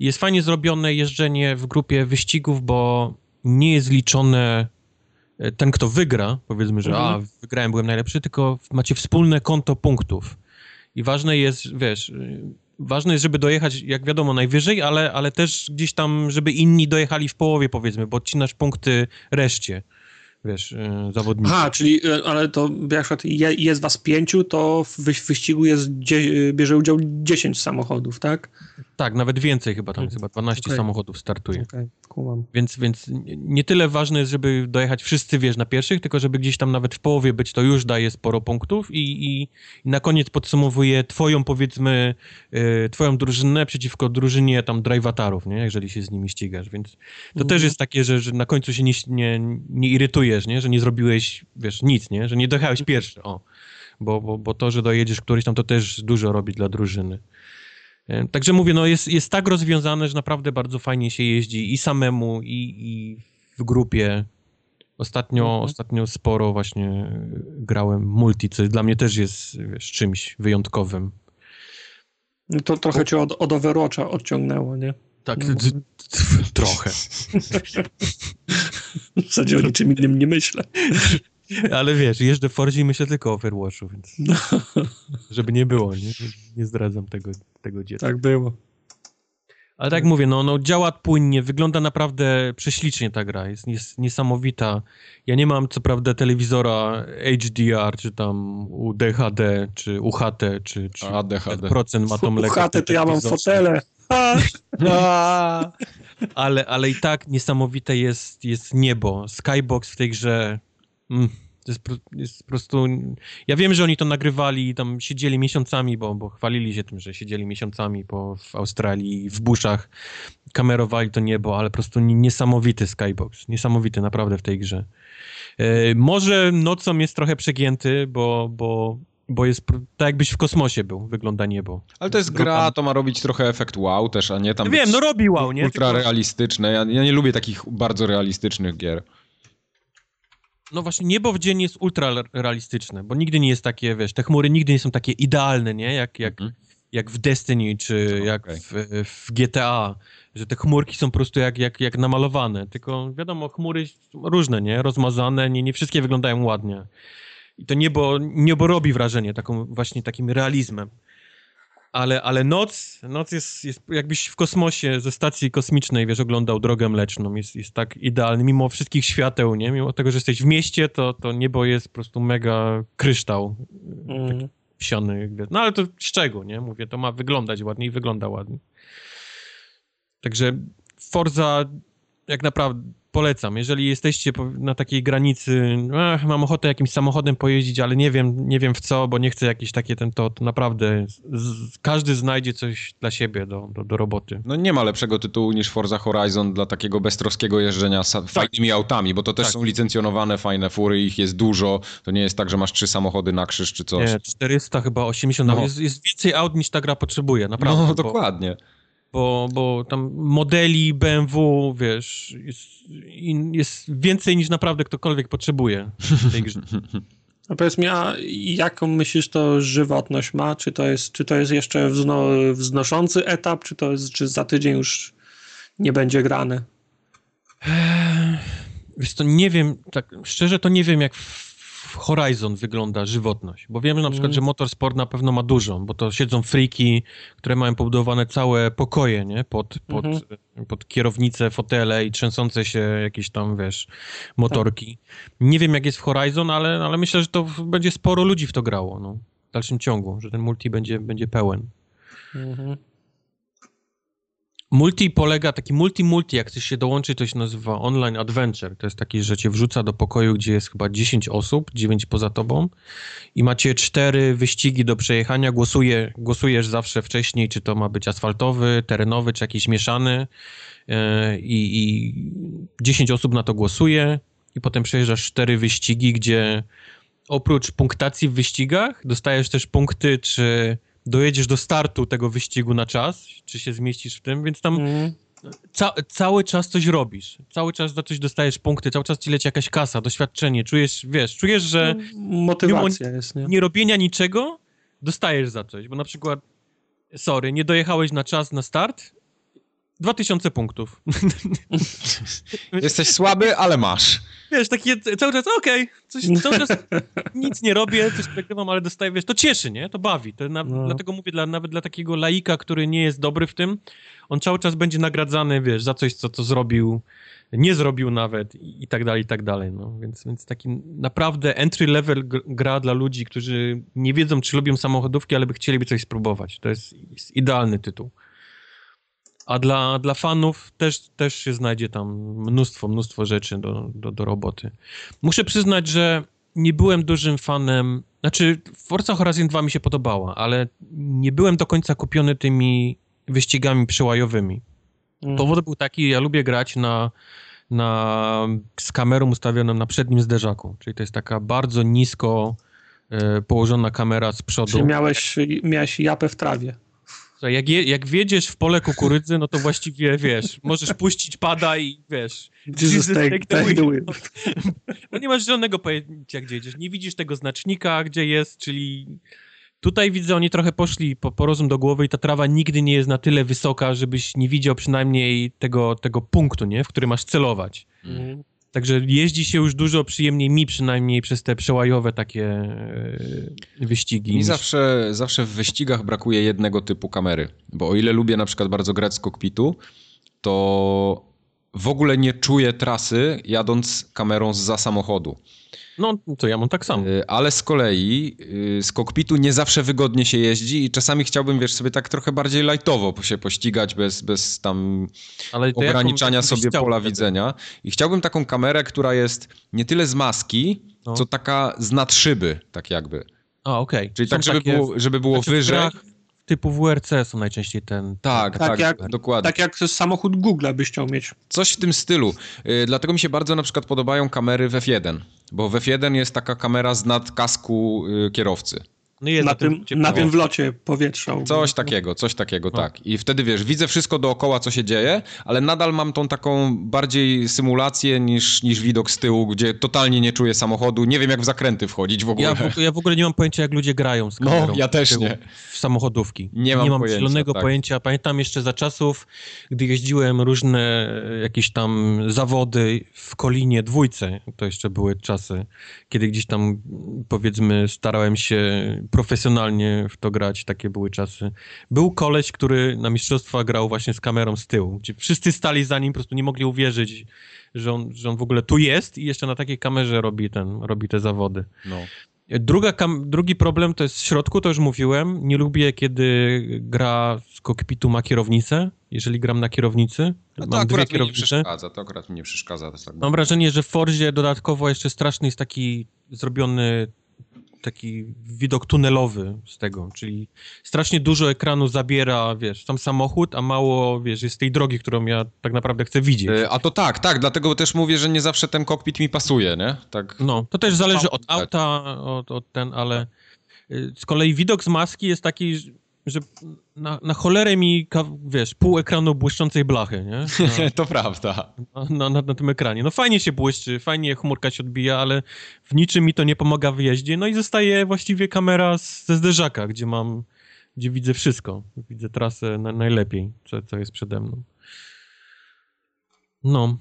C: Jest fajnie zrobione jeżdżenie w grupie wyścigów, bo nie jest liczone ten, kto wygra, powiedzmy, że
B: Mhm.
C: a, wygrałem, byłem najlepszy, tylko macie wspólne konto punktów. I ważne jest, wiesz, y, ważne jest, żeby dojechać, jak wiadomo, najwyżej, ale, ale też gdzieś tam, żeby inni dojechali w połowie, powiedzmy, bo odcinasz punkty reszcie, wiesz, y, zawodników.
B: Aha, czyli, y, ale to jak przykład jest was pięciu, to w wyś- wyścigu jest, bierze udział 10 samochodów, tak?
C: Tak, nawet więcej chyba tam, chyba 12
B: Okej.
C: samochodów startuje.
B: Kumam.
C: Więc, więc nie- nie tyle ważne jest, żeby dojechać wszyscy, wiesz, na pierwszych, tylko żeby gdzieś tam nawet w połowie być, to już daje sporo punktów i, i, i na koniec podsumowuje twoją, powiedzmy, y, twoją drużynę przeciwko drużynie tam drivatarów, nie? Jeżeli się z nimi ścigasz, więc to
B: Mhm.
C: też jest takie, że, że na końcu się nie, nie, nie irytujesz, nie? Że nie zrobiłeś, wiesz, nic, nie? Że nie dojechałeś pierwszy, o. Bo, bo, bo to, że dojedziesz któryś tam, to też dużo robi dla drużyny. E, Także mówię, no jest, jest tak rozwiązane, że naprawdę bardzo fajnie się jeździ i samemu, i, i w grupie. Ostatnio,
B: Mhm.
C: ostatnio sporo właśnie grałem multi, co dla mnie też jest wiesz, czymś wyjątkowym.
B: No to trochę cię od, od Overwatcha odciągnęło, nie?
C: Tak,
B: No.
C: trochę.
B: W zasadzie o niczym innym nie myślę.
C: Ale wiesz, jeżdżę w Fordzie i myślę tylko o Overwatchu, więc
B: No,
C: żeby nie było, nie, nie zdradzam tego, tego dziecka.
B: tak było.
C: Ale tak mówię, no, no działa płynnie, wygląda naprawdę prześlicznie ta gra, jest, jest niesamowita. Ja nie mam co prawda telewizora HDR, czy tam UDHD, czy UHD, czy, czy
A: ADHD.
C: procent ma tą lekką
B: Uchatę to ja mam fotele.
C: Ale, ale i tak niesamowite jest, jest niebo. Skybox w tej grze mm, To jest, jest po prostu... Ja wiem, że oni to nagrywali i tam siedzieli miesiącami, bo, bo chwalili się tym, że siedzieli miesiącami po, w Australii, w buszach, kamerowali to niebo, ale po prostu niesamowity Skybox. Niesamowity naprawdę w tej grze. E, może nocą jest trochę przegięty, bo, bo bo jest tak jakbyś w kosmosie był, wygląda niebo.
A: Ale to jest gra, to ma robić trochę efekt wow też, a nie tam...
C: Wiem, no robi wow, nie?
A: Ultra realistyczne. Ja, ja nie lubię takich bardzo realistycznych gier.
C: No właśnie, niebo w dzień jest ultra realistyczne, bo nigdy nie jest takie, wiesz, te chmury nigdy nie są takie idealne, nie? Jak, jak, mhm. jak w Destiny, czy no, jak okay. w, w, GTA, że te chmurki są po prostu jak, jak, jak namalowane, tylko wiadomo, chmury różne, nie? Rozmazane, nie, nie wszystkie wyglądają ładnie. I to niebo, niebo robi wrażenie taką, właśnie takim realizmem. Ale, ale noc, noc jest, jest jakbyś w kosmosie ze stacji kosmicznej, wiesz, oglądał drogę mleczną. Jest, jest tak idealny, mimo wszystkich świateł, nie? Mimo tego, że jesteś w mieście, to, to niebo jest po prostu mega kryształ. Mm. Psiony. No ale to z czego, nie? Mówię, to ma wyglądać ładnie i wygląda ładnie. Także Forza jak naprawdę polecam. Jeżeli jesteście na takiej granicy, ach, mam ochotę jakimś samochodem pojeździć, ale nie wiem, nie wiem w co, bo nie chcę jakiś takie ten to, to naprawdę z, każdy znajdzie coś dla siebie do, do, do, roboty.
A: No nie ma lepszego tytułu niż Forza Horizon dla takiego beztroskiego jeżdżenia tak. fajnymi autami, bo to też tak. są licencjonowane fajne fury, ich jest dużo. To nie jest tak, że masz trzy samochody na krzyż czy coś.
C: Nie, 400 chyba 80, no. jest, jest więcej aut niż ta gra potrzebuje, naprawdę.
A: No dokładnie. Bo
C: bo, tam modeli BMW, wiesz, jest, jest więcej niż naprawdę ktokolwiek potrzebuje w tej grze.
B: A powiedz mi, a jaką myślisz to żywotność ma? Czy to jest, czy to jest jeszcze wzno, wznoszący etap, czy to jest, czy za tydzień już nie będzie grane?
C: Wiesz to nie wiem, tak szczerze to nie wiem jak Horizon wygląda żywotność? Bo wiemy na przykład, mm. że Motorsport na pewno ma dużą, bo to siedzą friki, które mają pobudowane całe pokoje, nie? Pod, pod, -hmm. pod kierownicę, fotele i trzęsące się jakieś tam, wiesz, motorki. Tak. Nie wiem, jak jest w Horizon, ale, ale myślę, że to będzie sporo ludzi w to grało, no. W dalszym ciągu, że ten multi będzie, będzie pełen. -hmm. Multi polega, taki multi-multi, jak chcesz się dołączyć, to się nazywa online adventure. To jest taki, że cię wrzuca do pokoju, gdzie jest chyba 10 osób, 9 poza tobą i macie cztery wyścigi do przejechania. Głosuje, głosujesz zawsze wcześniej, czy to ma być asfaltowy, terenowy, czy jakiś mieszany e, i, i 10 osób na to głosuje i potem przejeżdżasz cztery wyścigi, gdzie oprócz punktacji w wyścigach dostajesz też punkty, czy dojedziesz do startu tego wyścigu na czas, czy się zmieścisz w tym, więc tam mm. ca cały czas coś robisz. Cały czas za coś dostajesz punkty, cały czas ci leci jakaś kasa, doświadczenie, czujesz, wiesz, czujesz, że
B: no, motywacja jest, nie?
C: nie robienia niczego dostajesz za coś, bo na przykład sorry, nie dojechałeś na czas na start, 2000 punktów.
A: Jesteś słaby, ale masz.
C: Wiesz, takie cały czas, okej, okay, cały czas nic nie robię, coś nagrywam, ale dostaję, wiesz, to cieszy, nie? To bawi. To na, no. Dlatego mówię, dla, nawet dla takiego laika, który nie jest dobry w tym, on cały czas będzie nagradzany, wiesz, za coś, co, co zrobił, nie zrobił nawet i, i tak dalej, i tak dalej, no. Więc, więc taki naprawdę entry level gra dla ludzi, którzy nie wiedzą, czy lubią samochodówki, ale by chcieliby coś spróbować. To jest, jest idealny tytuł. A dla, dla fanów też, też się znajdzie tam mnóstwo, mnóstwo rzeczy do, do, do roboty. Muszę przyznać, że nie byłem dużym fanem. Znaczy, Forza Horizon 2 mi się podobała, ale nie byłem do końca kupiony tymi wyścigami przełajowymi. Mm. Powód był taki, ja lubię grać na, na, z kamerą ustawioną na przednim zderzaku. Czyli to jest taka bardzo nisko e, położona kamera z przodu.
B: Czyli miałeś, miałeś japę w trawie.
C: Jak, je, jak wiedziesz w pole kukurydzy, no to właściwie, wiesz, możesz puścić pada i, wiesz...
B: Jesus, take, take the wheel.
C: No nie masz żadnego pojęcia, gdzie jedziesz. Nie widzisz tego znacznika, gdzie jest, czyli... Tutaj widzę, oni trochę poszli po, po rozum do głowy i ta trawa nigdy nie jest na tyle wysoka, żebyś nie widział przynajmniej tego, tego punktu, nie? W który masz celować. Mm. Także jeździ się już dużo przyjemniej, mi przynajmniej, przez te przełajowe takie e, wyścigi.
A: Mi niż... zawsze, zawsze w wyścigach brakuje jednego typu kamery, bo o ile lubię na przykład bardzo grać z kokpitu, to w ogóle nie czuję trasy jadąc kamerą za samochodu.
C: No, to ja mam tak samo.
A: Y, ale z kolei y, z kokpitu nie zawsze wygodnie się jeździ i czasami chciałbym, wiesz, sobie tak trochę bardziej lightowo się pościgać bez, bez tam ograniczania
C: jaką
A: sobie pola
C: wtedy?
A: widzenia. I chciałbym taką kamerę, która jest nie tyle z maski,
C: No.
A: co taka z nadszyby, tak jakby.
C: A, okej.
A: Czyli
C: Są
A: tak, żeby
C: takie-
A: było, żeby było wyżej.
C: grach Typu WRC są najczęściej ten...
A: Tak,
B: Tak
A: tak,
B: jak-
A: dokładnie.
B: Tak jak samochód Google byś chciał mieć.
A: Coś w tym stylu. Y, Dlatego mi się bardzo na przykład podobają kamery w F1, bo w F1 jest taka kamera z nadkasku y, kierowcy.
C: No jest
B: Na tym,
C: gdzie-
B: na tym wlocie powietrza.
A: Coś takiego, coś takiego,
C: No.
A: tak. I wtedy wiesz, widzę wszystko dookoła, co się dzieje, ale nadal mam tą taką bardziej symulację niż, niż widok z tyłu, gdzie totalnie nie czuję samochodu. Nie wiem, jak w zakręty wchodzić w ogóle.
C: Ja w, ja w ogóle nie mam pojęcia, jak ludzie grają z
A: No,
C: kamerą.
A: ja też nie.
C: W samochodówki.
A: Nie mam pojęcia,
C: zielonego
A: tak.
C: pojęcia. Pamiętam jeszcze za czasów, gdy jeździłem różne e, jakieś tam zawody w Kolinie dwójce. To jeszcze były czasy, kiedy gdzieś tam powiedzmy starałem się profesjonalnie w to grać. Takie były czasy. Był koleś, który na mistrzostwa grał właśnie z kamerą z tyłu, gdzie wszyscy stali za nim, po prostu nie mogli uwierzyć, że on, że on w ogóle tu jest i jeszcze na takiej kamerze robi, ten, robi te zawody.
A: No.
C: Druga drugi problem to jest w środku, to już mówiłem. Nie lubię, kiedy gra z kokpitu ma kierownicę. Jeżeli gram na kierownicy,
A: No to
C: mam dwie
A: akurat mi nie przeszkadza, to akurat mi nie przeszkadza. Tak
C: Mam wrażenie, że w Forzie dodatkowo jeszcze straszny jest taki zrobiony taki widok tunelowy z tego, czyli strasznie dużo ekranu zabiera, wiesz, sam samochód, a mało, wiesz, jest tej drogi, którą ja tak naprawdę chcę widzieć.
A: Y, A to tak, tak, dlatego też mówię, że nie zawsze ten kokpit mi pasuje, nie? Tak.
C: No, to też zależy od auta, od, od ten, ale y, z kolei widok z maski jest taki, że- na, na cholerę mi, wiesz, pół ekranu błyszczącej blachy, nie?
A: to prawda.
C: Na, na, na, na tym ekranie. No fajnie się błyszczy, fajnie chmurka się odbija, ale w niczym mi to nie pomaga w jeździe. No i zostaje właściwie kamera z, ze zderzaka, gdzie mam, gdzie widzę wszystko. Widzę trasę na, najlepiej, co, co jest przede mną. No.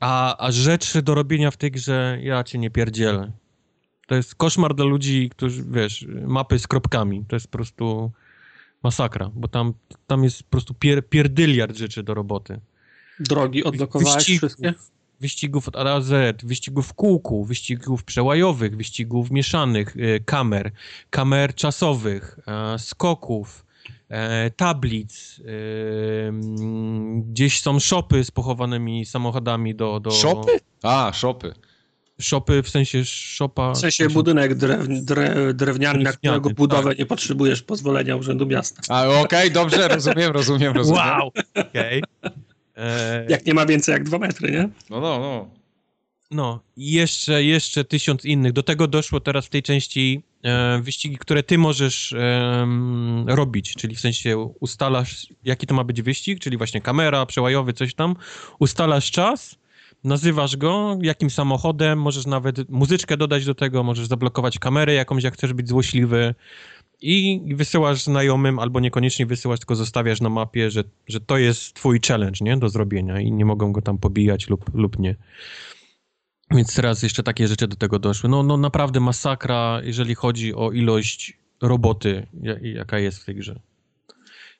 C: A, a rzeczy do robienia w tej grze, ja cię nie pierdzielę. To jest koszmar dla ludzi, którzy, wiesz, mapy z kropkami. To jest po prostu masakra, bo tam, tam jest po prostu pier, pierdyliard rzeczy do roboty.
B: Drogi odblokowałeś
C: Wyścigów,
B: wszystkie?
C: Wyścigów od A do Z, wyścigów w kółku, wyścigów przełajowych, wyścigów mieszanych, y, kamer, kamer czasowych, e, skoków, e, tablic. y, Gdzieś są szopy z pochowanymi samochodami do... do
A: Szopy? A, szopy.
C: Szopy w sensie szopa...
B: W sensie budynek drew, dre, drewniany, na którego
C: Drewniany,
B: budowę
C: tak.
B: nie potrzebujesz pozwolenia Urzędu Miasta.
A: A, okej, dobrze, rozumiem, rozumiem, rozumiem.
C: Wow! Okej. E,
B: Jak nie ma więcej jak dwa metry, nie?
A: No, no, no.
C: No, i jeszcze, jeszcze tysiąc innych. Do tego doszło teraz w tej części e, wyścigi, które ty możesz em, robić, czyli w sensie ustalasz, jaki to ma być wyścig, czyli właśnie kamera, przełajowy, coś tam, ustalasz czas, nazywasz go, jakim samochodem, możesz nawet muzyczkę dodać do tego, możesz zablokować kamerę jakąś, jak chcesz być złośliwy i wysyłasz znajomym, albo niekoniecznie wysyłasz, tylko zostawiasz na mapie, że, że to jest twój challenge, nie, do zrobienia i nie mogą go tam pobijać lub, lub nie. Więc teraz jeszcze takie rzeczy do tego doszły. No, no naprawdę masakra, jeżeli chodzi o ilość roboty, ja- jaka jest w tej grze.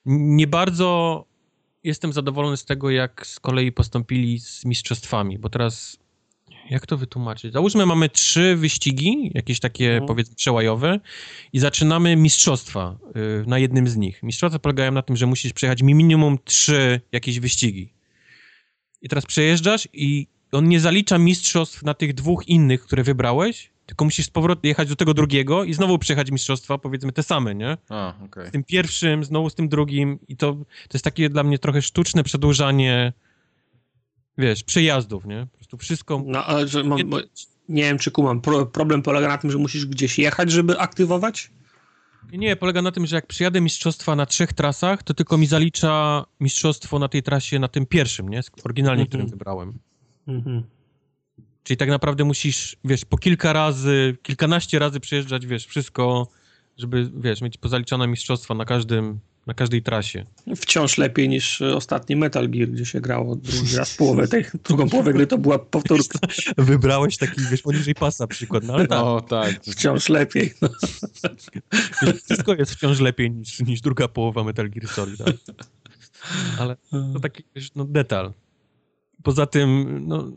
C: Nie bardzo jestem zadowolony z tego, jak z kolei postąpili z mistrzostwami, bo teraz jak to wytłumaczyć? Załóżmy, mamy trzy wyścigi, jakieś takie
B: Mhm.
C: powiedzmy przełajowe i zaczynamy mistrzostwa y, na jednym z nich. Mistrzostwa polegają na tym, że musisz przejechać minimum trzy jakieś wyścigi. I teraz przejeżdżasz i on nie zalicza mistrzostw na tych dwóch innych, które wybrałeś, tylko musisz z powrotem jechać do tego drugiego i znowu przejechać mistrzostwa, powiedzmy te same, nie?
A: A, okej.
C: Z tym pierwszym, znowu z tym drugim i to, to jest takie dla mnie trochę sztuczne przedłużanie, wiesz, przejazdów, nie? Po prostu wszystko...
B: No, ale że mam, bo, nie wiem, czy kumam. Pro, problem polega na tym, że musisz gdzieś jechać, żeby aktywować?
C: Nie, polega na tym, że jak przyjadę mistrzostwa na trzech trasach, to tylko mi zalicza mistrzostwo na tej trasie, na tym pierwszym, nie? Oryginalnie,
B: Mhm.
C: którym wybrałem.
B: Mhm.
C: Czyli tak naprawdę musisz, wiesz, po kilka razy, kilkanaście razy przejeżdżać, wiesz, wszystko, żeby, wiesz, mieć pozaliczone mistrzostwa na każdym, na każdej trasie.
B: Wciąż lepiej niż e, ostatni Metal Gear, gdzie się grało drugi raz połowę tej, drugą połowę gry to była powtórka.
C: Wybrałeś taki, wiesz, poniżej pasa przykład, no ale tak,
A: No, tak.
B: Wciąż lepiej. No.
C: wszystko jest wciąż lepiej niż, niż druga połowa Metal Gear Solid, tak? Ale to taki, wiesz, no, detal. poza tym, no,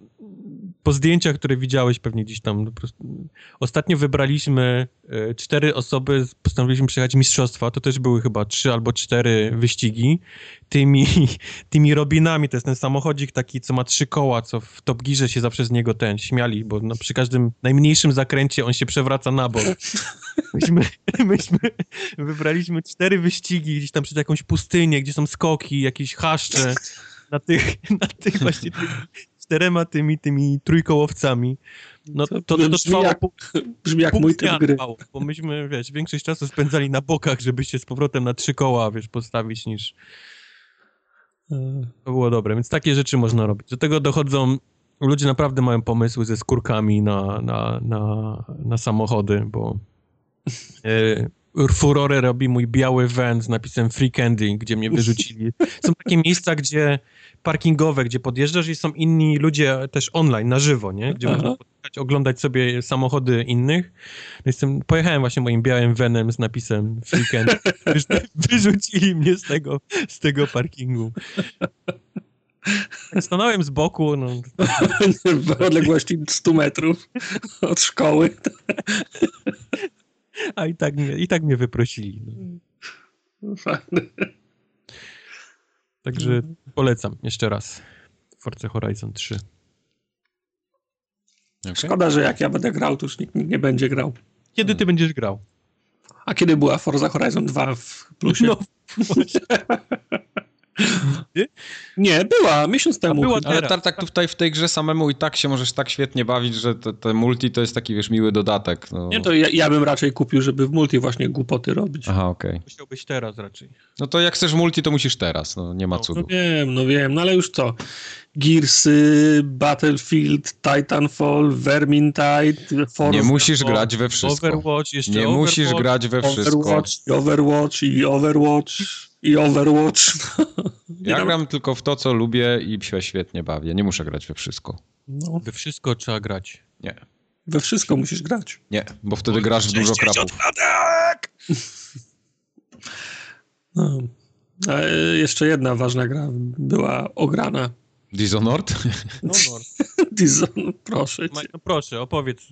C: po zdjęciach, które widziałeś pewnie gdzieś tam, no, ostatnio wybraliśmy e, cztery osoby, postanowiliśmy przejechać mistrzostwa, to też były chyba trzy albo cztery wyścigi, tymi, tymi Robinami, to jest ten samochodzik taki, co ma trzy koła, co w Top Gearze się zawsze z niego ten śmiali, bo no, przy każdym najmniejszym zakręcie on się przewraca na bok. Myśmy, myśmy wybraliśmy cztery wyścigi gdzieś tam przez jakąś pustynię, gdzie są skoki, jakieś haszcze, na tych, na tych właśnie tych czterema tymi, tymi trójkołowcami. No to, to, to trwało
B: jak,
C: pół,
B: brzmi jak
C: pół
B: mój typ gry.
C: trwało, bo myśmy, wiesz, większość czasu spędzali na bokach, żeby się z powrotem na trzy koła, wiesz, postawić niż... e, To było dobre, więc takie rzeczy można robić. Do tego dochodzą... Ludzie naprawdę mają pomysły ze skórkami na, na, na, na samochody, bo e, furorę robi mój biały van z napisem Free Candy, gdzie mnie wyrzucili. Są takie miejsca, gdzie parkingowe, gdzie podjeżdżasz i są inni ludzie też online, na żywo, nie? Gdzie
B: Aha.
C: można oglądać sobie samochody innych. Jestem, pojechałem właśnie moim białym vanem z napisem Free Candy. Wyrzu- Wyrzucili mnie z tego, z tego parkingu. Tak Stanąłem z boku, no,
B: w odległości 100 metrów od szkoły.
C: A i tak mnie, i tak mnie wyprosili. No.
B: Fajne.
C: Także polecam jeszcze raz. Forza Horizon 3.
A: Okay.
B: Szkoda, że jak ja będę grał, to już nikt, nikt nie będzie grał.
C: Kiedy ty będziesz grał?
B: A kiedy była Forza Horizon 2 w plusie?
C: No.
B: Nie, była, miesiąc temu.
C: była.
A: Ale tartak tutaj w tej grze samemu i tak się możesz tak świetnie bawić, że te, te multi to jest taki, wiesz, miły dodatek. No.
B: Nie, to ja, ja bym raczej kupił, żeby w multi właśnie głupoty robić.
A: Aha, okej.
C: Musiałbyś teraz raczej.
A: No to jak chcesz multi, to musisz teraz, no nie ma
C: No,
B: No
A: cudu.
B: wiem, no wiem, no ale już co? Gearsy, Battlefield, Titanfall, Vermintide, Forza.
A: Nie musisz
B: o,
A: grać we wszystko.
C: Overwatch, jeszcze
A: Nie
C: Overwatch.
A: musisz grać we wszystko.
B: Overwatch, i Overwatch i Overwatch i Overwatch.
A: Ja gram tylko w to, co lubię i się świetnie bawię. Nie muszę grać we wszystko.
B: No,
C: We wszystko trzeba grać.
A: Nie.
B: we wszystko musisz grać.
A: Nie, bo wtedy grasz w dużo krapów.
B: No. A e, jeszcze jedna ważna gra była ograna.
A: Dishonored?
C: No, no.
B: Dizon, proszę cię.
C: no proszę, opowiedz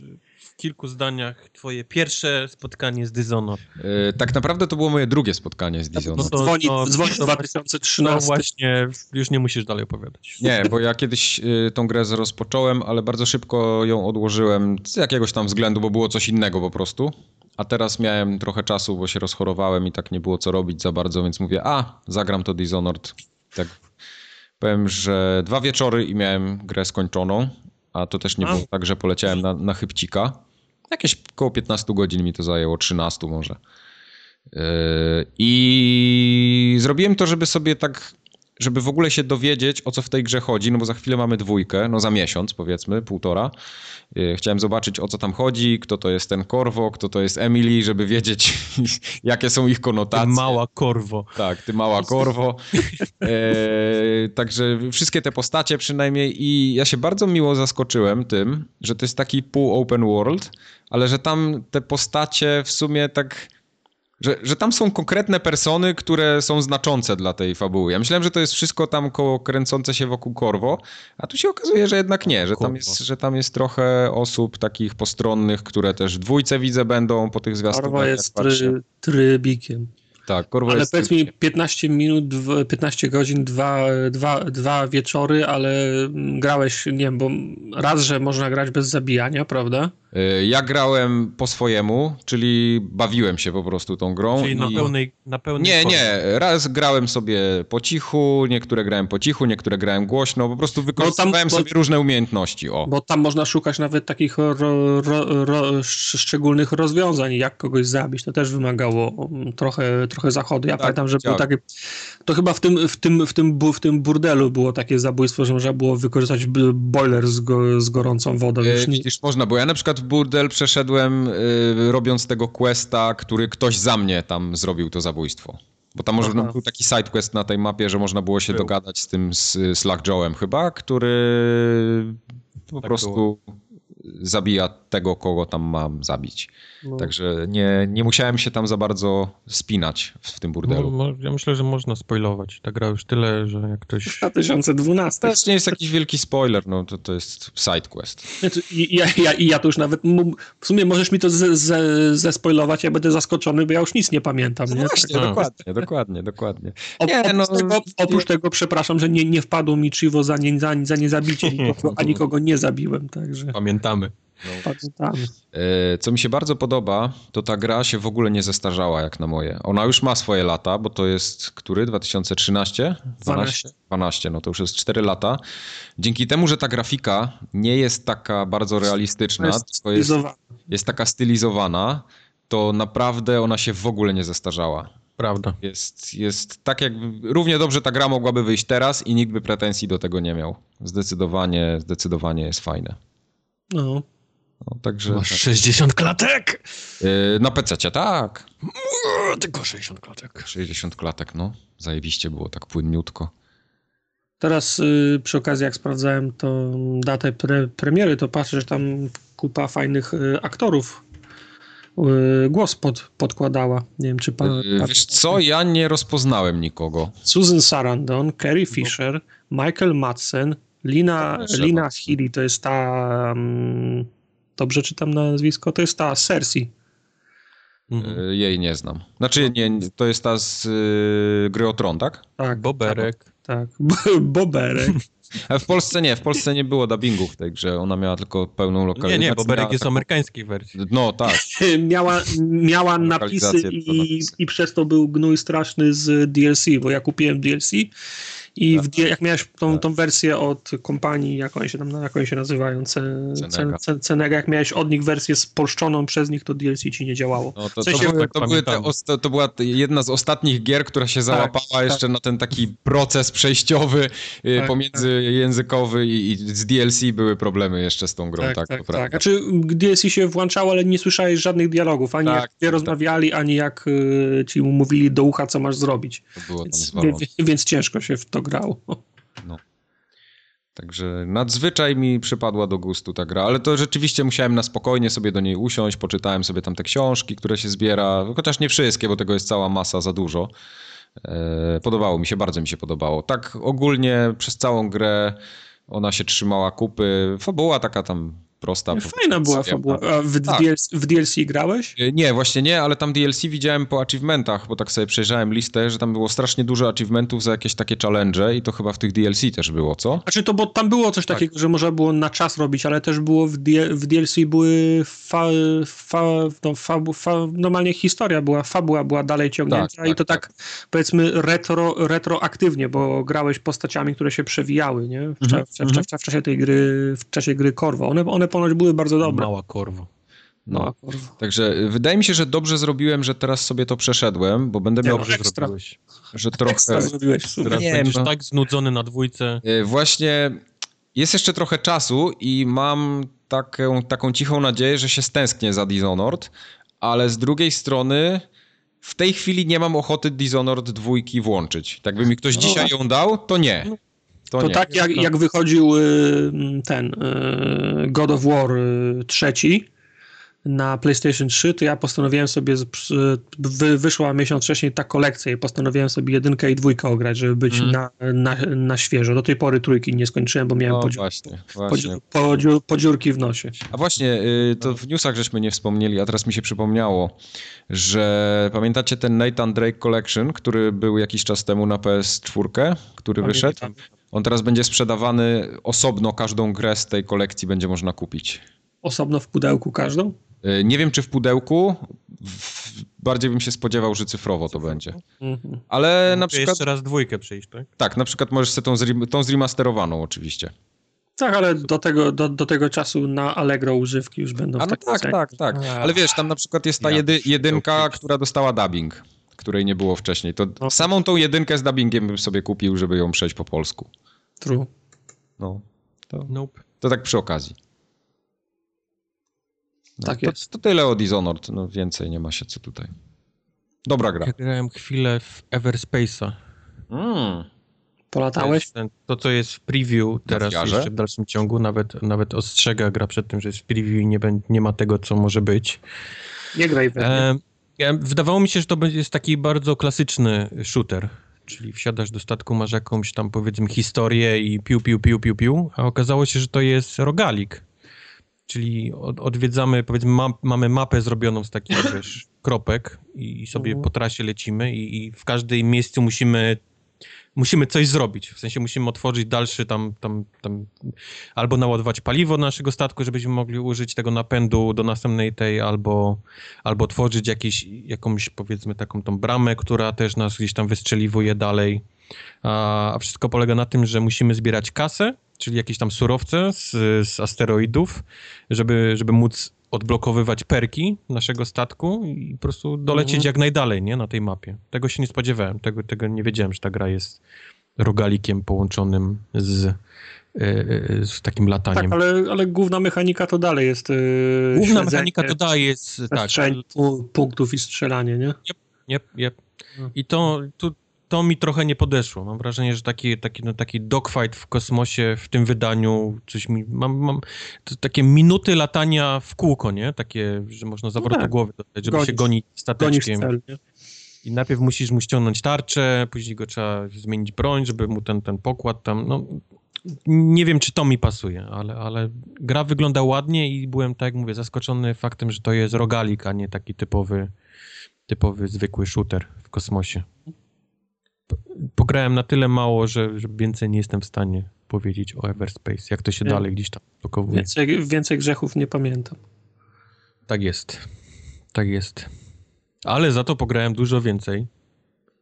C: w kilku zdaniach twoje pierwsze spotkanie z Dishonored.
A: E, tak naprawdę to było moje drugie spotkanie z
C: No
A: Dishonored.
C: to,
B: Dzwoni,
C: to,
B: dzwoni
C: to,
B: 2013.
C: no właśnie, już nie musisz dalej opowiadać.
A: Nie, bo ja kiedyś y, tą grę rozpocząłem, ale bardzo szybko ją odłożyłem z jakiegoś tam względu, bo było coś innego po prostu. A teraz miałem trochę czasu, bo się rozchorowałem i tak nie było co robić za bardzo, więc mówię, a, zagram to Dishonored. Tak powiem, że dwa wieczory i miałem grę skończoną, a to też nie
B: A.
A: było tak, że poleciałem na, na chybcika. Jakieś około 15 godzin mi to zajęło, 13 może. Yy, I zrobiłem to, żeby sobie tak, żeby w ogóle się dowiedzieć, o co w tej grze chodzi, no bo za chwilę mamy dwójkę, no za miesiąc powiedzmy, półtora. Yy, Chciałem zobaczyć, o co tam chodzi, kto to jest ten Korwo, kto to jest Emily, żeby wiedzieć, jakie są ich
C: Ty
A: konotacje.
C: mała korwo.
A: Tak, ty mała korwo. E, także wszystkie te postacie przynajmniej i ja się bardzo miło zaskoczyłem tym, że to jest taki pół open world, ale że tam te postacie w sumie tak... Że, że tam są konkretne persony, które są znaczące dla tej fabuły. Ja myślałem, że to jest wszystko tam koło kręcące się wokół Korwo, a tu się okazuje, że jednak nie, że tam
C: Korwo.
A: jest, że tam jest trochę osób takich postronnych, które też w dwójce widzę będą po tych zwiastunach. Jak
B: jest try, trybikiem.
A: Tak, Korwo
B: Ale
A: jest...
B: powiedz mi 15 minut, dwa- 15 godzin, dwa, dwa, dwa wieczory, ale mm, grałeś, nie wiem, bo raz, że można grać bez zabijania, prawda?
A: Y, Ja grałem po swojemu, czyli bawiłem się po prostu tą grą.
C: Czyli na
A: i...
C: pełnej, na pełnej
A: Nie,
C: formie.
A: nie. Raz grałem sobie po cichu, niektóre grałem po cichu, niektóre grałem głośno. Po prostu wykorzystywałem
B: bo-
A: sobie różne umiejętności. O.
B: Bo tam można szukać nawet takich ro, ro, ro, sz- szczególnych rozwiązań, jak kogoś zabić. To też wymagało mm, trochę, trochę zachodu. Ja
A: Tak,
B: pamiętam, że było
A: tak.
B: takie. To chyba w tym, w, tym, w, tym, w tym burdelu było takie zabójstwo, że można było wykorzystać boiler z, go, z gorącą wodą.
A: Y,
B: Już nie,
A: Widzisz, można, bo ja na przykład w burdel przeszedłem y, robiąc tego questa, który ktoś za mnie tam zrobił to zabójstwo. Bo tam może,
B: Aha.
A: był taki sidequest na tej mapie, że można było się
C: Był.
A: dogadać z tym z Slack Joe'em chyba, który po
C: Tak
A: prostu zabija tego, kogo tam mam zabić.
B: No.
A: Także nie, nie musiałem się tam za bardzo spinać w, w tym burdelu.
C: Mo, mo, ja myślę, że można spoilować. Ta gra już tyle, że jak ktoś...
B: 2012.
A: To nie jest jakiś wielki spoiler, no to, to jest side quest.
B: Znaczy, i- Ja, ja, ja to już nawet. m- W sumie możesz mi to ze, ze, zespoilować, ja będę zaskoczony, bo ja już nic nie pamiętam. Nie?
A: Właśnie,
C: A.
A: dokładnie, dokładnie, dokładnie. Nie, no,
B: oprócz, tego, oprócz tego, przepraszam, że nie, nie wpadło mi Chivo za, nie, za, za niezabicie, nikogo, a nikogo nie zabiłem, także
C: Pamiętamy.
B: Pamiętamy.
A: E, Co mi się bardzo podoba, to ta gra się w ogóle nie zestarzała jak na moje. Ona już ma swoje lata, bo to jest który? 2013?
B: 12.
A: 12, no to już jest 4 lata. Dzięki temu, że ta grafika nie jest taka bardzo realistyczna,
B: Jest
A: tylko jest, taka stylizowana, to naprawdę ona się w ogóle nie zestarzała.
C: Prawda.
A: Jest, jest tak jakby, równie dobrze ta gra mogłaby wyjść teraz i nikt by pretensji do tego nie miał. Zdecydowanie, zdecydowanie jest fajne.
B: No.
A: No, także
C: Masz 60 klatek!
A: Yy, na PC, tak.
C: O, tylko 60 klatek.
A: 60 klatek, no. Zajebiście było tak płynniutko.
B: Teraz y, przy okazji, jak sprawdzałem tą datę pre, premiery, to patrzę, że tam kupa fajnych y, aktorów y, głos pod, podkładała. Nie wiem, czy pan.
A: Yy, wiesz co, ja nie rozpoznałem nikogo.
B: Susan Sarandon, Carrie Fisher, Michael Madsen, Lina,
A: To
B: Lina. Healy, to jest ta. Um, dobrze czytam nazwisko? To jest ta Cersei.
C: Mhm.
A: Yy, jej nie znam. Znaczy, nie, nie, to jest ta z yy, gry o Tron, tak?
B: Tak.
C: Boberek.
B: Tak. Boberek.
A: Ale w Polsce nie, w Polsce nie było dubbingu w tej grze. Ona miała tylko pełną
C: Nie,
A: lokalizację.
C: nie, Boberek
A: Miała
C: jest w
A: taką-
C: amerykańskiej wersji.
A: No tak.
B: miała, miała napisy i,
A: napisy.
B: i przez to był gnój straszny z DLC, bo ja kupiłem DLC i w, D- jak miałeś tą,
A: Tak.
B: tą wersję od kompanii, jak oni się tam jak oni się nazywają, Ce,
A: Cenega.
B: Ce, Ce, Cenega, jak miałeś od nich wersję spolszczoną przez nich, to DLC ci nie działało.
A: No, to,
B: W sensie-
A: to, były,
C: tak
A: to, były te,
C: pamiętam.
A: osta- to była jedna z ostatnich gier, która się załapała
B: tak.
A: jeszcze na ten taki proces przejściowy, y,
B: Tak,
A: pomiędzyjęzykowy i, i z DLC były problemy jeszcze z tą grą, tak, to prawda.
B: Znaczy DLC się włączało, ale nie słyszałeś żadnych dialogów, ani
A: Tak,
B: jak
A: tak,
B: rozmawiali, ani jak y, ci mówili do ucha, co masz zrobić.
A: To było tam
B: Więc, więc ciężko się w to grało.
A: Także nadzwyczaj mi przypadła do gustu ta gra, ale to rzeczywiście musiałem na spokojnie sobie do niej usiąść, poczytałem sobie tam te książki, które się zbiera, chociaż nie wszystkie, bo tego jest cała masa, za dużo. E, Podobało mi się, bardzo mi się podobało. Tak ogólnie przez całą grę ona się trzymała kupy, fabuła taka tam prosta.
B: Fajna była fabuła. A w,
A: Tak.
B: DLC, w DLC grałeś?
A: E, Nie, właśnie nie, ale tam DLC widziałem po achievementach, bo tak sobie przejrzałem listę, że tam było strasznie dużo achievementów za jakieś takie challenge i to chyba w tych DLC też było, co?
B: Znaczy to, bo tam było coś
A: Tak.
B: takiego, że można było na czas robić, ale też było w, w DLC były fa, fa, no, fabu, fa, normalnie historia była, fabuła była dalej ciągnięta
A: Tak,
B: i to
A: tak,
B: tak, powiedzmy retro, retroaktywnie, bo grałeś postaciami, które się przewijały, nie? W,
C: Mhm,
B: w, w, w czasie tej gry, w czasie gry Korwo. One, one ponoć były bardzo dobre.
C: Mała korwo.
A: No.
B: Mała Korwo.
A: Także y, wydaje mi się, że dobrze zrobiłem, że teraz sobie to przeszedłem, bo będę
B: Nie,
A: miał,
B: no,
C: Dobrze
B: ekstra.
C: zrobiłeś.
A: że trochę...
B: Ekstra zrobiłeś.
C: Teraz
A: Nie,
C: będziesz
A: no.
C: tak znudzony na dwójce.
A: Y, Właśnie jest jeszcze trochę czasu i mam taką, taką cichą nadzieję, że się stęsknię za Dishonored, ale z drugiej strony w tej chwili nie mam ochoty Dishonored dwójki włączyć. Tak by mi ktoś
B: No.
A: dzisiaj ją dał, to nie. To,
B: To tak jak, jak wychodził y, ten y, God of War y, trzeci na PlayStation 3, to ja postanowiłem sobie, wyszła miesiąc wcześniej ta kolekcja i postanowiłem sobie jedynkę i dwójkę ograć, żeby być
A: Mhm.
B: na, na, na świeżo. Do tej pory trójki nie skończyłem, bo miałem
A: No
B: podziu,
A: właśnie, właśnie.
B: podziurki w nosie.
A: A właśnie, to w newsach żeśmy nie wspomnieli, a teraz mi się przypomniało, że pamiętacie ten Nathan Drake Collection, który był jakiś czas temu na PS4, który wyszedł? On teraz będzie sprzedawany osobno, każdą grę z tej kolekcji będzie można kupić.
B: Osobno w pudełku każdą?
A: Y, Nie wiem, czy w pudełku, bardziej bym się spodziewał, że cyfrowo to będzie.
B: Mhm.
A: Ale na
C: Muszę
A: przykład,
C: jeszcze raz dwójkę przejść, tak?
A: tak, na przykład możesz sobie tą, zre, tą zremasterowaną oczywiście.
B: Tak, ale do tego, do, do tego czasu na Allegro używki już będą
A: A
B: w
A: no tak,
B: cenie.
A: tak, tak. Ale wiesz, tam na przykład jest ta jedy, jedynka, która dostała dubbing, której nie było wcześniej. To
B: No.
A: samą tą jedynkę z dubbingiem bym sobie kupił, żeby ją przejść po polsku.
B: True.
A: No,
C: Nope.
A: to tak przy okazji. No,
B: Tak
A: to,
B: jest.
A: To tyle o Dishonored, no więcej nie ma się co tutaj. Dobra gra.
C: Ja grałem chwilę w Everspace'a.
A: Mm.
B: Polatałeś?
C: To, to, co jest w preview teraz jeszcze w dalszym ciągu, nawet, nawet ostrzega gra przed tym, że jest w preview i nie, nie ma tego, co może być.
B: Nie graj we e,
C: Wydawało mi się, że to jest taki bardzo klasyczny shooter, czyli wsiadasz do statku, masz jakąś tam powiedzmy historię i piu, piu, piu, piu, piu, a okazało się, że to jest rogalik. Czyli od, odwiedzamy, powiedzmy, ma, mamy mapę zrobioną z takich, wiesz, kropek i sobie mhm. po trasie lecimy i, i w każdym miejscu musimy musimy coś zrobić. W sensie musimy otworzyć dalszy tam, tam, tam albo naładować paliwo naszego statku, żebyśmy mogli użyć tego napędu do następnej tej, albo, albo otworzyć jakieś, jakąś powiedzmy taką tą bramę, która też nas gdzieś tam wystrzeliwuje dalej. A, a wszystko polega na tym, że musimy zbierać kasę, czyli jakieś tam surowce z, z asteroidów, żeby, żeby móc odblokowywać perki naszego statku i po prostu dolecieć mhm. jak najdalej, nie, na tej mapie. Tego się nie spodziewałem, tego, tego nie wiedziałem, że ta gra jest rogalikiem połączonym z, e, z takim lataniem.
B: Tak, ale, ale główna mechanika to dalej jest
C: yy, Główna mechanika to dalej jest, tak.
B: punktów i strzelanie, nie?
C: Yep, yep, yep. I to, tu, to mi trochę nie podeszło. Mam wrażenie, że taki, taki, no, taki dogfight w kosmosie w tym wydaniu, coś mi, mam, mam takie minuty latania w kółko, nie? Takie, że można zawrotu no tak. głowy dostać, żeby gonić, się gonić stateczkiem. Cel, I najpierw musisz mu ściągnąć tarczę, później go trzeba zmienić broń, żeby mu ten, ten pokład tam, no... Nie wiem, czy to mi pasuje, ale, ale gra wygląda ładnie i byłem, tak jak mówię, zaskoczony faktem, że to jest rogalik, a nie taki typowy, typowy, zwykły shooter w kosmosie pograłem na tyle mało, że, że więcej nie jestem w stanie powiedzieć o Everspace, jak to się nie. dalej gdzieś tam blokowuje.
B: Więcej, więcej grzechów nie pamiętam.
C: Tak jest. Tak jest. Ale za to pograłem dużo więcej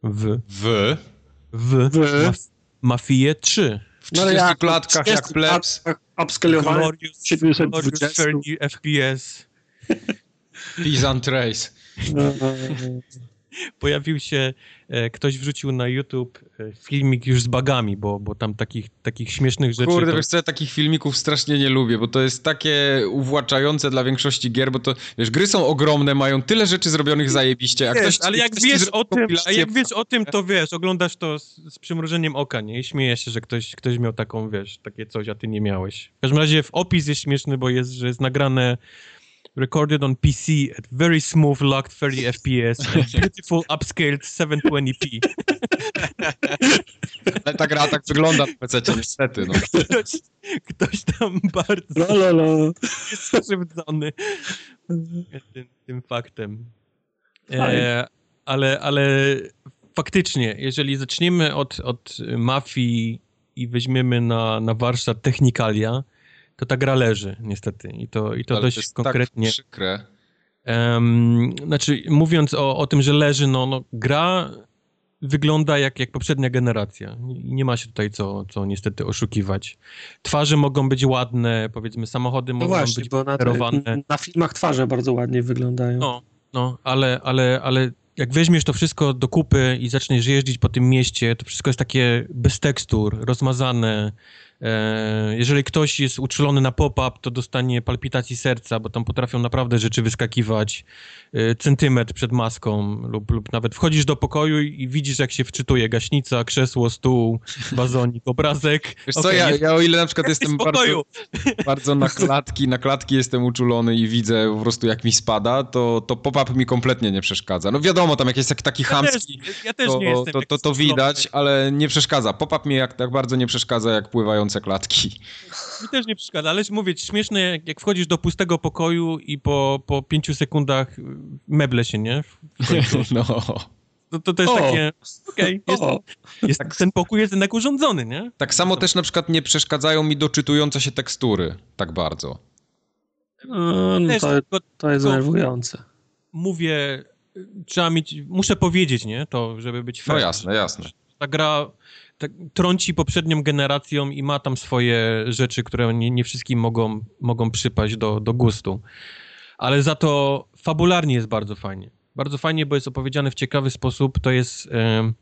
C: w...
A: W?
C: W, w. Maf Mafię 3.
A: W 30 no klatkach jak plebs.
B: Upscalowany
C: 720 FPS.
A: Peace and Trace.
C: Pojawił się, e, ktoś wrzucił na YouTube e, filmik już z bagami, bo, bo tam takich, takich śmiesznych rzeczy...
A: Kurde,
C: to...
A: wiesz co, ja takich filmików strasznie nie lubię, bo to jest takie uwłaczające dla większości gier, bo to, wiesz, gry są ogromne, mają tyle rzeczy zrobionych zajebiście, a ktoś...
C: ale jak ktoś wiesz o tym, a jak wiesz o tym, to wiesz, oglądasz to z, z przymrużeniem oka, nie? I śmiejesz się, że ktoś, ktoś miał taką, wiesz, takie coś, a ty nie miałeś. W każdym razie w opis jest śmieszny, bo jest, że jest nagrane recorded on PC at very smooth locked 30 FPS and beautiful upscaled 720p.
A: Ale ta gra tak wygląda w PC, niestety. No.
C: Ktoś, ktoś tam bardzo
B: la, la, la.
C: jest skrzywdzony tym, tym faktem. E, ale, ale faktycznie, jeżeli zaczniemy od, od mafii i weźmiemy na, na warsztat technikalia, to ta gra leży, niestety. I to, i to
A: Ale
C: dość
A: to jest
C: konkretnie.
A: Tak przykre.
C: Um, znaczy, mówiąc o, o tym, że leży, no, no gra wygląda jak, jak poprzednia generacja. Nie ma się tutaj co, co niestety oszukiwać. Twarze mogą być ładne, powiedzmy, samochody no mogą właśnie, być bo
B: na, na filmach twarze bardzo ładnie wyglądają.
C: No, no ale, ale, ale jak weźmiesz to wszystko do kupy i zaczniesz jeździć po tym mieście, to wszystko jest takie bez tekstur, rozmazane, jeżeli ktoś jest uczulony na pop-up, to dostanie palpitacji serca, bo tam potrafią naprawdę rzeczy wyskakiwać e, centymetr przed maską lub, lub nawet wchodzisz do pokoju i widzisz, jak się wczytuje gaśnica, krzesło, stół, wazonik, obrazek.
A: Wiesz okay, co, ja, ja o ile na przykład jestem bardzo, bardzo na klatki, na klatki jestem uczulony i widzę po prostu jak mi spada, to, to pop-up mi kompletnie nie przeszkadza. No wiadomo, tam jak jest taki ja chamski,
C: też, ja też
A: to,
C: to,
A: to, to, to, widać, ale nie przeszkadza. Pop-up mi jak, tak bardzo nie przeszkadza, jak pływają klatki.
C: Mi też nie przeszkadza, ale mówię, śmieszne, jak, jak wchodzisz do pustego pokoju i po, po pięciu sekundach meble się, nie?
A: No.
C: To, to też o. takie, okej, okay, jest, jest, tak, ten pokój jest jednak urządzony, nie?
A: Tak samo też na przykład nie przeszkadzają mi doczytujące się tekstury tak bardzo.
B: No, no to, to jest nerwujące.
C: Mówię, trzeba mieć, muszę powiedzieć, nie? To, żeby być fair.
A: No jasne, jasne.
C: Ta gra tak, trąci poprzednią generacją i ma tam swoje rzeczy, które nie, nie wszystkim mogą, mogą przypaść do, do gustu. Ale za to fabularnie jest bardzo fajnie. Bardzo fajnie, bo jest opowiedziane w ciekawy sposób. To jest... E,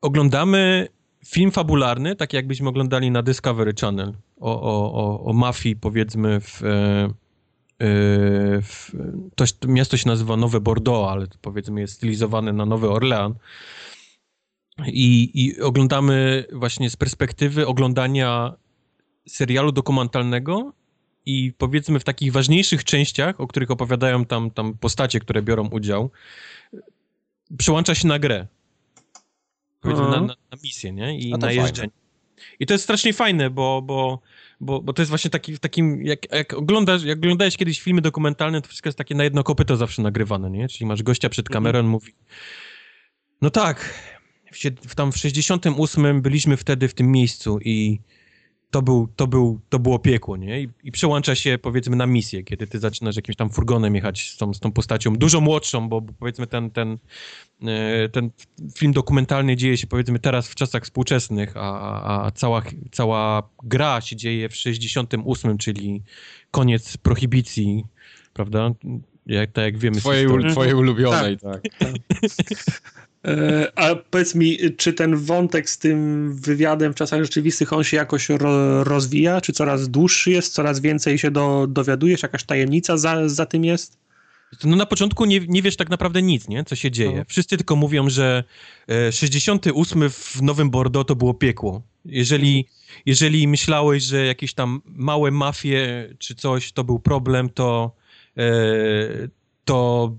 C: oglądamy film fabularny, tak jakbyśmy oglądali na Discovery Channel o, o, o, o mafii, powiedzmy, w, e, e w, to, to miasto się nazywa Nowe Bordeaux, ale powiedzmy jest stylizowane na Nowy Orlean. I, i oglądamy właśnie z perspektywy oglądania serialu dokumentalnego i powiedzmy w takich ważniejszych częściach, o których opowiadają tam, tam postacie, które biorą udział, przełącza się na grę. Powiedzmy na, na, na misję, nie? I na jeżdżenie. I to jest strasznie fajne, bo, bo, bo, bo to jest właśnie taki, takim, jak, jak oglądasz, jak oglądałeś kiedyś filmy dokumentalne, to wszystko jest takie na jedno kopyto zawsze nagrywane, nie? Czyli masz gościa przed kamerą, mhm. mówi no tak, w, tam w 68 byliśmy wtedy w tym miejscu i to, był, to, był, to było piekło, nie? I, I, przełącza się, powiedzmy, na misję, kiedy ty zaczynasz jakimś tam furgonem jechać z tą, z tą postacią, dużo młodszą, bo, bo powiedzmy ten, ten, e, ten film dokumentalny dzieje się, powiedzmy, teraz w czasach współczesnych, a, a, a cała, cała gra się dzieje w 68, czyli koniec prohibicji, prawda? Jak, tak jak wiemy.
A: Twojej, twojej ulubionej, tak. tak.
B: E, a powiedz mi, czy ten wątek z tym wywiadem w czasach rzeczywistych, on się jakoś ro, rozwija? Czy coraz dłuższy jest, coraz więcej się do, dowiadujesz? Jakaś tajemnica za, za tym jest?
C: No na początku nie, nie wiesz tak naprawdę nic, nie? Co się dzieje. No. Wszyscy tylko mówią, że 68 e, w Nowym Bordeaux to było piekło. Jeżeli, jeżeli myślałeś, że jakieś tam małe mafie czy coś to był problem, to, e, to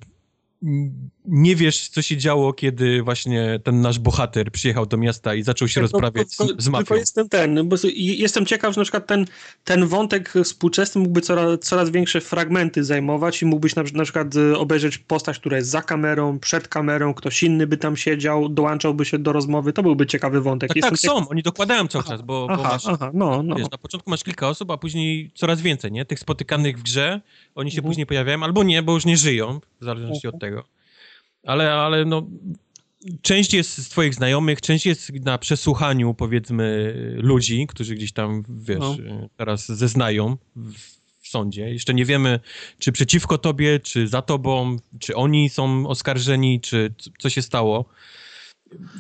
C: nie wiesz, co się działo, kiedy właśnie ten nasz bohater przyjechał do miasta i zaczął się tak, rozprawiać no, z, z mafią. Tylko
B: jestem ten, bo jestem ciekaw, że na przykład ten, ten wątek współczesny mógłby coraz, coraz większe fragmenty zajmować i mógłbyś na, na przykład e, obejrzeć postać, która jest za kamerą, przed kamerą, ktoś inny by tam siedział, dołączałby się do rozmowy, to byłby ciekawy wątek.
C: Tak, tak są, oni dokładają cały czas, bo, aha, bo masz, aha, no, no. Wiesz, na początku masz kilka osób, a później coraz więcej, nie? Tych spotykanych w grze, oni się mhm. później pojawiają, albo nie, bo już nie żyją, w zależności mhm. od tego ale, ale no, część jest z twoich znajomych, część jest na przesłuchaniu, powiedzmy, ludzi, którzy gdzieś tam, wiesz, no. teraz zeznają w, sądzie. Jeszcze nie wiemy, czy przeciwko tobie, czy za tobą, czy oni są oskarżeni, czy co się stało.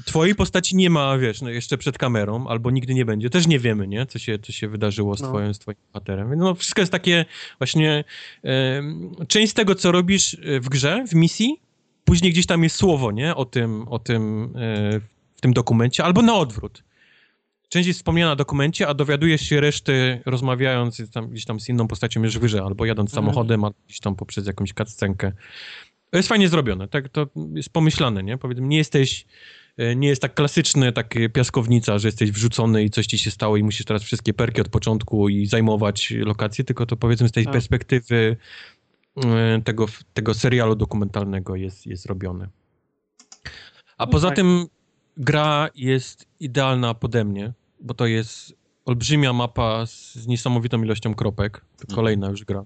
C: Twojej postaci nie ma, wiesz, no jeszcze przed kamerą, albo nigdy nie będzie. Też nie wiemy, nie? Co się, co się wydarzyło z, no. twoim, z twoim bohaterem. No, wszystko jest takie właśnie... E, część z tego, co robisz w grze, w misji, później gdzieś tam jest słowo, nie? O tym, o tym e, w tym dokumencie, albo na odwrót. Część jest wspomniana na dokumencie, a dowiadujesz się reszty rozmawiając tam, gdzieś tam z inną postacią już wyżej, albo jadąc mhm. samochodem, albo gdzieś tam poprzez jakąś cutscenkę. To jest fajnie zrobione, tak? To jest pomyślane, nie? Powiedzmy, nie jesteś e, nie jest tak klasyczny, tak piaskownica, że jesteś wrzucony i coś ci się stało i musisz teraz wszystkie perki od początku i zajmować lokacje, tylko to powiedzmy z tej tak. perspektywy tego, tego serialu dokumentalnego jest, jest robiony. A no poza tak. tym gra jest idealna pode mnie, bo to jest olbrzymia mapa z, z niesamowitą ilością kropek. To mhm. kolejna już gra.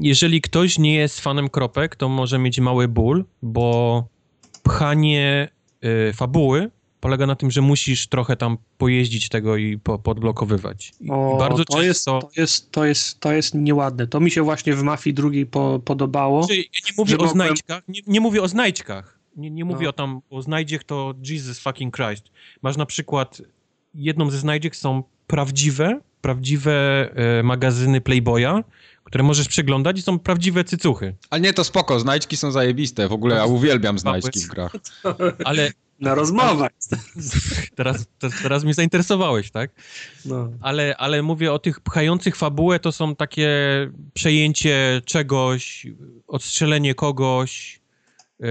C: Jeżeli ktoś nie jest fanem kropek, to może mieć mały ból, bo pchanie y, fabuły polega na tym, że musisz trochę tam pojeździć tego i po, podblokowywać. I
B: o, bardzo to często... Jest, to, jest, to, jest, to jest nieładne. To mi się właśnie w Mafii drugiej po, podobało.
C: Znaczy, ja nie mówię o mogłem... znajdźkach, nie, nie, mówię o znajdźkach. Nie, nie mówię no. o tam, o znajdziech to Jesus fucking Christ. Masz na przykład, jedną ze znajdziek są prawdziwe, prawdziwe e, magazyny Playboya, które możesz przeglądać i są prawdziwe cycuchy.
A: Ale nie, to spoko, znajdźki są zajebiste. W ogóle ja uwielbiam znajdźki w grach.
C: Ale
B: na rozmowach.
C: Teraz, teraz mnie zainteresowałeś, tak? No. Ale, ale mówię o tych pchających fabułę, to są takie przejęcie czegoś, odstrzelenie kogoś, yy,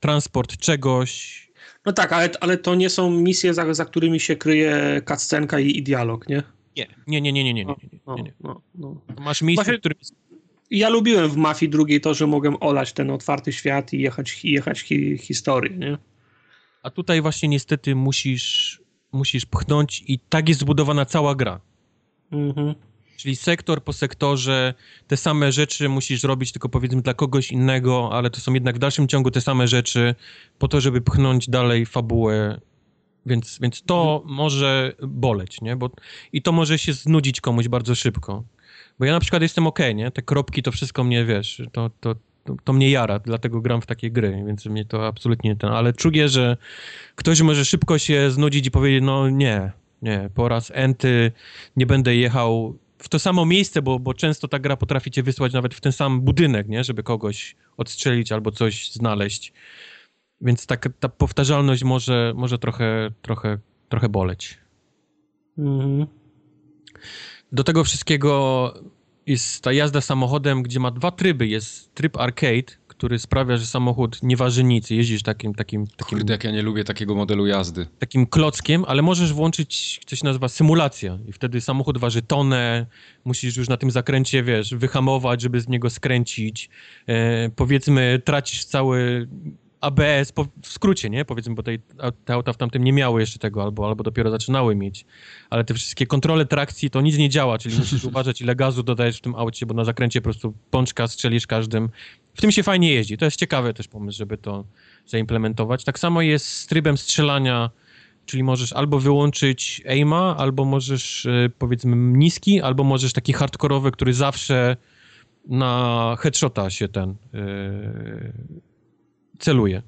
C: transport czegoś.
B: No tak, ale, ale to nie są misje, za, za którymi się kryje cutscenka i, i dialog, nie?
C: Nie, nie, nie, nie, nie, nie, nie, nie, nie. No, no, no. Masz w którym...
B: Ja lubiłem w Mafii drugiej to, że mogłem olać ten otwarty świat i jechać, jechać hi, historię, nie?
C: A tutaj właśnie niestety musisz, musisz pchnąć i tak jest zbudowana cała gra. Mhm. Czyli sektor po sektorze te same rzeczy musisz robić, tylko powiedzmy dla kogoś innego, ale to są jednak w dalszym ciągu te same rzeczy, po to, żeby pchnąć dalej fabułę. Więc, więc to mhm. może boleć, nie? Bo, I to może się znudzić komuś bardzo szybko. Bo ja na przykład jestem ok, nie? Te kropki, to wszystko mnie, wiesz, to, to, to, to, mnie jara, dlatego gram w takie gry, więc mnie to absolutnie ten, ale czuję, że ktoś może szybko się znudzić i powiedzieć, no nie, nie, po raz enty nie będę jechał w to samo miejsce, bo, bo często ta gra potrafi cię wysłać nawet w ten sam budynek, nie, żeby kogoś odstrzelić albo coś znaleźć. Więc tak, ta powtarzalność może, może trochę, trochę, trochę boleć. Mhm. Do tego wszystkiego jest ta jazda samochodem, gdzie ma dwa tryby. Jest tryb arcade, który sprawia, że samochód nie waży nic. Jeździsz takim... takim, takim
A: Kurde, jak ja nie lubię takiego modelu jazdy.
C: Takim klockiem, ale możesz włączyć, coś się nazywa symulacja i wtedy samochód waży tonę, musisz już na tym zakręcie, wiesz, wyhamować, żeby z niego skręcić. E, powiedzmy, tracisz cały ABS, po, w skrócie, nie? Powiedzmy, bo tej, te auta w tamtym nie miały jeszcze tego, albo, albo dopiero zaczynały mieć. Ale te wszystkie kontrole trakcji, to nic nie działa, czyli musisz uważać, ile gazu dodajesz w tym aucie, bo na zakręcie po prostu pączka strzelisz każdym. W tym się fajnie jeździ. To jest ciekawy też pomysł, żeby to zaimplementować. Tak samo jest z trybem strzelania, czyli możesz albo wyłączyć aima, albo możesz y, powiedzmy niski, albo możesz taki hardkorowy, który zawsze na headshota się ten yy, celuje.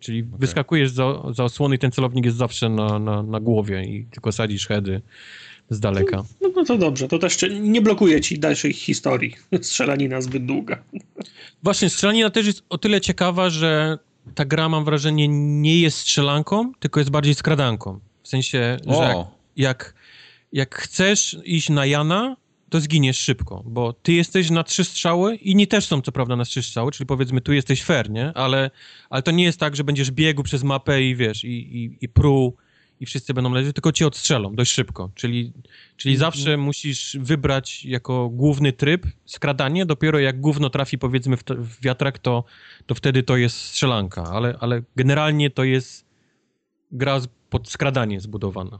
C: Czyli okay. wyskakujesz za, za osłony i ten celownik jest zawsze na, na, na głowie i tylko sadzisz heady z daleka.
B: No, no to dobrze, to też nie blokuje ci dalszej historii. Strzelanina zbyt długa.
C: Właśnie, strzelanina też jest o tyle ciekawa, że ta gra, mam wrażenie, nie jest strzelanką, tylko jest bardziej skradanką. W sensie, o. że jak, jak, jak chcesz iść na Jana, to zginiesz szybko, bo ty jesteś na trzy strzały, inni też są co prawda na trzy strzały, czyli powiedzmy tu jesteś fair, nie? Ale, ale to nie jest tak, że będziesz biegł przez mapę i wiesz, i, i, i pruł i wszyscy będą leżeć, tylko cię odstrzelą dość szybko. Czyli, czyli -hmm. zawsze musisz wybrać jako główny tryb skradanie, dopiero jak gówno trafi powiedzmy w, w wiatrak, to, to wtedy to jest strzelanka, ale, ale generalnie to jest gra pod skradanie zbudowana.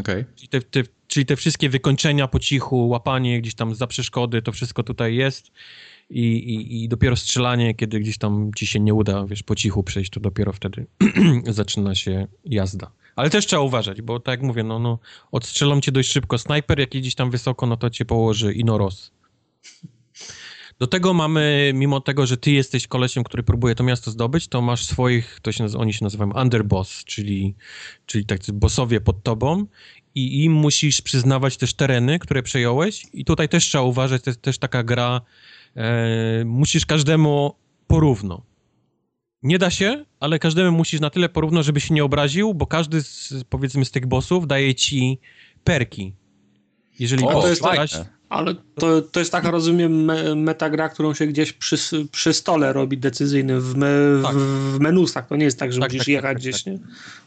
A: Okay.
C: Czyli, te, te, czyli te wszystkie wykończenia po cichu, łapanie gdzieś tam za przeszkody, to wszystko tutaj jest i, i, i dopiero strzelanie, kiedy gdzieś tam ci się nie uda, wiesz, po cichu przejść, to dopiero wtedy zaczyna się jazda. Ale też trzeba uważać, bo tak jak mówię, no, no odstrzelą cię dość szybko snajper, jak gdzieś tam wysoko, no to cię położy inoros. Do tego mamy, mimo tego, że ty jesteś kolesiem, który próbuje to miasto zdobyć, to masz swoich, to się oni się nazywają underboss, czyli, czyli tacy bossowie pod tobą i im musisz przyznawać też tereny, które przejąłeś i tutaj też trzeba uważać, to jest też taka gra, e, musisz każdemu porówno. Nie da się, ale każdemu musisz na tyle porówno, żeby się nie obraził, bo każdy z, powiedzmy z tych bossów daje ci perki. Jeżeli
B: o, to jest fajne. Ale to, to jest taka, rozumiem, me, metagra, którą się gdzieś przy, przy stole robi decyzyjny w, me, tak. w menusach. To nie jest tak, że tak, musisz tak, tak jechać tak, gdzieś, nie?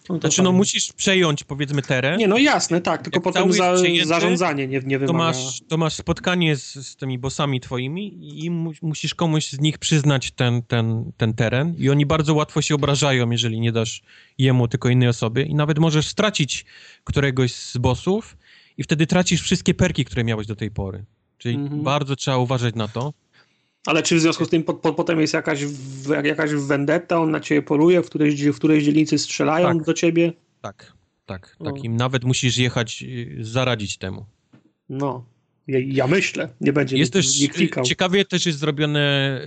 C: No znaczy, no musisz przejąć, powiedzmy, teren.
B: Nie, no jasne, tak, tylko Jak potem za, zarządzanie nie, nie wymaga.
C: To masz, to masz spotkanie z, z tymi bossami twoimi i mu, musisz komuś z nich przyznać ten, ten, ten teren i oni bardzo łatwo się obrażają, jeżeli nie dasz jemu, tylko innej osobie i nawet możesz stracić któregoś z bossów, i wtedy tracisz wszystkie perki, które miałeś do tej pory. Czyli mhm. bardzo trzeba uważać na to.
B: Ale czy w związku z tym po, po, potem jest jakaś, jakaś vendetta, on na ciebie poluje, w którejś, w którejś dzielnicy strzelają tak. do ciebie?
C: Tak, tak. Takim nawet musisz jechać, y, zaradzić temu.
B: No, ja, ja myślę, nie będzie
C: jest też, nie klikał. Ciekawie też jest zrobiony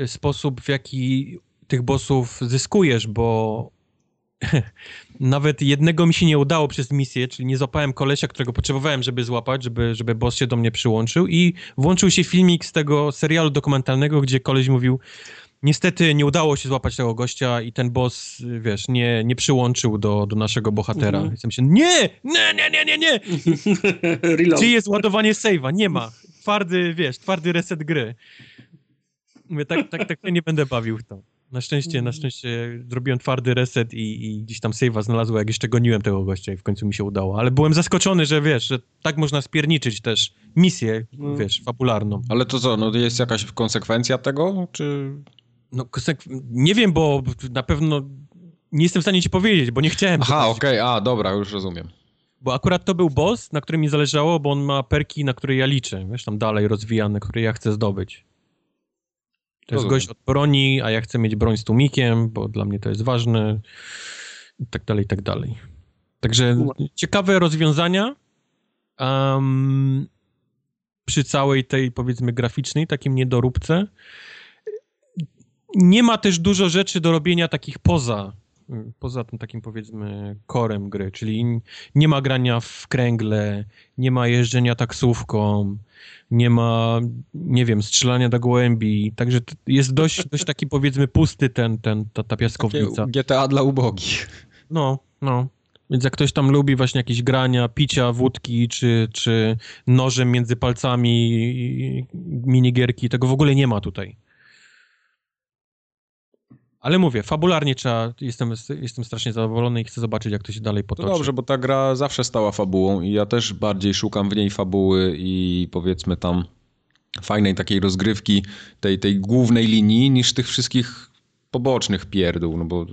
C: sposób, w jaki tych bossów zyskujesz, bo nawet jednego mi się nie udało przez misję, czyli nie złapałem kolesia, którego potrzebowałem, żeby złapać, żeby, żeby boss się do mnie przyłączył i włączył się filmik z tego serialu dokumentalnego, gdzie koleś mówił niestety nie udało się złapać tego gościa i ten boss, wiesz, nie, nie przyłączył do, do naszego bohatera. Mhm. I się, nie, nie, nie, nie, nie, nie. Gdzie jest ładowanie save'a? Nie ma. Twardy, wiesz, twardy reset gry. Mówię, tak, tak, tak nie będę bawił w to. Na szczęście, na mhm. szczęście zrobiłem twardy reset i, i gdzieś tam save'a znalazło, jak jeszcze goniłem tego gościa i w końcu mi się udało. Ale byłem zaskoczony, że wiesz, że tak można spierniczyć też misję, no. wiesz, fabularną.
A: Ale to co, no jest jakaś konsekwencja tego, czy...
C: No, nie wiem, bo na pewno nie jestem w stanie ci powiedzieć, bo nie chciałem.
A: Aha, okej, okay. a dobra, już rozumiem.
C: Bo akurat to był boss, na którym mi zależało, bo on ma perki, na które ja liczę, wiesz, tam dalej rozwijane, które ja chcę zdobyć. To jest gość od broni, a ja chcę mieć broń z tłumikiem, bo dla mnie to jest ważne i tak dalej, i tak dalej. Także ciekawe rozwiązania um, przy całej tej, powiedzmy, graficznej, takim niedoróbce. Nie ma też dużo rzeczy do robienia takich poza poza tym takim powiedzmy korem gry, czyli nie ma grania w kręgle, nie ma jeżdżenia taksówką, nie ma, nie wiem, strzelania do gołębi, także jest dość, dość taki powiedzmy pusty ten, ten, ta, ta piaskownica.
A: GTA dla ubogich.
C: No, no. Więc jak ktoś tam lubi właśnie jakieś grania, picia, wódki, czy, czy nożem między palcami, minigierki, tego w ogóle nie ma tutaj. Ale mówię, fabularnie trzeba, jestem, jestem strasznie zadowolony i chcę zobaczyć, jak to się dalej potoczy.
A: To dobrze, bo ta gra zawsze stała fabułą i ja też bardziej szukam w niej fabuły i powiedzmy tam fajnej takiej rozgrywki tej, tej głównej linii niż tych wszystkich pobocznych pierdół, no bo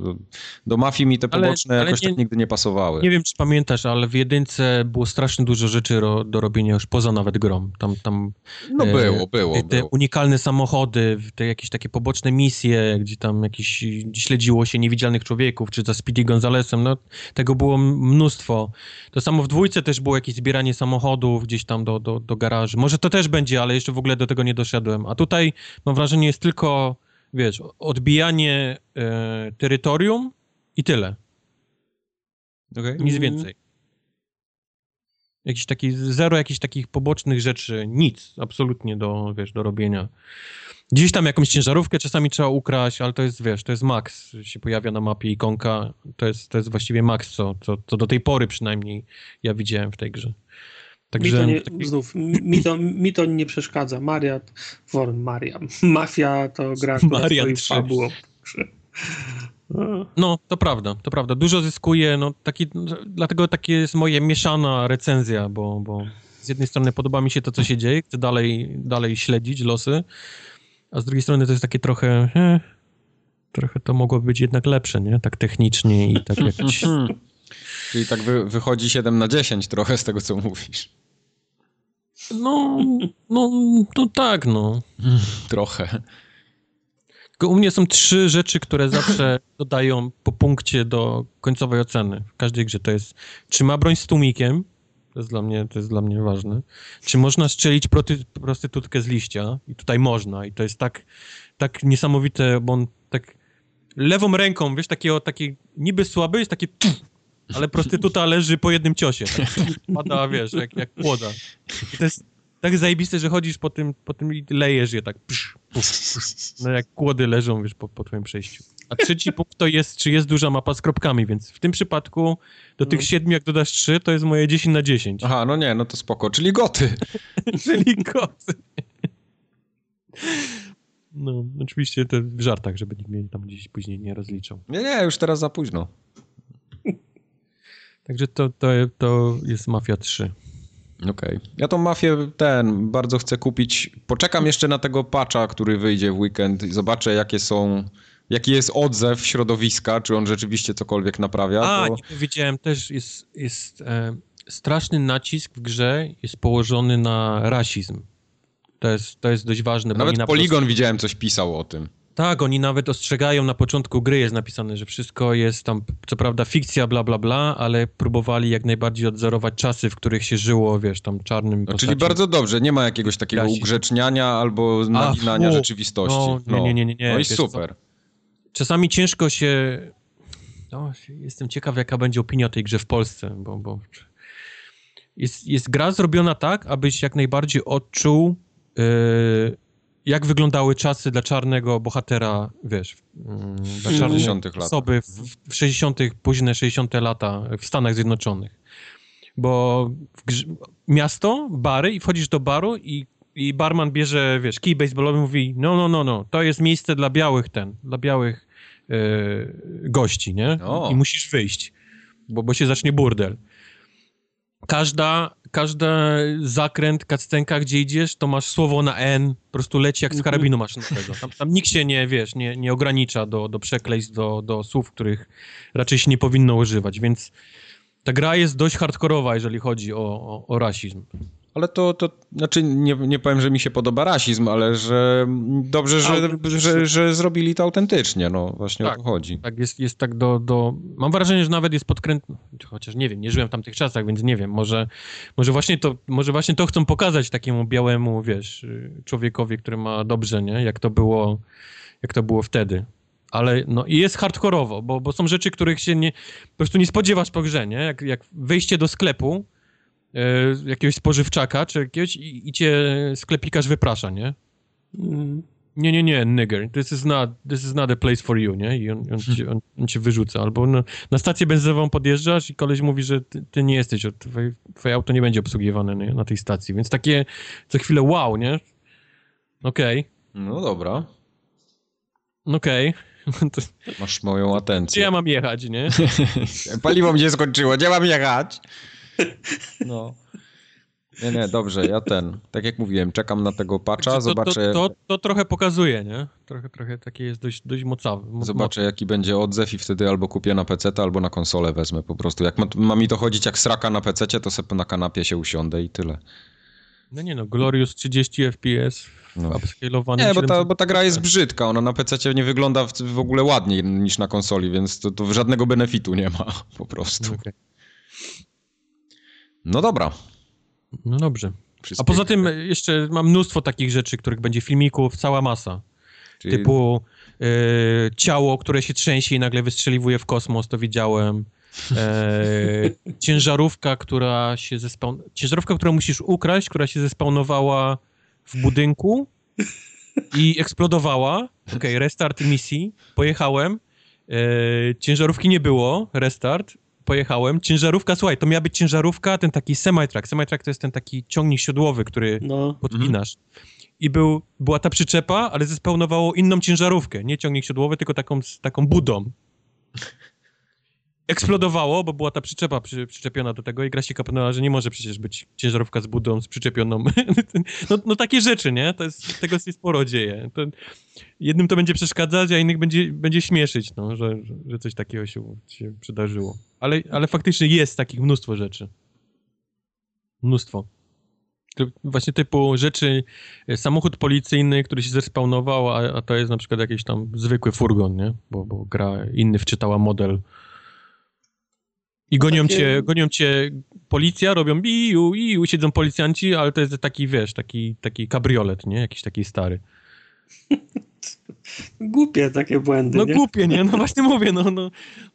A: do, mafii mi te poboczne ale, ale jakoś nie, tak nigdy nie pasowały.
C: Nie wiem, czy pamiętasz, ale w jedynce było strasznie dużo rzeczy ro, do robienia już poza nawet grom. Tam, tam
A: no e, było, było.
C: Te,
A: było.
C: unikalne samochody, te jakieś takie poboczne misje, gdzie tam jakieś śledziło się niewidzialnych człowieków, czy za Speedy Gonzalesem, no tego było mnóstwo. To samo w dwójce też było jakieś zbieranie samochodów gdzieś tam do, do, do garaży. Może to też będzie, ale jeszcze w ogóle do tego nie doszedłem. A tutaj mam wrażenie jest tylko wiesz, odbijanie e, terytorium i tyle. Okay. Nic więcej. Jakiś taki, zero jakichś takich pobocznych rzeczy, nic absolutnie do, wiesz, do robienia. Gdzieś tam jakąś ciężarówkę czasami trzeba ukraść, ale to jest, wiesz, to jest max. Się pojawia na mapie ikonka, to jest, to jest właściwie max, co, co, co do tej pory przynajmniej ja widziałem w tej grze.
B: Także... Mi to nie, taki... znów, mi to, mi to nie przeszkadza. Maria, Worm, Maria. Mafia to gra, która Maria fabułą.
C: No, to prawda, to prawda. Dużo zyskuje, no taki, dlatego takie jest moja mieszana recenzja, bo, bo z jednej strony podoba mi się to, co się dzieje, chcę dalej, dalej śledzić losy, a z drugiej strony to jest takie trochę, eh, trochę to mogło być jednak lepsze, nie? Tak technicznie i tak jakoś...
A: Czyli tak wy, wychodzi 7 na 10 trochę z tego, co mówisz.
C: No, no, no tak, no.
A: Trochę.
C: Tylko u mnie są trzy rzeczy, które zawsze dodają po punkcie do końcowej oceny w każdej grze. To jest, czy ma broń z tłumikiem, to jest dla mnie, to jest dla mnie ważne. Czy można strzelić proty, prostytutkę z liścia? I tutaj można. I to jest tak, tak niesamowite, bo on tak lewą ręką, wiesz, takiego, taki niby słaby, jest takie ale prostytuta leży po jednym ciosie. Tak? Pada, wiesz, jak, jak płoda. I to jest tak zajebiste, że chodzisz po tym, po tym i lejesz je tak psz, psz, psz. No jak kłody leżą, wiesz, po, po twoim przejściu. A trzeci punkt to jest, czy jest duża mapa z kropkami, więc w tym przypadku do tych no. siedmiu, jak dodasz trzy, to jest moje 10 na 10.
A: Aha, no nie, no to spoko, czyli goty.
C: czyli goty. No, oczywiście to w żartach, żeby nikt mnie tam gdzieś później nie rozliczał.
A: Nie, nie, już teraz za późno.
C: Także to, to, to jest Mafia 3.
A: Okej. Okay. Ja tą mafię ten bardzo chcę kupić. Poczekam jeszcze na tego patcha, który wyjdzie w weekend i zobaczę jakie są jaki jest odzew środowiska, czy on rzeczywiście cokolwiek naprawia.
C: A, to... nie powiedziałem, też jest, jest e, straszny nacisk w grze jest położony na rasizm. To jest, to jest dość ważne.
A: Nawet Polygon widziałem coś pisał o tym.
C: Tak, oni nawet ostrzegają na początku gry, jest napisane, że wszystko jest tam, co prawda fikcja, bla, bla, bla, ale próbowali jak najbardziej odzorować czasy, w których się żyło, wiesz, tam czarnym
A: no, Czyli bardzo dobrze, nie ma jakiegoś takiego ugrzeczniania albo naginania rzeczywistości. No,
C: nie, nie, nie, nie, nie.
A: No i super.
C: Czasami ciężko się... No, jestem ciekaw, jaka będzie opinia tej grze w Polsce, bo... bo... Jest, jest gra zrobiona tak, abyś jak najbardziej odczuł yy, jak wyglądały czasy dla czarnego bohatera, wiesz,
A: mm, dla czarnej 60
C: osoby w, w 60., późne 60. lata w Stanach Zjednoczonych. Bo miasto, bary i wchodzisz do baru i, i barman bierze, wiesz, kij baseballowy mówi, no, no, no, no, to jest miejsce dla białych ten, dla białych yy, gości, nie? I musisz wyjść, bo, bo się zacznie burdel każda, każdy zakręt, kaccenka, gdzie idziesz, to masz słowo na N, po prostu leci jak z mhm. karabinu maszynowego. Tam, tam nikt się nie, wiesz, nie, nie ogranicza do, do przekleństw, do, do słów, których raczej się nie powinno używać, więc ta gra jest dość hardkorowa, jeżeli chodzi o, o, o rasizm.
A: Ale to, to znaczy nie, nie powiem, że mi się podoba rasizm, ale że dobrze, że, że, że zrobili to autentycznie, no właśnie tak, o to chodzi.
C: Tak, jest, jest tak do, do... Mam wrażenie, że nawet jest podkręt... Chociaż nie wiem, nie żyłem w tamtych czasach, więc nie wiem, może, może, właśnie to, może właśnie to chcą pokazać takiemu białemu, wiesz, człowiekowi, który ma dobrze, nie? Jak to było, jak to było wtedy. ale no i jest hardkorowo, bo, bo są rzeczy, których się nie, po prostu nie spodziewasz po grze, nie? Jak, jak wejście do sklepu, jakiegoś spożywczaka czy jakiegoś i, i cię sklepikarz wyprasza, nie? Mm. Nie, nie, nie, nigger, this is not, this is not a place for you, nie? I on, on, ci, on, on cię wyrzuca. Albo na, na stację benzynową podjeżdżasz i koleś mówi, że ty, ty nie jesteś, twoje, twoje auto nie będzie obsługiwane nie? na tej stacji. Więc takie co chwilę wow, nie? Okej. Okay.
A: No dobra.
C: Okej.
A: Okay. Masz moją atencję.
C: Gdzie ja mam jechać, nie?
A: Paliwo mi się skończyło, gdzie mam jechać? No. Nie, nie, dobrze, ja ten, tak jak mówiłem, czekam na tego patcha, to, zobaczę...
C: To, to, to, trochę pokazuje, nie? Trochę, trochę takie jest dość, dość mocawy.
A: Zobaczę, jaki będzie odzew i wtedy albo kupię na PC, albo na konsolę wezmę po prostu. Jak ma, ma mi to chodzić jak sraka na PC, to sobie na kanapie się usiądę i tyle.
C: No nie no, Glorious 30 FPS no.
A: Nie, bo ta, bo ta gra jest brzydka, ona na PC nie wygląda w, w ogóle ładniej niż na konsoli, więc to, to żadnego benefitu nie ma po prostu. Okay. No dobra.
C: No dobrze. A poza tym jeszcze mam mnóstwo takich rzeczy, których będzie filmików, cała masa. Czyli... Typu y, ciało, które się trzęsie i nagle wystrzeliwuje w kosmos, to widziałem. E, ciężarówka, która się zespawn... Ciężarówka, którą musisz ukraść, która się zespawnowała w budynku i eksplodowała. Okej, okay, restart misji. Pojechałem. E, ciężarówki nie było. Restart. Pojechałem. Ciężarówka, słuchaj, to miała być ciężarówka, ten taki semi-truck. Semi-truck to jest ten taki ciągnik siodłowy, który no. podpinasz. I był, była ta przyczepa, ale zespełnowało inną ciężarówkę. Nie ciągnik siodłowy, tylko taką, taką budą eksplodowało, bo była ta przyczepa przy, przyczepiona do tego i gra się kapnęła, że nie może przecież być ciężarówka z budą, z przyczepioną. no, no takie rzeczy, nie? To jest, tego się sporo dzieje. To, jednym to będzie przeszkadzać, a innych będzie, będzie śmieszyć, no, że, że coś takiego się, się przydarzyło. Ale, ale faktycznie jest takich mnóstwo rzeczy. Mnóstwo. Właśnie typu rzeczy, e, samochód policyjny, który się zespawnował, a, a to jest na przykład jakiś tam zwykły furgon, nie? Bo, bo gra inny wczytała model i gonią, takie... cię, gonią cię policja, robią iu, iu, siedzą policjanci, ale to jest taki, wiesz, taki, taki kabriolet, nie? Jakiś taki stary.
B: głupie takie błędy,
C: No
B: nie?
C: głupie, nie? No właśnie mówię, no, no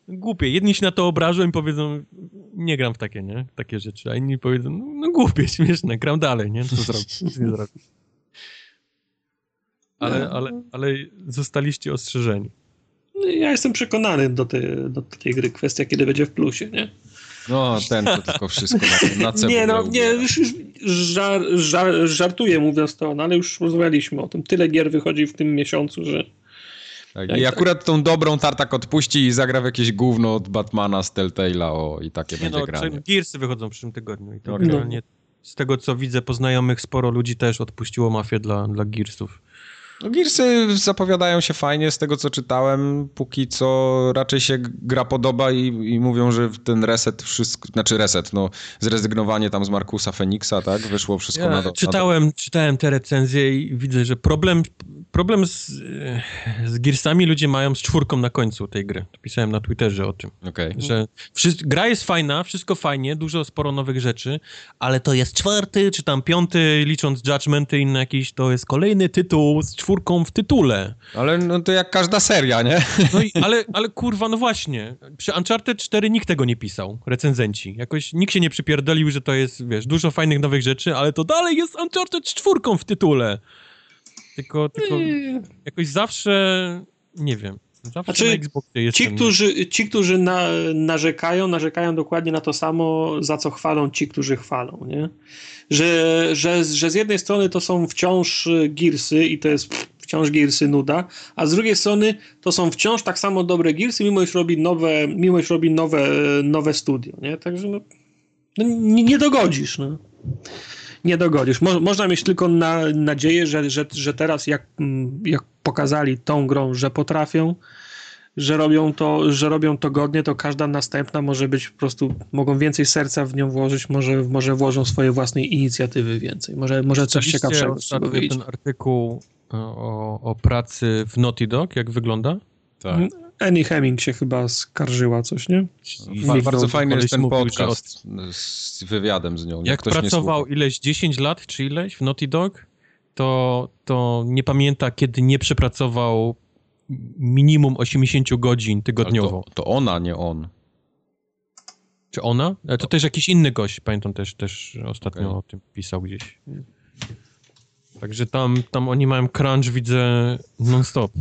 C: głupie. Jedni się na to obrażą i powiedzą, nie gram w takie, nie? Takie rzeczy, a inni powiedzą, no, no głupie, śmieszne, gram dalej, nie? Co zrobić? Nic nie zrobić. Ale, no. ale, ale zostaliście ostrzeżeni.
B: Ja jestem przekonany do tej, do tej gry. Kwestia, kiedy będzie w plusie, nie?
A: No, ten to tylko wszystko na, na
B: Nie, no, nie, już, już żar, żar, żartuję mówiąc to, no, ale już rozmawialiśmy o tym. Tyle gier wychodzi w tym miesiącu, że...
A: Tak, I akurat tą dobrą Tartak odpuści i zagra w jakieś gówno od Batmana z Telltale'a, o, i takie nie będzie no, granie.
C: Gearsy wychodzą w przyszłym tygodniu i to okay. no. z tego, co widzę po znajomych, sporo ludzi też odpuściło mafię dla, dla Gearsów.
A: No, Gearsy zapowiadają się fajnie z tego, co czytałem. Póki co raczej się gra podoba i, i mówią, że ten reset, wszystko, znaczy reset, no zrezygnowanie tam z Markusa Feniksa, tak? Wyszło wszystko ja na
C: to. Czytałem, na czytałem te recenzje i widzę, że problem, problem z, z Gearsami ludzie mają z czwórką na końcu tej gry. Pisałem na Twitterze o tym.
A: Okay.
C: Że gra jest fajna, wszystko fajnie, dużo, sporo nowych rzeczy, ale to jest czwarty, czy tam piąty, licząc Judgmenty i inne jakieś, to jest kolejny tytuł z czwórką czwórką w tytule.
A: Ale no to jak każda seria, nie?
C: No i, ale, ale kurwa, no właśnie. Przy Uncharted 4 nikt tego nie pisał, recenzenci. Jakoś nikt się nie przypierdolił, że to jest, wiesz, dużo fajnych nowych rzeczy, ale to dalej jest Uncharted czwórką w tytule. Tylko, tylko jakoś zawsze, nie wiem, Zawsze znaczy,
B: ci, którzy, ci, którzy na, narzekają, narzekają dokładnie na to samo, za co chwalą ci, którzy chwalą, nie? Że, że, że z jednej strony to są wciąż Gearsy i to jest pff, wciąż Gearsy nuda, a z drugiej strony to są wciąż tak samo dobre Gearsy, mimo iż robi nowe, mimo iż robi nowe, nowe studio, nie? Także no, no nie, nie dogodzisz, no nie dogodzisz. Mo można mieć tylko na, nadzieję, że, że, że teraz jak, jak pokazali tą grą, że potrafią, że robią, to, że robią to godnie, to każda następna może być po prostu, mogą więcej serca w nią włożyć, może, może włożą swoje własne inicjatywy więcej. Może, może coś ciekawszego z tego
C: ten artykuł e, o, o pracy w Naughty Dog, jak wygląda?
B: Tak. Annie Hemming się chyba skarżyła coś, nie?
A: I bardzo fajny jest ten podcast od... z wywiadem z nią.
C: Jak pracował ileś 10 lat czy ileś w Naughty Dog, to, to nie pamięta, kiedy nie przepracował minimum 80 godzin tygodniowo.
A: To, to ona, nie on.
C: Czy ona? To też jakiś inny gość, pamiętam też, też ostatnio
A: Okej.
C: o tym pisał gdzieś. Także tam, tam oni mają crunch, widzę, non-stop.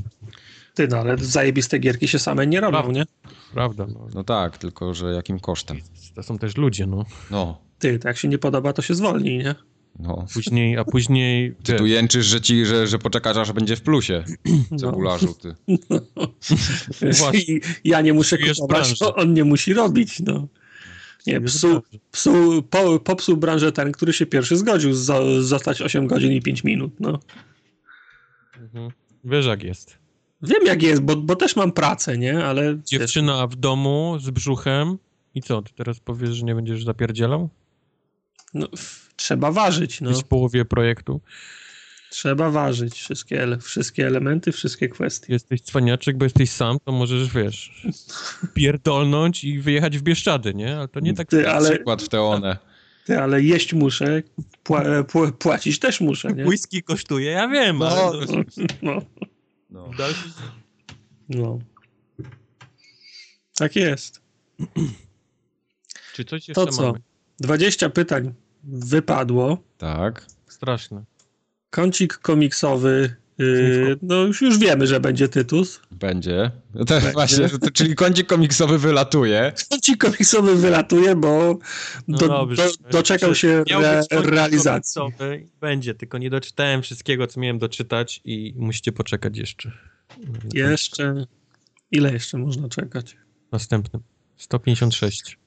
B: Ty, no ale zajebiste gierki się same nie robią,
C: Prawda.
B: nie?
C: Prawda, no.
A: No tak, tylko że jakim kosztem?
C: To są też ludzie, no.
A: No,
B: Ty, to jak się nie podoba, to się zwolni, nie?
A: no.
C: Później, a później...
A: Ty tu jęczysz, że, ci, że, że poczekasz, aż będzie w plusie.
B: No.
A: Cebularzu, ty.
C: Właśnie.
B: I ja nie muszę kupować, on nie musi robić, no. Nie, psu, psu, po, popsuł branżę ten, który się pierwszy zgodził za, zostać 8 godzin i 5 minut, no.
C: Mhm. Wiesz jak jest.
B: Wiem jak jest, bo, bo też mam pracę, nie? Ale
C: Dziewczyna w domu z brzuchem i co, ty teraz powiesz, że nie będziesz zapierdzielał?
B: no, f- trzeba ważyć, no.
C: Jest w połowie projektu.
B: Trzeba ważyć wszystkie, ele- wszystkie elementy, wszystkie kwestie.
C: Jesteś cwaniaczek, bo jesteś sam, to możesz, wiesz, pierdolnąć i wyjechać w Bieszczady, nie? Ale to nie tak...
B: Ty, ale,
A: Przykład w teonę.
B: ty, ale jeść muszę, pła, pła, płacić też muszę, nie?
C: Whisky kosztuje, ja wiem,
A: No,
C: ale
B: No, no,
A: No.
C: w dalszym-
B: no. Tak jest.
C: Czy coś jeszcze
B: To co?
C: mamy?
B: 20 pytań wypadło.
A: Tak.
C: Straszne.
B: Kącik komiksowy. Yy, no już, już wiemy, że będzie Tytus.
A: Będzie. No to
B: Będzie.
A: właśnie, to, czyli kącik komiksowy wylatuje.
B: Kącik komiksowy wylatuje, bo
C: No
B: do,
C: dobrze.
B: do, doczekał się re, realizacji.
C: Będzie, tylko nie doczytałem wszystkiego, co miałem doczytać i musicie poczekać jeszcze.
B: Jeszcze. Ile jeszcze można czekać?
C: Następnym. 156.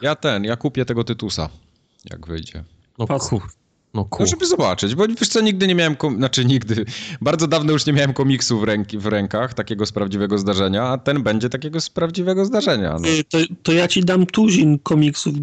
A: Ja ten, ja kupię tego Tytusa, jak wyjdzie.
C: No
B: Po co?
C: kur... No kur...
A: No, żeby zobaczyć, bo wiesz co, nigdy nie miałem, kom... znaczy nigdy, bardzo dawno już nie miałem komiksu w, ręki, w rękach, takiego z prawdziwego zdarzenia, a ten będzie takiego z prawdziwego zdarzenia. No.
B: Yy, To, to ja ci dam tuzin komiksów,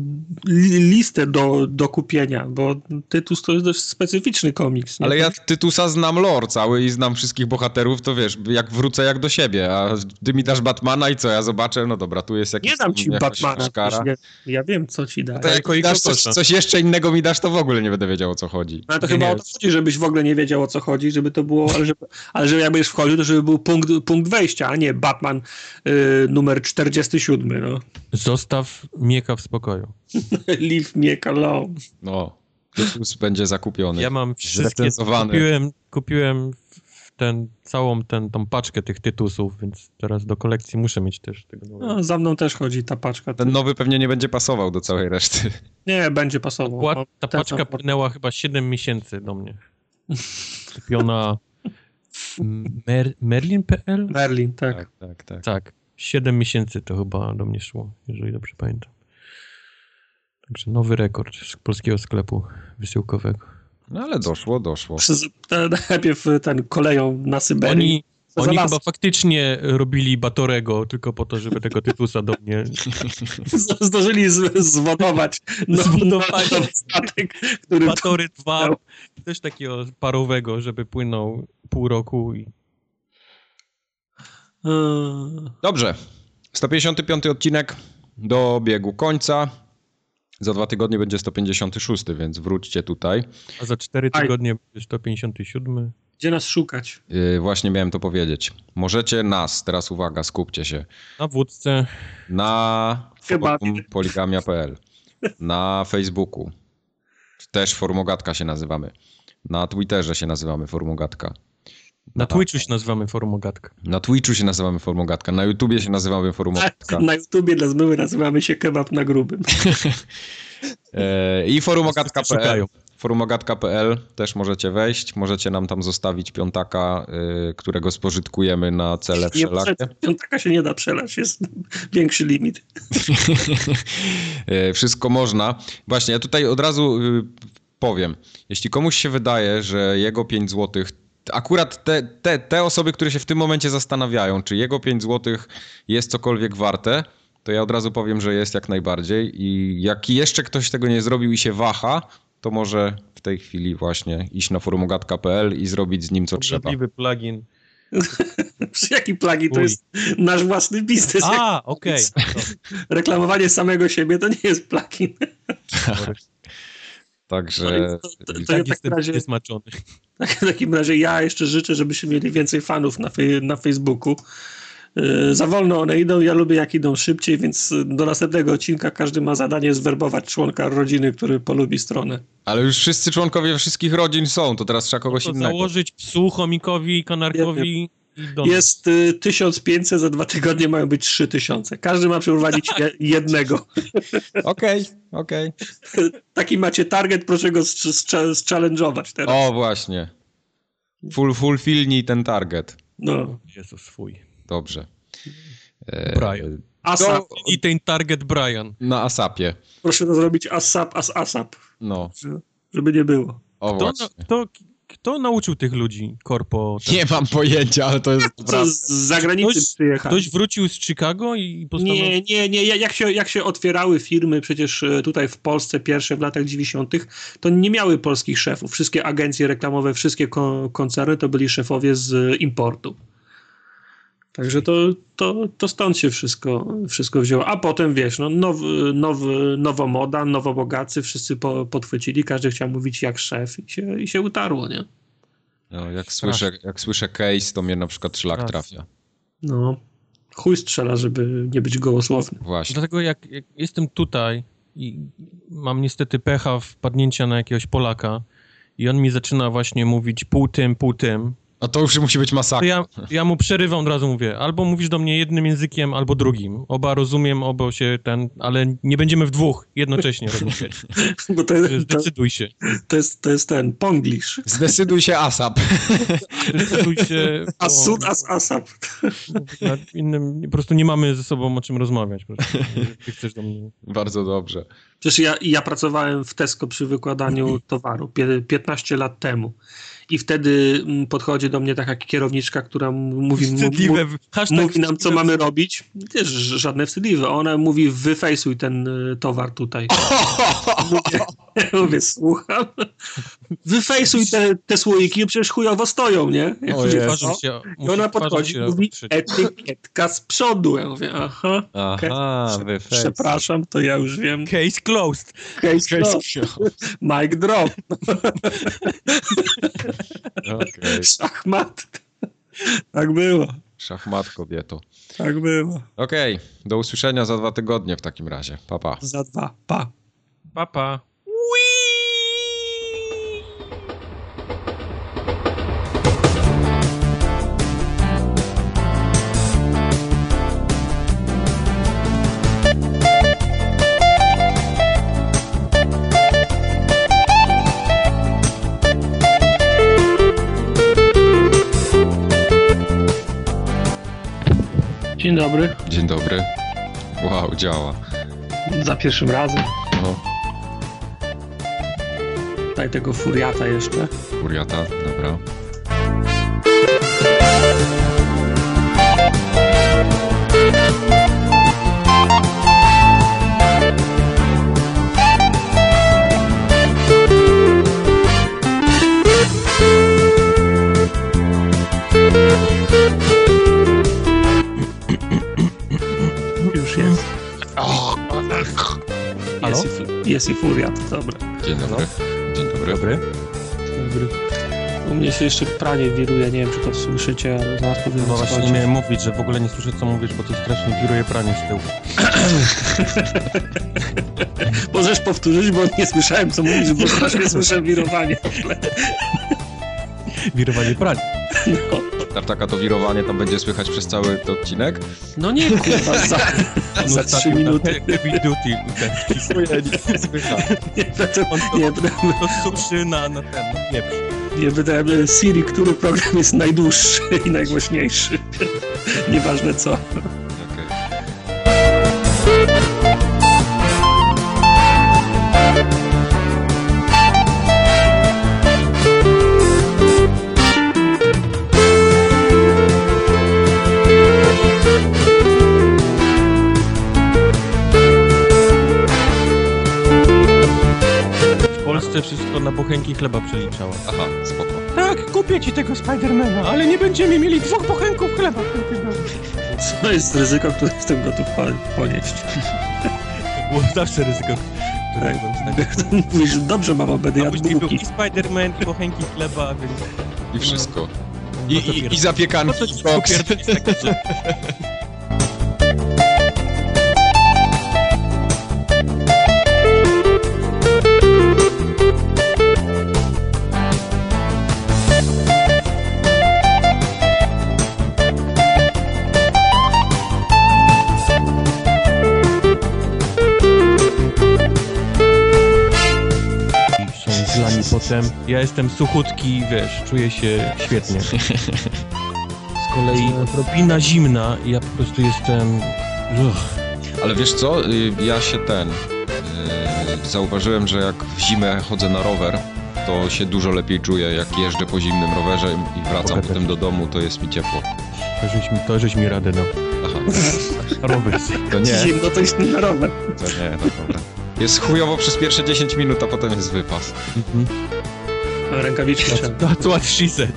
B: li, listę do, do kupienia, bo Tytus to jest dość specyficzny komiks. Nie?
A: Ale ja Tytusa znam lore cały i znam wszystkich bohaterów, to wiesz, jak wrócę jak do siebie, a ty mi dasz Batmana i co, ja zobaczę, no dobra, tu jest jakiś...
B: Nie dam ci Batmana. Ja, ja wiem, co ci daję.
A: To jak dasz coś, coś jeszcze innego mi dasz, to w ogóle nie będę wiedział o co chodzi.
B: No to
C: Nie,
B: chyba
C: nie.
B: o to chodzi, żebyś w ogóle nie wiedział o co chodzi, żeby to było, ale żeby, ale żeby jak będziesz wchodził, to żeby był punkt, punkt wejścia, a nie Batman y, numer 47, no.
C: Zostaw Mieka w spokoju.
B: Leave me alone.
A: No, Tytus będzie zakupiony.
C: Ja mam wszystkie... Kupiłem, kupiłem w ten, całą ten, tą paczkę tych tytusów, więc teraz do kolekcji muszę mieć też tego nowego.
B: No, za mną też chodzi ta paczka.
A: Ten nowy pewnie nie będzie pasował do całej reszty.
B: Nie, będzie pasował. No,
C: ta
B: ten-
C: paczka płynęła chyba 7 miesięcy do mnie. Kupiona w Mer Merlin.pl?
B: Merlin, tak.
A: Tak, tak, tak.
C: Tak, 7 miesięcy to chyba do mnie szło, jeżeli dobrze pamiętam. Także nowy rekord z polskiego sklepu wysyłkowego.
A: No ale doszło, doszło.
B: Przez, najpierw ten koleją na Syberii.
C: Oni, oni chyba faktycznie robili Batorego tylko po to, żeby tego Tytusa do mnie...
B: Zdążyli z, zwodować no, nowy statek, który
C: Batory 2, też takiego parowego, żeby płynął pół roku i
B: Eee,
A: Dobrze. 155 odcinek dobiegł końca. Za dwa tygodnie będzie 156, więc wróćcie tutaj.
C: a za 4
B: Aj.
C: tygodnie będzie 157.
B: Gdzie nas szukać?
A: Yy, właśnie miałem to powiedzieć. Możecie nas, teraz uwaga, skupcie się,
C: Na wódce
A: na poligamia.pl, na Facebooku, też Formogatka się nazywamy, na Twitterze się nazywamy Formogatka,
C: Na Twitchu się nazywamy Forumogatka.
A: na Twitchu się nazywamy Formogatka, na YouTubie się nazywamy Formogatka
B: Na YouTubie dla zmyły nazywamy się kebab na grubym.
A: e, i forumogatka.pl. Forumogatka.pl też możecie wejść, możecie nam tam zostawić piątaka, y, którego spożytkujemy na cele
B: Nie,
A: wszelakie.
B: piątaka się nie da przelać, jest większy limit.
A: E, Wszystko można. Właśnie, ja tutaj od razu y, powiem. Jeśli komuś się wydaje, że jego 5 zł, akurat te, te, te osoby, które się w tym momencie zastanawiają, czy jego 5 zł jest cokolwiek warte, to ja od razu powiem, że jest jak najbardziej. I jak jeszcze ktoś tego nie zrobił i się waha, to może w tej chwili właśnie iść na forumogatka.pl i zrobić z nim co trzeba.
C: Plugin.
B: Jaki plagi to jest nasz własny biznes.
C: A, okej.
B: Reklamowanie samego siebie to nie jest plugin.
A: Także...
B: To, to, to
C: tak
B: ja w
C: jestem
B: takim razie,
C: niesmaczony.
B: w takim razie ja jeszcze życzę, żebyśmy mieli więcej fanów na, fej, na Facebooku. Yy, Za wolno one idą, ja lubię jak idą szybciej, więc do następnego odcinka każdy ma zadanie zwerbować członka rodziny, który polubi stronę.
A: Ale już wszyscy członkowie wszystkich rodzin są, to teraz trzeba kogoś
C: To
A: innego.
C: założyć psu, chomikowi, kanarkowi
B: Jest y, 1500, za dwa tygodnie mają być 3000. Każdy ma przeprowadzić je, jednego.
A: Okej, okej.
B: Taki macie target, proszę go zchallenge'ować teraz.
A: O, właśnie. Full, fulfillnij ten target.
B: No.
C: Jezus swój.
A: Dobrze. E,
C: Brian.
B: ASAP.
C: I ten target Brian.
A: Na ASAPie.
B: Proszę to zrobić ASAP, as ASAP,
A: No,
B: żeby nie było.
A: o
C: Kto,
A: właśnie.
C: na, kto, kto nauczył tych ludzi korpo? ten-
A: Nie mam pojęcia, ale to jest
B: Co
A: prawda.
B: z zagranicy
C: Ktoś-
B: przyjechali?
C: Ktoś wrócił z Chicago i postanowił...
B: Nie, nie, nie. Jak się, jak się otwierały firmy przecież e, tutaj w Polsce pierwsze w latach 90., to nie miały polskich szefów. Wszystkie agencje reklamowe, wszystkie ko- koncerny to byli szefowie z importu. Także to, to, to stąd się wszystko, wszystko wzięło. A potem wiesz, no, now, now, nowa moda, nowobogacy, wszyscy po, podchwycili, każdy chciał mówić jak szef i się, i się utarło, nie?
A: No, jak, słyszę, jak słyszę case, to mnie na przykład szlak
C: Raz.
A: trafia.
B: No. Chuj strzela, żeby nie być gołosłowny.
A: Właśnie.
C: Dlatego jak, jak jestem tutaj i mam niestety pecha wpadnięcia na jakiegoś Polaka i on mi zaczyna właśnie mówić pół tym, pół tym,
A: A to już musi być masakra.
C: ja, ja mu przerywam od razu, mówię, albo mówisz do mnie jednym językiem, albo drugim. Oba rozumiem, oba się ten, ale nie będziemy w dwóch jednocześnie rozmawiać.
B: Bo to, jest-
C: Zdecyduj się.
B: to, jest, to jest ten ponglish.
A: Zdecyduj się ASAP.
C: Zdecyduj się. bo
B: As soon as ASAP.
C: innym, po prostu nie mamy ze sobą o czym rozmawiać. Ty chcesz do mnie.
A: Bardzo dobrze.
B: Przecież ja, ja pracowałem w Tesco przy wykładaniu towaru pie- 15 lat temu. I wtedy mm, podchodzi do mnie taka kierowniczka, która mówi,
C: Wstydliwe.
B: Mówi nam, co mamy robić. Też ż- żadne wstydliwe. Ona mówi, wyfejsuj ten y, towar tutaj. Mówię, mówię słucham. Wyfejsuj te, te słoiki, przecież chujowo stoją, nie? Ja
A: O
B: "Co?"
C: się,
B: I ona podchodzi,
C: się
B: mówi, etykietka z przodu. Ja mówię, aha,
A: Aha, wy
B: przepraszam, to ja już wiem.
C: Case closed.
B: Case closed. Mic drop.
A: Okej.
B: Szachmat. Tak było.
A: Szachmat kobieto.
B: Tak było.
A: Okej, do usłyszenia za dwa tygodnie w takim razie. Pa, pa.
B: Za dwa. Pa.
C: Papa.
B: Dzień dobry.
A: Dzień dobry. Wow, działa.
B: Za pierwszym razem.
A: No,
B: Daj tego furiata jeszcze.
A: furiata, dobra.
B: Jest i, jest i furiat. Dobra.
A: Dzień dobry. Dzień dobry.
C: Dobry.
B: U mnie się jeszcze pranie wiruje. Nie wiem, czy to słyszycie, ale zaraz powiem
C: No właśnie nie miałem mówić, że w ogóle nie słyszę co mówisz, bo to strasznie wiruje pranie z tyłu.
B: Możesz powtórzyć, bo nie słyszałem, co mówisz, bo strasznie słyszę wirowanie.
C: Wirowanie prania.
B: No,
A: Tartaka to wirowanie tam będzie słychać przez cały ten odcinek?
B: no nie, kurwa, za, za trzy minuty.
C: na Heavy duty. ten,
B: Nie będę,
C: On to,
B: nie będę,
C: to suszy na, na ten, na pieprz.
B: nie będę Siri, który program jest najdłuższy i najgłośniejszy. Nieważne co.
C: wszystko na bochenki chleba przeliczało.
A: Aha, spoko.
C: Tak, kupię ci tego Spidermana, ale nie będziemy mieli dwóch bochenków chleba.
B: To jest ryzyko, które jestem gotów po- ponieść.
C: Było zawsze ryzyko. które
B: Tak. Mówisz, dobrze mama, będę jadł bułki.
C: i Spider-Man, i bochenki chleba, więc...
A: I wszystko.
C: No
A: I, i, i zapiekanki.
C: No to potem. Ja jestem suchutki, wiesz, czuję się świetnie. Z kolei odrobina zimna i ja po prostu jestem... Uch.
A: Ale wiesz co, y, ja się ten... y, Zauważyłem, że jak w zimę chodzę na rower, to się dużo lepiej czuję, jak jeżdżę po zimnym rowerze i wracam
C: Mogę
A: potem do domu, to jest mi ciepło.
C: To żeś mi, to żeś mi radę dał.
A: Aha,
C: Rower.
A: to nie,
B: Zimno to jest na rower.
A: to nie, to dobra. Jest chujowo przez pierwsze 10 minut, a potem jest wypas.
C: Mhm.
B: Rękawiczki trzeba.
C: That's what she said.